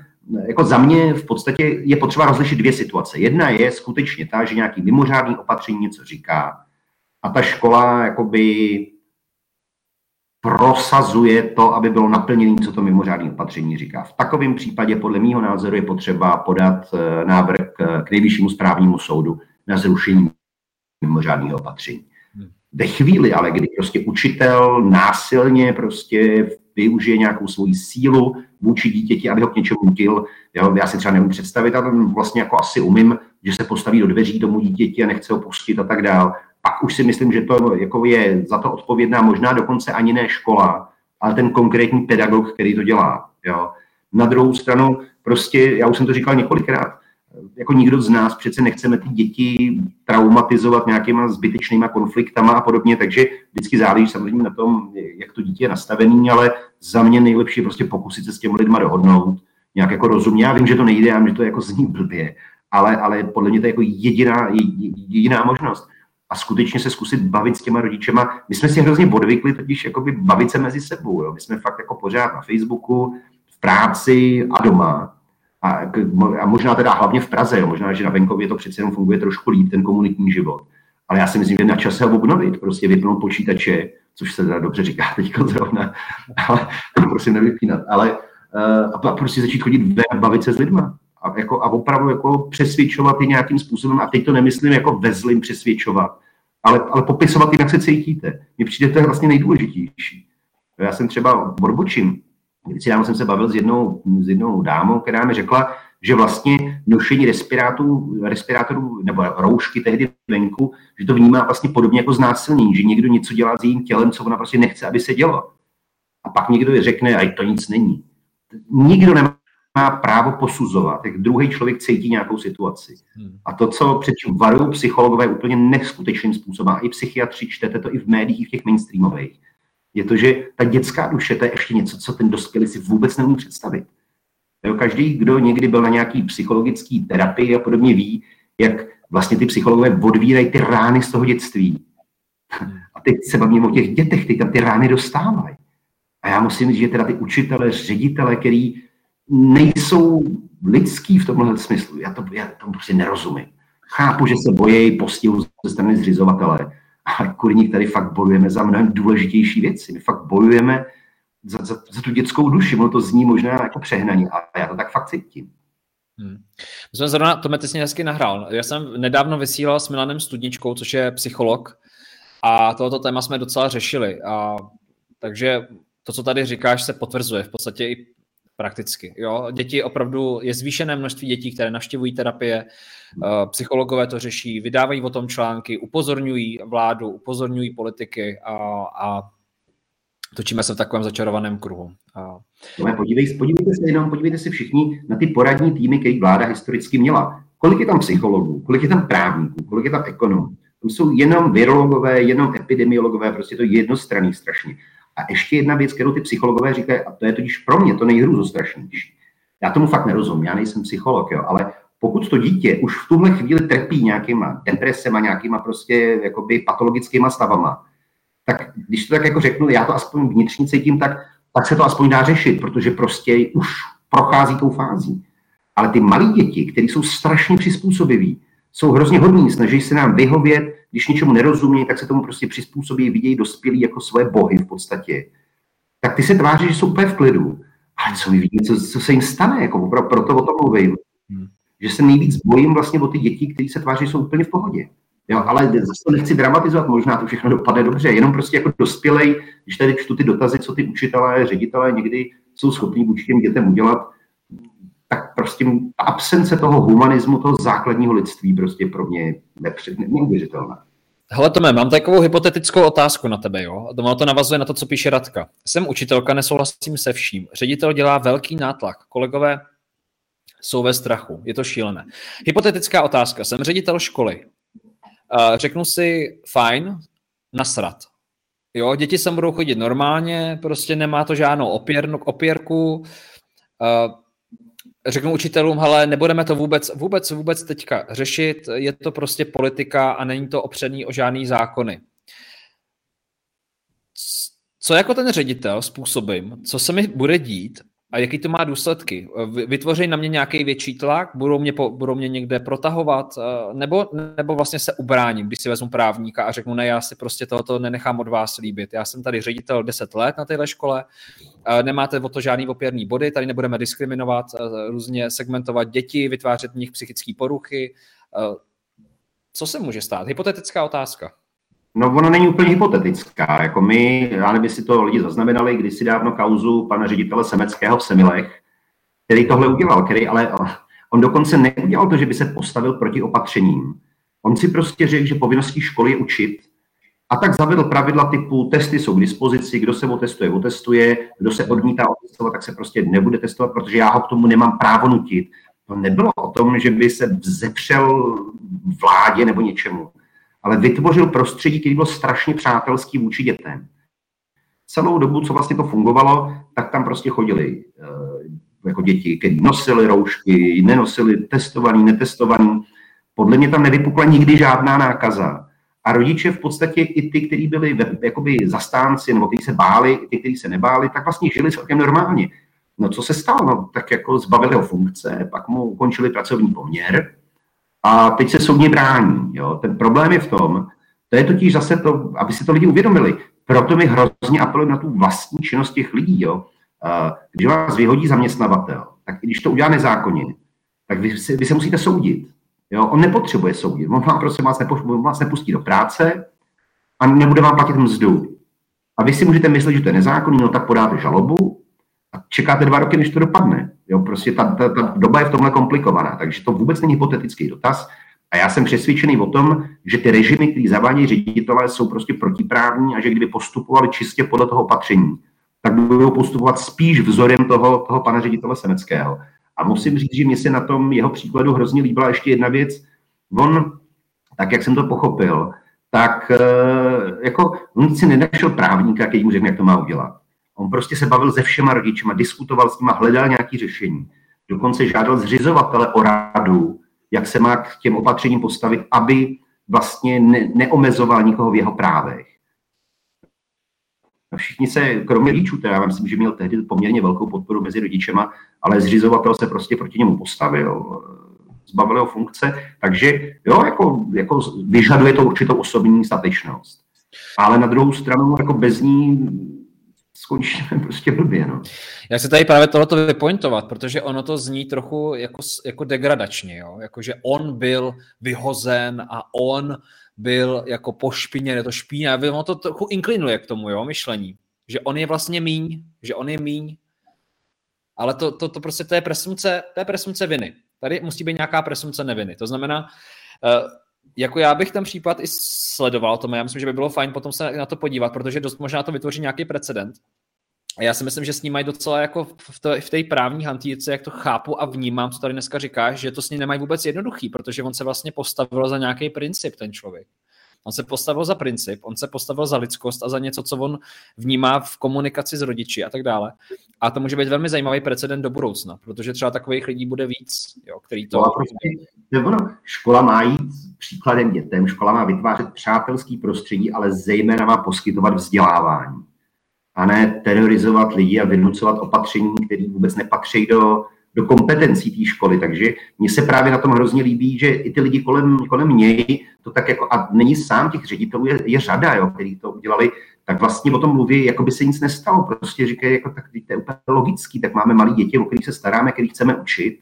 jako za mě v podstatě je potřeba rozlišit dvě situace. Jedna je skutečně ta, že nějaký mimořádný opatření něco říká a ta škola jakoby prosazuje to, aby bylo naplněné, co to mimořádné opatření říká. V takovém případě podle mého názoru je potřeba podat eh, návrh k nejvyššímu správnímu soudu na zrušení mimořádného opatření. Hmm. Ve chvíli ale, kdy prostě učitel násilně prostě využije nějakou svoji sílu vůči dítěti, aby ho k něčemu nutil, jo, já si třeba nemůžu představit, ale vlastně jako asi umím, že se postaví do dveří tomu dítěti a nechce ho pustit a tak dál. Pak už si myslím, že to jako je za to odpovědná možná dokonce ani ne škola, ale ten konkrétní pedagog, který to dělá. Jo. Na druhou stranu, prostě, já už jsem to říkal několikrát, jako nikdo z nás přece nechceme ty děti traumatizovat nějakýma zbytečnýma konfliktama a podobně, takže vždycky záleží samozřejmě na tom, jak to dítě je nastavený, ale za mě nejlepší je prostě pokusit se s těmi lidma dohodnout, nějak jako rozumně. Já vím, že to nejde, já vím, že to jako zní blbě, ale, ale podle mě to je jako jediná, jediná možnost. A skutečně se zkusit bavit s těma rodičema. My jsme si hrozně odvykli totiž jakoby bavit se mezi sebou. Jo. My jsme fakt jako pořád na Facebooku, v práci a doma a, a možná teda hlavně v Praze, jo, možná, že na venkově to přece jenom funguje trošku líp, ten komunitní život. Ale já si myslím, že na čase ho obnovit, prostě vypnout počítače, což se teda dobře říká teď zrovna, ale prosím nevypínat, ale uh, a prostě začít chodit ven a bavit se s lidma. A, jako, a opravdu jako přesvědčovat i nějakým způsobem, a teď to nemyslím jako ve zlým přesvědčovat, ale, ale popisovat, jak se cítíte. Mně přijde to je vlastně nejdůležitější. Já jsem třeba odbočím, Kdysi dávno jsem se bavil s jednou, s jednou dámou, která mi řekla, že vlastně nošení respirátorů, respirátorů nebo roušky tehdy venku, že to vnímá vlastně podobně jako znásilnění, že někdo něco dělá s jejím tělem, co ona prostě nechce, aby se dělo. A pak někdo řekne, a to nic není. Nikdo nemá právo posuzovat, jak druhý člověk cítí nějakou situaci. Hmm. A to, co předtím varují psychologové úplně neskutečným způsobem, a i psychiatři čtete to i v médiích, i v těch mainstreamových, je to, že ta dětská duše, to je ještě něco, co ten dospělý si vůbec neumí představit. Jo, každý, kdo někdy byl na nějaký psychologický terapii a podobně ví, jak vlastně ty psychologové odvírají ty rány z toho dětství. A teď se bavíme o těch dětech, ty tam ty rány dostávají. A já musím říct, že teda ty učitele, ředitele, který nejsou lidský v tomhle smyslu, já to, já tomu prostě nerozumím. Chápu, že se bojí postihu ze strany zřizovatele, ale kurník tady fakt bojujeme za mnohem důležitější věci. My fakt bojujeme za, za, za tu dětskou duši. Ono to zní možná jako přehnaně, ale já to tak fakt cítím. Hmm. My jsme zrovna, to ty jsi hezky nahrál. Já jsem nedávno vysílal s Milanem Studničkou, což je psycholog, a tohoto téma jsme docela řešili. A, takže to, co tady říkáš, se potvrzuje v podstatě i prakticky. Jo? Děti opravdu, je zvýšené množství dětí, které navštěvují terapie, eh, psychologové to řeší, vydávají o tom články, upozorňují vládu, upozorňují politiky a, a točíme se v takovém začarovaném kruhu. A... No, podívej, podívejte se jenom, podívejte se všichni na ty poradní týmy, které vláda historicky měla. Kolik je tam psychologů, kolik je tam právníků, kolik je tam ekonomů. Tam jsou jenom virologové, jenom epidemiologové, prostě to jednostranný strašně. A ještě jedna věc, kterou ty psychologové říkají, a to je totiž pro mě to nejhrůzostrašnější. Já tomu fakt nerozumím, já nejsem psycholog, jo, ale pokud to dítě už v tuhle chvíli trpí nějakýma depresema, nějakýma prostě jakoby patologickýma stavama, tak když to tak jako řeknu, já to aspoň vnitřně cítím, tak, tak se to aspoň dá řešit, protože prostě už prochází tou fází. Ale ty malí děti, které jsou strašně přizpůsobiví, jsou hrozně hodní, snaží se nám vyhovět, když něčemu nerozumí, tak se tomu prostě přizpůsobí, vidějí dospělí jako svoje bohy v podstatě. Tak ty se tváří, že jsou úplně v klidu. Ale co mi vidí, co, co se jim stane, jako pro, proto o tom mluvím. Hmm. Že se nejvíc bojím vlastně o ty děti, které se tváří, že jsou úplně v pohodě. Jo, ale zase to nechci dramatizovat, možná to všechno dopadne dobře, jenom prostě jako dospělej, když tady čtu ty dotazy, co ty učitelé, ředitelé někdy jsou schopní vůči těm dětem udělat, tak prostě ta absence toho humanismu, toho základního lidství prostě pro mě nepřed, neuvěřitelná. Hele Tome, mám takovou hypotetickou otázku na tebe, jo? A to navazuje na to, co píše Radka. Jsem učitelka, nesouhlasím se vším. Ředitel dělá velký nátlak. Kolegové jsou ve strachu. Je to šílené. Hypotetická otázka. Jsem ředitel školy. Řeknu si, fajn, nasrat. Jo, děti sem budou chodit normálně, prostě nemá to žádnou opěrnu, opěrku řeknu učitelům, hele, nebudeme to vůbec, vůbec, vůbec teďka řešit, je to prostě politika a není to opřený o žádný zákony. Co jako ten ředitel způsobím, co se mi bude dít a jaký to má důsledky? Vytvoří na mě nějaký větší tlak? Budou mě, po, budou mě někde protahovat? Eh, nebo, nebo vlastně se ubráním, když si vezmu právníka a řeknu, ne, já si prostě tohoto nenechám od vás líbit. Já jsem tady ředitel 10 let na téhle škole, eh, nemáte o to žádný opěrný body, tady nebudeme diskriminovat, eh, různě segmentovat děti, vytvářet v nich psychické poruchy. Co se může stát? Hypotetická otázka. No, ona není úplně hypotetická. Jako my, já nevím, si to lidi zaznamenali, když si dávno kauzu pana ředitele Semeckého v Semilech, který tohle udělal, který ale on dokonce neudělal to, že by se postavil proti opatřením. On si prostě řekl, že povinností školy je učit a tak zavedl pravidla typu testy jsou k dispozici, kdo se otestuje, otestuje, kdo se odmítá otestovat, tak se prostě nebude testovat, protože já ho k tomu nemám právo nutit. To nebylo o tom, že by se vzepřel vládě nebo něčemu ale vytvořil prostředí, který byl strašně přátelský vůči dětem. Celou dobu, co vlastně to fungovalo, tak tam prostě chodili eh, jako děti, kteří nosili roušky, nenosili testovaný, netestovaný. Podle mě tam nevypukla nikdy žádná nákaza. A rodiče v podstatě i ty, kteří byli jakoby zastánci, nebo kteří se báli, i ty, kteří se nebáli, tak vlastně žili celkem normálně. No co se stalo? No, tak jako zbavili ho funkce, pak mu ukončili pracovní poměr, a teď se soudně brání. Jo. Ten problém je v tom, to je totiž zase to, aby si to lidi uvědomili. Proto mi hrozně apelujeme na tu vlastní činnost těch lidí. Jo. Když vás vyhodí zaměstnavatel, tak i když to udělá nezákonně, tak vy, si, vy se musíte soudit. Jo. On nepotřebuje soudit. On vám prostě vás, nepo, vás nepustí do práce a nebude vám platit mzdu. A vy si můžete myslet, že to je nezákonný, no tak podáte žalobu a čekáte dva roky, než to dopadne. Jo, prostě ta, ta, ta doba je v tomhle komplikovaná, takže to vůbec není hypotetický dotaz. A já jsem přesvědčený o tom, že ty režimy, které zavádějí ředitelé, jsou prostě protiprávní a že kdyby postupovali čistě podle toho opatření, tak budou postupovat spíš vzorem toho, toho pana ředitele Seneckého. A musím říct, že mě se na tom jeho příkladu hrozně líbila ještě jedna věc. On, tak jak jsem to pochopil, tak eh, jako on si nenašel právníka, který mu řekne, jak to má udělat. On prostě se bavil se všema rodičima, diskutoval s nimi, hledal nějaké řešení. Dokonce žádal zřizovatele o radu, jak se má k těm opatřením postavit, aby vlastně ne, neomezoval nikoho v jeho právech. A všichni se, kromě rodičů, teda já myslím, že měl tehdy poměrně velkou podporu mezi rodičema, ale zřizovatel se prostě proti němu postavil, zbavil jeho funkce, takže jo, jako, jako vyžaduje to určitou osobní statečnost. Ale na druhou stranu, jako bez ní skončíme prostě blbě. No. Já se tady právě tohleto vypointovat, protože ono to zní trochu jako, jako degradačně, jo? Jako, že on byl vyhozen a on byl jako pošpiněn, je to špína, ono to trochu inklinuje k tomu, jo, myšlení, že on je vlastně míň, že on je míň, ale to, to, to prostě to je presumce, to je presumce viny. Tady musí být nějaká presumce neviny. To znamená, uh, jako já bych ten případ i sledoval, tomu já myslím, že by bylo fajn potom se na to podívat, protože dost možná to vytvoří nějaký precedent. A já si myslím, že s ním mají docela jako v, té, v té právní hantýrce, jak to chápu a vnímám, co tady dneska říkáš, že to s ním nemají vůbec jednoduchý, protože on se vlastně postavil za nějaký princip, ten člověk. On se postavil za princip, on se postavil za lidskost a za něco, co on vnímá v komunikaci s rodiči a tak dále. A to může být velmi zajímavý precedent do budoucna, protože třeba takových lidí bude víc, jo, který to... No prostě, nebo no, škola má jít příkladem dětem, škola má vytvářet přátelský prostředí, ale zejména má poskytovat vzdělávání. A ne terorizovat lidi a vynucovat opatření, které vůbec nepatří do do kompetencí té školy. Takže mně se právě na tom hrozně líbí, že i ty lidi kolem, kolem něj, to tak jako, a není sám těch ředitelů, je, je řada, jo, který to udělali, tak vlastně o tom mluví, jako by se nic nestalo. Prostě říkají, jako tak to je úplně logický, tak máme malé děti, o kterých se staráme, kterých chceme učit,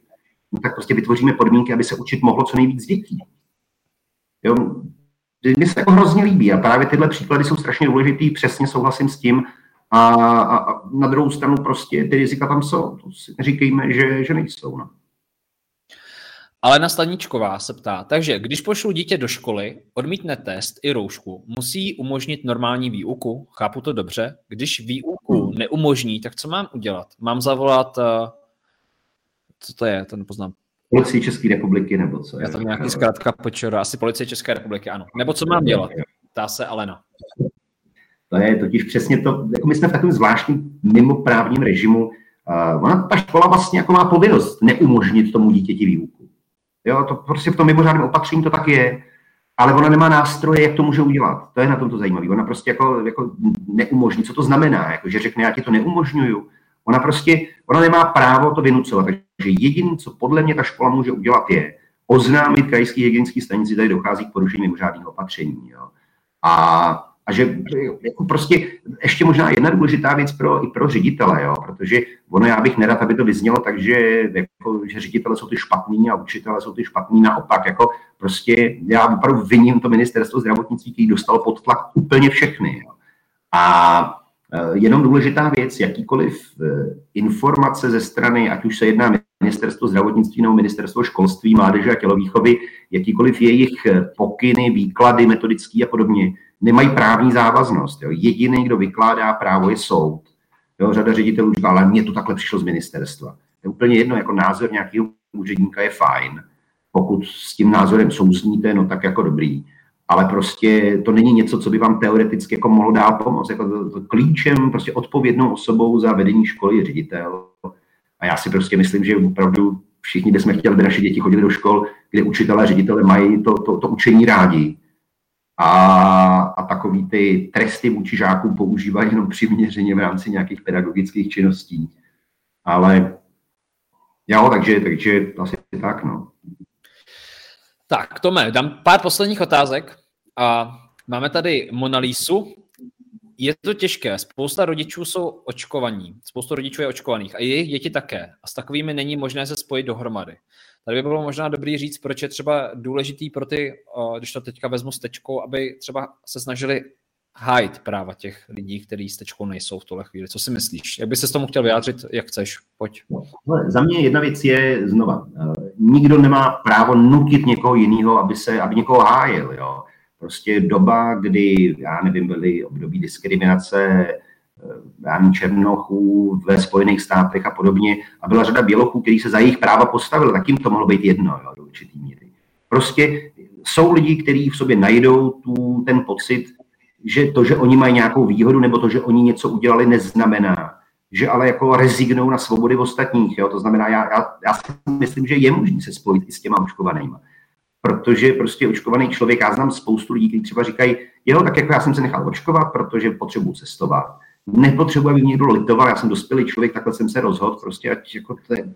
no tak prostě vytvoříme podmínky, aby se učit mohlo co nejvíc dětí. Jo, mně se jako hrozně líbí a právě tyhle příklady jsou strašně důležitý, přesně souhlasím s tím, a, a, a na druhou stranu prostě ty rizika tam jsou. To si neříkejme, že, že nejsou. No. Ale na Staničková se ptá, takže když pošlu dítě do školy, odmítne test i roušku, musí umožnit normální výuku? Chápu to dobře. Když výuku hmm. neumožní, tak co mám udělat? Mám zavolat, uh, co to je, to nepoznám. Policii České republiky nebo co? Já tam nějaký zkrátka počora, asi policie České republiky, ano. Nebo co mám dělat? Ptá se Alena. To je totiž přesně to, jako my jsme v takovém zvláštním mimoprávním režimu. Uh, ona, ta škola vlastně jako má povinnost neumožnit tomu dítěti výuku. Jo, to prostě v tom mimořádném opatření to tak je, ale ona nemá nástroje, jak to může udělat. To je na tom to zajímavé. Ona prostě jako, jako neumožní. Co to znamená? Jako, že řekne, já ti to neumožňuju. Ona prostě, ona nemá právo to vynucovat. Takže jediné, co podle mě ta škola může udělat, je oznámit krajský hygienický stanici, tady dochází k porušení mimořádných opatření. Jo. A a že jako prostě ještě možná jedna důležitá věc pro, i pro ředitele, jo, protože ono já bych nerad, aby to vyznělo tak, že, jako, že ředitele jsou ty špatní a učitele jsou ty špatní naopak. Jako prostě já opravdu viním to ministerstvo zdravotnictví, který dostalo pod tlak úplně všechny. Jo. A e, jenom důležitá věc, jakýkoliv e, informace ze strany, ať už se jedná ministerstvo zdravotnictví nebo ministerstvo školství, mládeže a tělovýchovy, jakýkoliv jejich pokyny, výklady metodický a podobně, nemají právní závaznost. Jo. Jediný, kdo vykládá právo, je soud. Jo, řada ředitelů říká, ale mně to takhle přišlo z ministerstva. Je úplně jedno, jako názor nějakého úředníka je fajn. Pokud s tím názorem souzníte, no tak jako dobrý. Ale prostě to není něco, co by vám teoreticky jako mohlo dát pomoct. Jako klíčem, prostě odpovědnou osobou za vedení školy je ředitel. A já si prostě myslím, že opravdu všichni bychom chtěli, aby naše děti chodili do škol, kde učitelé a ředitele mají to, to, to učení rádi a, a takový ty tresty vůči žákům používají jenom přiměřeně v rámci nějakých pedagogických činností. Ale jo, takže, takže asi tak, no. Tak, Tome, dám pár posledních otázek. A máme tady Monalísu. Je to těžké. Spousta rodičů jsou očkovaní. Spousta rodičů je očkovaných a jejich děti také. A s takovými není možné se spojit dohromady. Tady by bylo možná dobrý říct, proč je třeba důležitý pro ty, když to teďka vezmu s tečkou, aby třeba se snažili hájit práva těch lidí, kteří s tečkou nejsou v tuhle chvíli. Co si myslíš? Jak by se s tomu chtěl vyjádřit, jak chceš? Pojď. No, za mě jedna věc je znova. Eh, nikdo nemá právo nutit někoho jiného, aby, se, aby někoho hájil. Jo. Prostě doba, kdy, já nevím, byly období diskriminace já černochů ve Spojených státech a podobně. A byla řada bělochů, kteří se za jejich práva postavili, tak jim to mohlo být jedno jo, do určitý míry. Prostě jsou lidi, kteří v sobě najdou tu, ten pocit, že to, že oni mají nějakou výhodu, nebo to, že oni něco udělali, neznamená, že ale jako rezignou na svobody ostatních. Jo? To znamená, já, já, já si myslím, že je možné se spojit i s těma očkovanýma. Protože prostě očkovaný člověk, já znám spoustu lidí, kteří třeba říkají, jo, tak jako já jsem se nechal očkovat, protože potřebuji cestovat nepotřebuji, aby mě někdo litoval, já jsem dospělý člověk, takhle jsem se rozhodl, prostě ať jako to je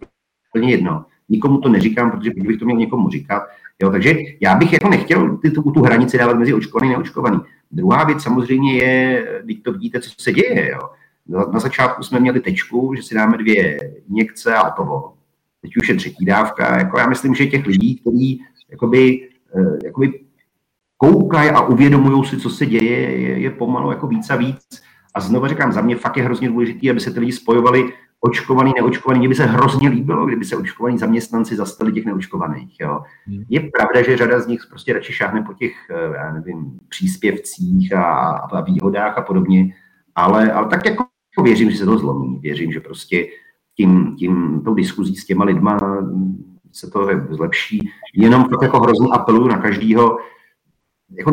úplně jedno. Nikomu to neříkám, protože bych to měl někomu říkat. Jo, takže já bych jako nechtěl ty, tu, tu hranici dávat mezi očkovaný a neočkovaný. Druhá věc samozřejmě je, když to vidíte, co se děje. Jo. Na začátku jsme měli tečku, že si dáme dvě injekce a to Teď už je třetí dávka. Jako já myslím, že těch lidí, kteří jakoby, eh, jakoby koukají a uvědomují si, co se děje, je, je pomalu jako víc a víc. A znovu říkám, za mě fakt je hrozně důležité, aby se ty lidi spojovali očkovaný, neočkovaný. Mně by se hrozně líbilo, kdyby se očkovaní zaměstnanci zastali těch neočkovaných. Jo. Hmm. Je pravda, že řada z nich prostě radši šáhne po těch, eh, já nevím, příspěvcích a, a výhodách a podobně, ale, ale tak jako věřím, že se to zlomí. Věřím, že prostě tím, tím tou diskuzí s těma lidma se to zlepší. Jenom tak jako hrozně apeluju na každýho, jako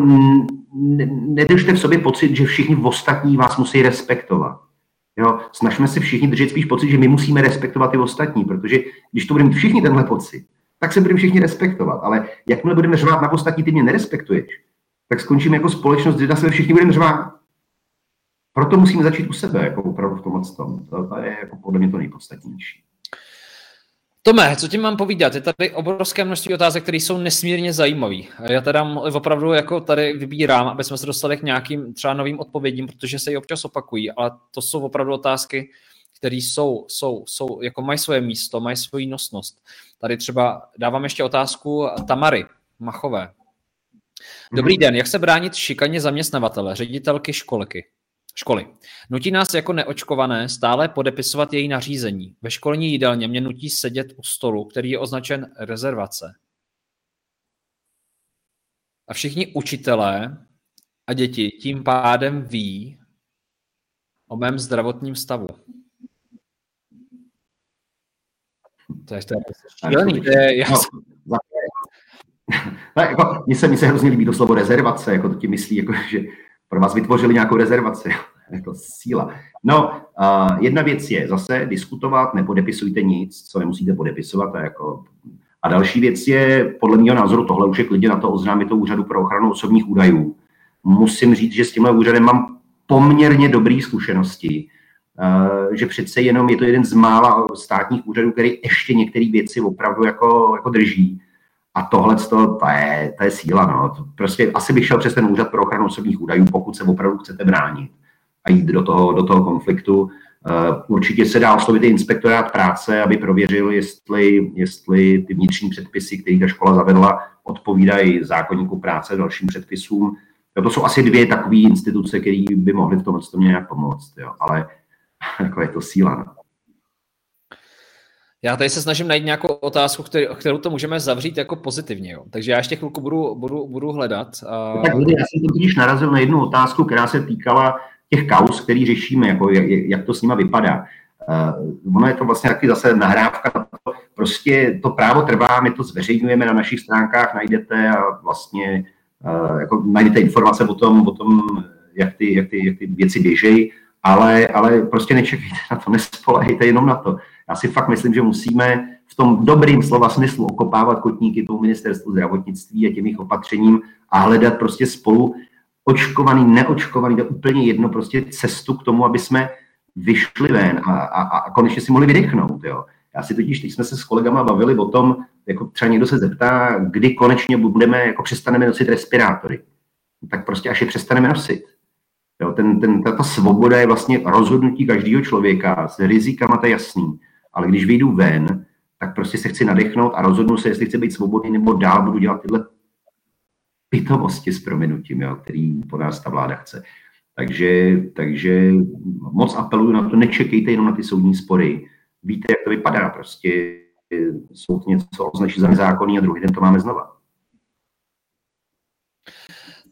nedržte v sobě pocit, že všichni ostatní vás musí respektovat. Jo, snažíme se všichni držet spíš pocit, že my musíme respektovat ty ostatní, protože když to budeme všichni tenhle pocit, tak se budeme všichni respektovat. Ale jakmile budeme řvát na ostatní, ty mě nerespektuješ, tak skončíme jako společnost, kde sebe všichni budeme řvát. Proto musíme začít u sebe, jako opravdu v tomhle tom. To, to je jako podle mě to nejpodstatnější. Tome, co ti mám povídat? Je tady obrovské množství otázek, které jsou nesmírně zajímavé. Já teda opravdu jako tady vybírám, aby jsme se dostali k nějakým třeba novým odpovědím, protože se i občas opakují, ale to jsou opravdu otázky, které jsou, jsou, jsou, jako mají svoje místo, mají svoji nosnost. Tady třeba dávám ještě otázku Tamary Machové. Dobrý den, jak se bránit šikaně zaměstnavatele, ředitelky školky? Školy. Nutí nás jako neočkované stále podepisovat její nařízení. Ve školní jídelně mě nutí sedět u stolu, který je označen rezervace. A všichni učitelé a děti tím pádem ví o mém zdravotním stavu. To je, to je šílený. To je, já... no, no, jako, mně, se, mně se hrozně líbí to slovo rezervace, jako to ti myslí, jako, že pro vás vytvořili nějakou rezervaci. jako síla. No, uh, jedna věc je zase diskutovat, nepodepisujte nic, co nemusíte podepisovat. A, jako, a další věc je, podle mého názoru, tohle už je klidně na to oznámit to úřadu pro ochranu osobních údajů. Musím říct, že s tímhle úřadem mám poměrně dobré zkušenosti, že přece jenom je to jeden z mála státních úřadů, který ještě některé věci opravdu jako, jako drží. A tohle to, to, je, to je síla. No. Prostě asi bych šel přes ten úřad pro ochranu osobních údajů, pokud se opravdu chcete bránit a jít do toho, do toho konfliktu. Eh, určitě se dá oslovit i inspektorát práce, aby prověřil, jestli, jestli ty vnitřní předpisy, které ta škola zavedla, odpovídají zákonníku práce a dalším předpisům. To jsou asi dvě takové instituce, které by mohly v tomhle nějak pomoct, jo. ale jako je to síla. No. Já tady se snažím najít nějakou otázku, kterou, kterou to můžeme zavřít jako pozitivně. Jo. Takže já ještě chvilku budu, budu, budu hledat. A... Tak já jsem totiž narazil na jednu otázku, která se týkala těch kaus, který řešíme, jako jak, jak to s nima vypadá. Uh, ono je to vlastně taky zase nahrávka prostě to právo trvá, my to zveřejňujeme na našich stránkách, najdete a vlastně uh, jako najdete informace o tom, o tom jak, ty, jak, ty, jak ty věci běžejí, ale, ale prostě nečekejte na to, nespolehejte jenom na to. Já si fakt myslím, že musíme v tom dobrým slova smyslu okopávat kotníky tomu ministerstvu zdravotnictví a těm jejich opatřením a hledat prostě spolu očkovaný, neočkovaný, to úplně jedno, prostě cestu k tomu, aby jsme vyšli ven a, a, a konečně si mohli vydechnout. Jo. Já si totiž, teď jsme se s kolegama bavili o tom, jako třeba někdo se zeptá, kdy konečně budeme, jako přestaneme nosit respirátory. Tak prostě až je přestaneme nosit. Jo, ten, ten, ta, ta svoboda je vlastně rozhodnutí každého člověka, s rizikama to je jasný. Ale když vyjdu ven, tak prostě se chci nadechnout a rozhodnu se, jestli chci být svobodný nebo dál budu dělat tyhle pitomosti s prominutím, jo, který po nás ta vláda chce. Takže, takže moc apeluju na to, nečekejte jenom na ty soudní spory. Víte, jak to vypadá, prostě soud něco označí za nezákonný a druhý den to máme znova.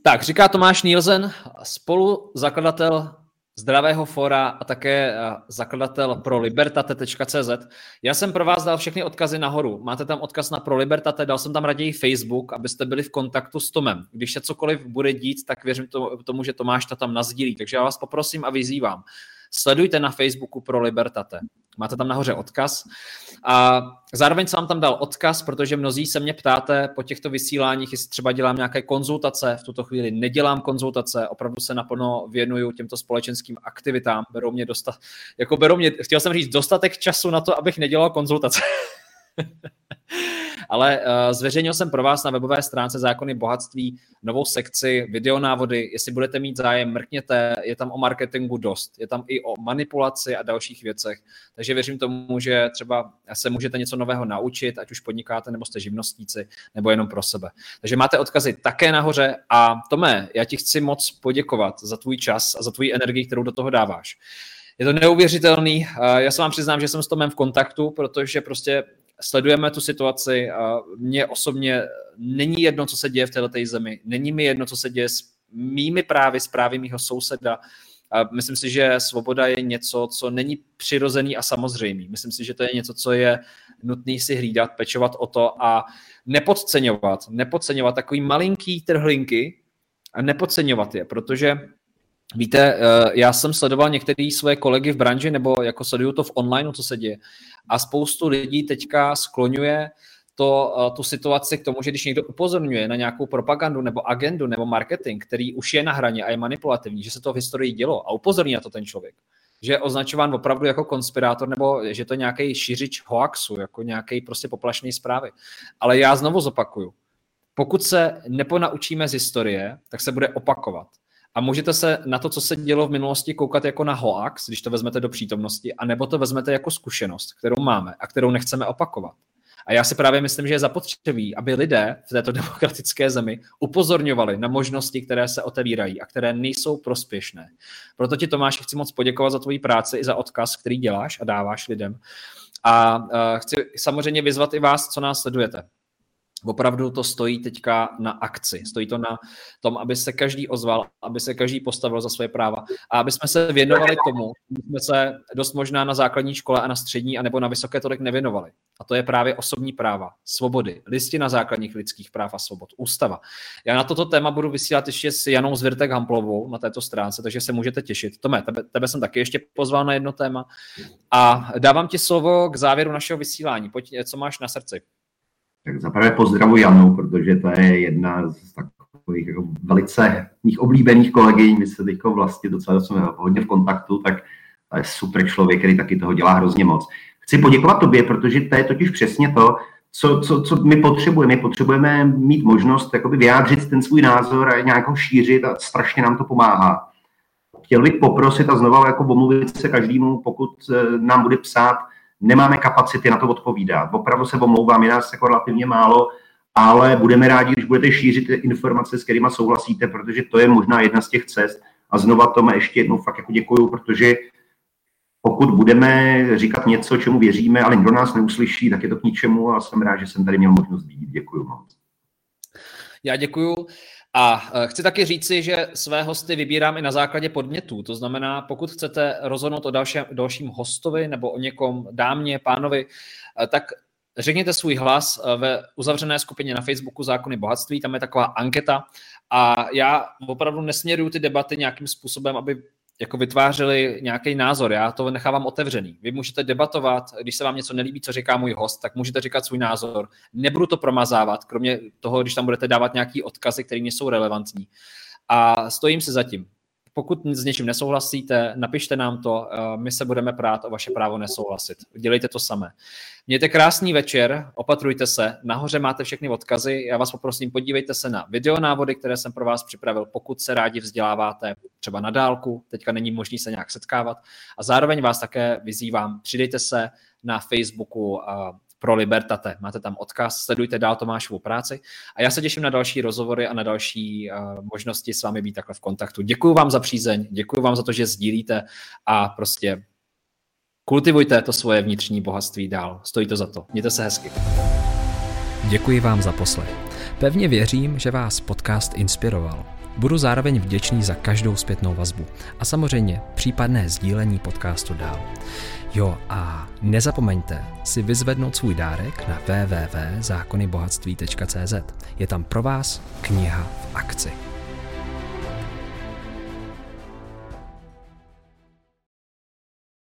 Tak, říká Tomáš Nielsen, spolu zakladatel zdravého fora a také eh, zakladatel pro libertate.cz. Já jsem pro vás dal všechny odkazy nahoru. Máte tam odkaz na prolibertate, dal jsem tam raději Facebook, abyste byli v kontaktu s Tomem. Když se cokoliv bude dít, tak věřím tomu, že Tomáš to tam nazdílí. Takže já vás poprosím a vyzývám. Sledujte na Facebooku pro Libertate. Máte tam nahoře odkaz. A zároveň jsem tam dal odkaz, protože mnozí se mě ptáte po těchto vysíláních, jestli třeba dělám nějaké konzultace. V tuto chvíli nedělám konzultace, opravdu se naplno věnuju těmto společenským aktivitám. Berou mě dostat, jako berou mě, chtěl jsem říct, dostatek času na to, abych nedělal konzultace. Ale uh, zveřejnil jsem pro vás na webové stránce Zákony bohatství novou sekci videonávody. Jestli budete mít zájem, mrkněte, je tam o marketingu dost. Je tam i o manipulaci a dalších věcech. Takže věřím tomu, že třeba se můžete něco nového naučit, ať už podnikáte, nebo jste živnostníci, nebo jenom pro sebe. Takže máte odkazy také nahoře. A Tome, já ti chci moc poděkovat za tvůj čas a za tvůj energii, kterou do toho dáváš. Je to neuvěřitelný. Já se vám přiznám, že jsem s Tomem v kontaktu, protože prostě sledujeme tu situaci a mně osobně není jedno, co se děje v této zemi. Není mi jedno, co se děje s mými právy, s právy mýho souseda. A myslím si, že svoboda je něco, co není přirozený a samozřejmý. Myslím si, že to je něco, co je nutný si hlídat, pečovat o to a nepodceňovat, nepodceňovat takový malinký trhlinky a nepodceňovat je, protože Víte, eh, já jsem sledoval některé své kolegy v branži, nebo jako sleduju to v online, co se děje. A spoustu lidí teďka skloňuje to, eh, tu situaci k tomu, že když někdo upozorňuje na nějakou propagandu nebo agendu nebo marketing, který už je na hraně a je manipulativní, že se to v historii dělo a upozorní na to ten člověk, že je označován opravdu jako konspirátor nebo že to je nějaký šířič hoaxu, jako nějaký prostě poplašný zprávy. Ale já znovu zopakuju. Pokud se neponaučíme z historie, tak se bude opakovat. A můžete se na to, co se dělo v minulosti, koukat jako na hoax, když to vezmete do přítomnosti, anebo to vezmete jako zkušenost, kterou máme a kterou nechceme opakovat. A já si právě myslím, že je zapotřebí, aby lidé v této demokratické zemi upozorňovali na možnosti, které se otevírají a které nejsou prospěšné. Proto ti Tomáš chci moc poděkovat za tvoji práci i za odkaz, který děláš a dáváš lidem. A uh, chci samozřejmě vyzvat i vás, co nás sledujete. Opravdu to stojí teďka na akci. Stojí to na tom, aby se každý ozval, aby se každý postavil za své práva a aby jsme se věnovali tomu, jsme se dost možná na základní škole a na střední a nebo na vysoké tolik nevěnovali. A to je právě osobní práva, svobody, listina základních lidských práv a svobod, ústava. Já na toto téma budu vysílat ještě s Janou Zvirtek Hamplovou na této stránce, takže se můžete těšit. Tome, tebe, tebe jsem taky ještě pozval na jedno téma. A dávám ti slovo k závěru našeho vysílání. Pojď, co máš na srdci. Tak zaprvé pozdravu Janu, protože to je jedna z takových jako velice mých oblíbených kolegyň. My se teď vlastně docela jsme hodně v kontaktu, tak to je super člověk, který taky toho dělá hrozně moc. Chci poděkovat tobě, protože to je totiž přesně to, co, co, co my potřebujeme. My potřebujeme mít možnost jakoby vyjádřit ten svůj názor a nějak ho šířit a strašně nám to pomáhá. Chtěl bych poprosit a znova jako omluvit se každému, pokud eh, nám bude psát nemáme kapacity na to odpovídat. Opravdu se omlouvám, je nás jako relativně málo, ale budeme rádi, když budete šířit informace, s kterými souhlasíte, protože to je možná jedna z těch cest. A znova tomu ještě jednou fakt jako děkuju, protože pokud budeme říkat něco, čemu věříme, ale nikdo nás neuslyší, tak je to k ničemu a jsem rád, že jsem tady měl možnost být. Děkuju moc. Já děkuju. A e, chci taky říci, že své hosty vybírám i na základě podnětů. To znamená, pokud chcete rozhodnout o dalším, dalším hostovi nebo o někom dámě, pánovi, e, tak řekněte svůj hlas e, ve uzavřené skupině na Facebooku Zákony bohatství, tam je taková anketa a já opravdu nesměruju ty debaty nějakým způsobem, aby jako vytvářeli nějaký názor. Já to nechávám otevřený. Vy můžete debatovat, když se vám něco nelíbí, co říká můj host, tak můžete říkat svůj názor. Nebudu to promazávat, kromě toho, když tam budete dávat nějaký odkazy, které nejsou relevantní. A stojím si zatím. Pokud s něčím nesouhlasíte, napište nám to, eh, my se budeme prát o vaše právo nesouhlasit. Dělejte to samé. Mějte krásný večer, opatrujte se, nahoře máte všechny odkazy, já vás poprosím, podívejte se na videonávody, které jsem pro vás připravil, pokud se rádi vzděláváte třeba na dálku, teďka není možný se nějak setkávat a zároveň vás také vyzývám, přidejte se na Facebooku pro Libertate. Máte tam odkaz, sledujte dál Tomášovu práci a já se těším na další rozhovory a na další uh, možnosti s vámi být takhle v kontaktu. Děkuji vám za přízeň, děkuji vám za to, že sdílíte a prostě kultivujte to svoje vnitřní bohatství dál. Stojí to za to. Mějte se hezky. Děkuji vám za poslech. Pevně věřím, že vás podcast inspiroval. Budu zároveň vděčný za každou zpětnou vazbu a samozřejmě případné sdílení podcastu dál. Jo a nezapomeňte si vyzvednout svůj dárek na www.zákonybohatství.cz. Je tam pro vás kniha v akci.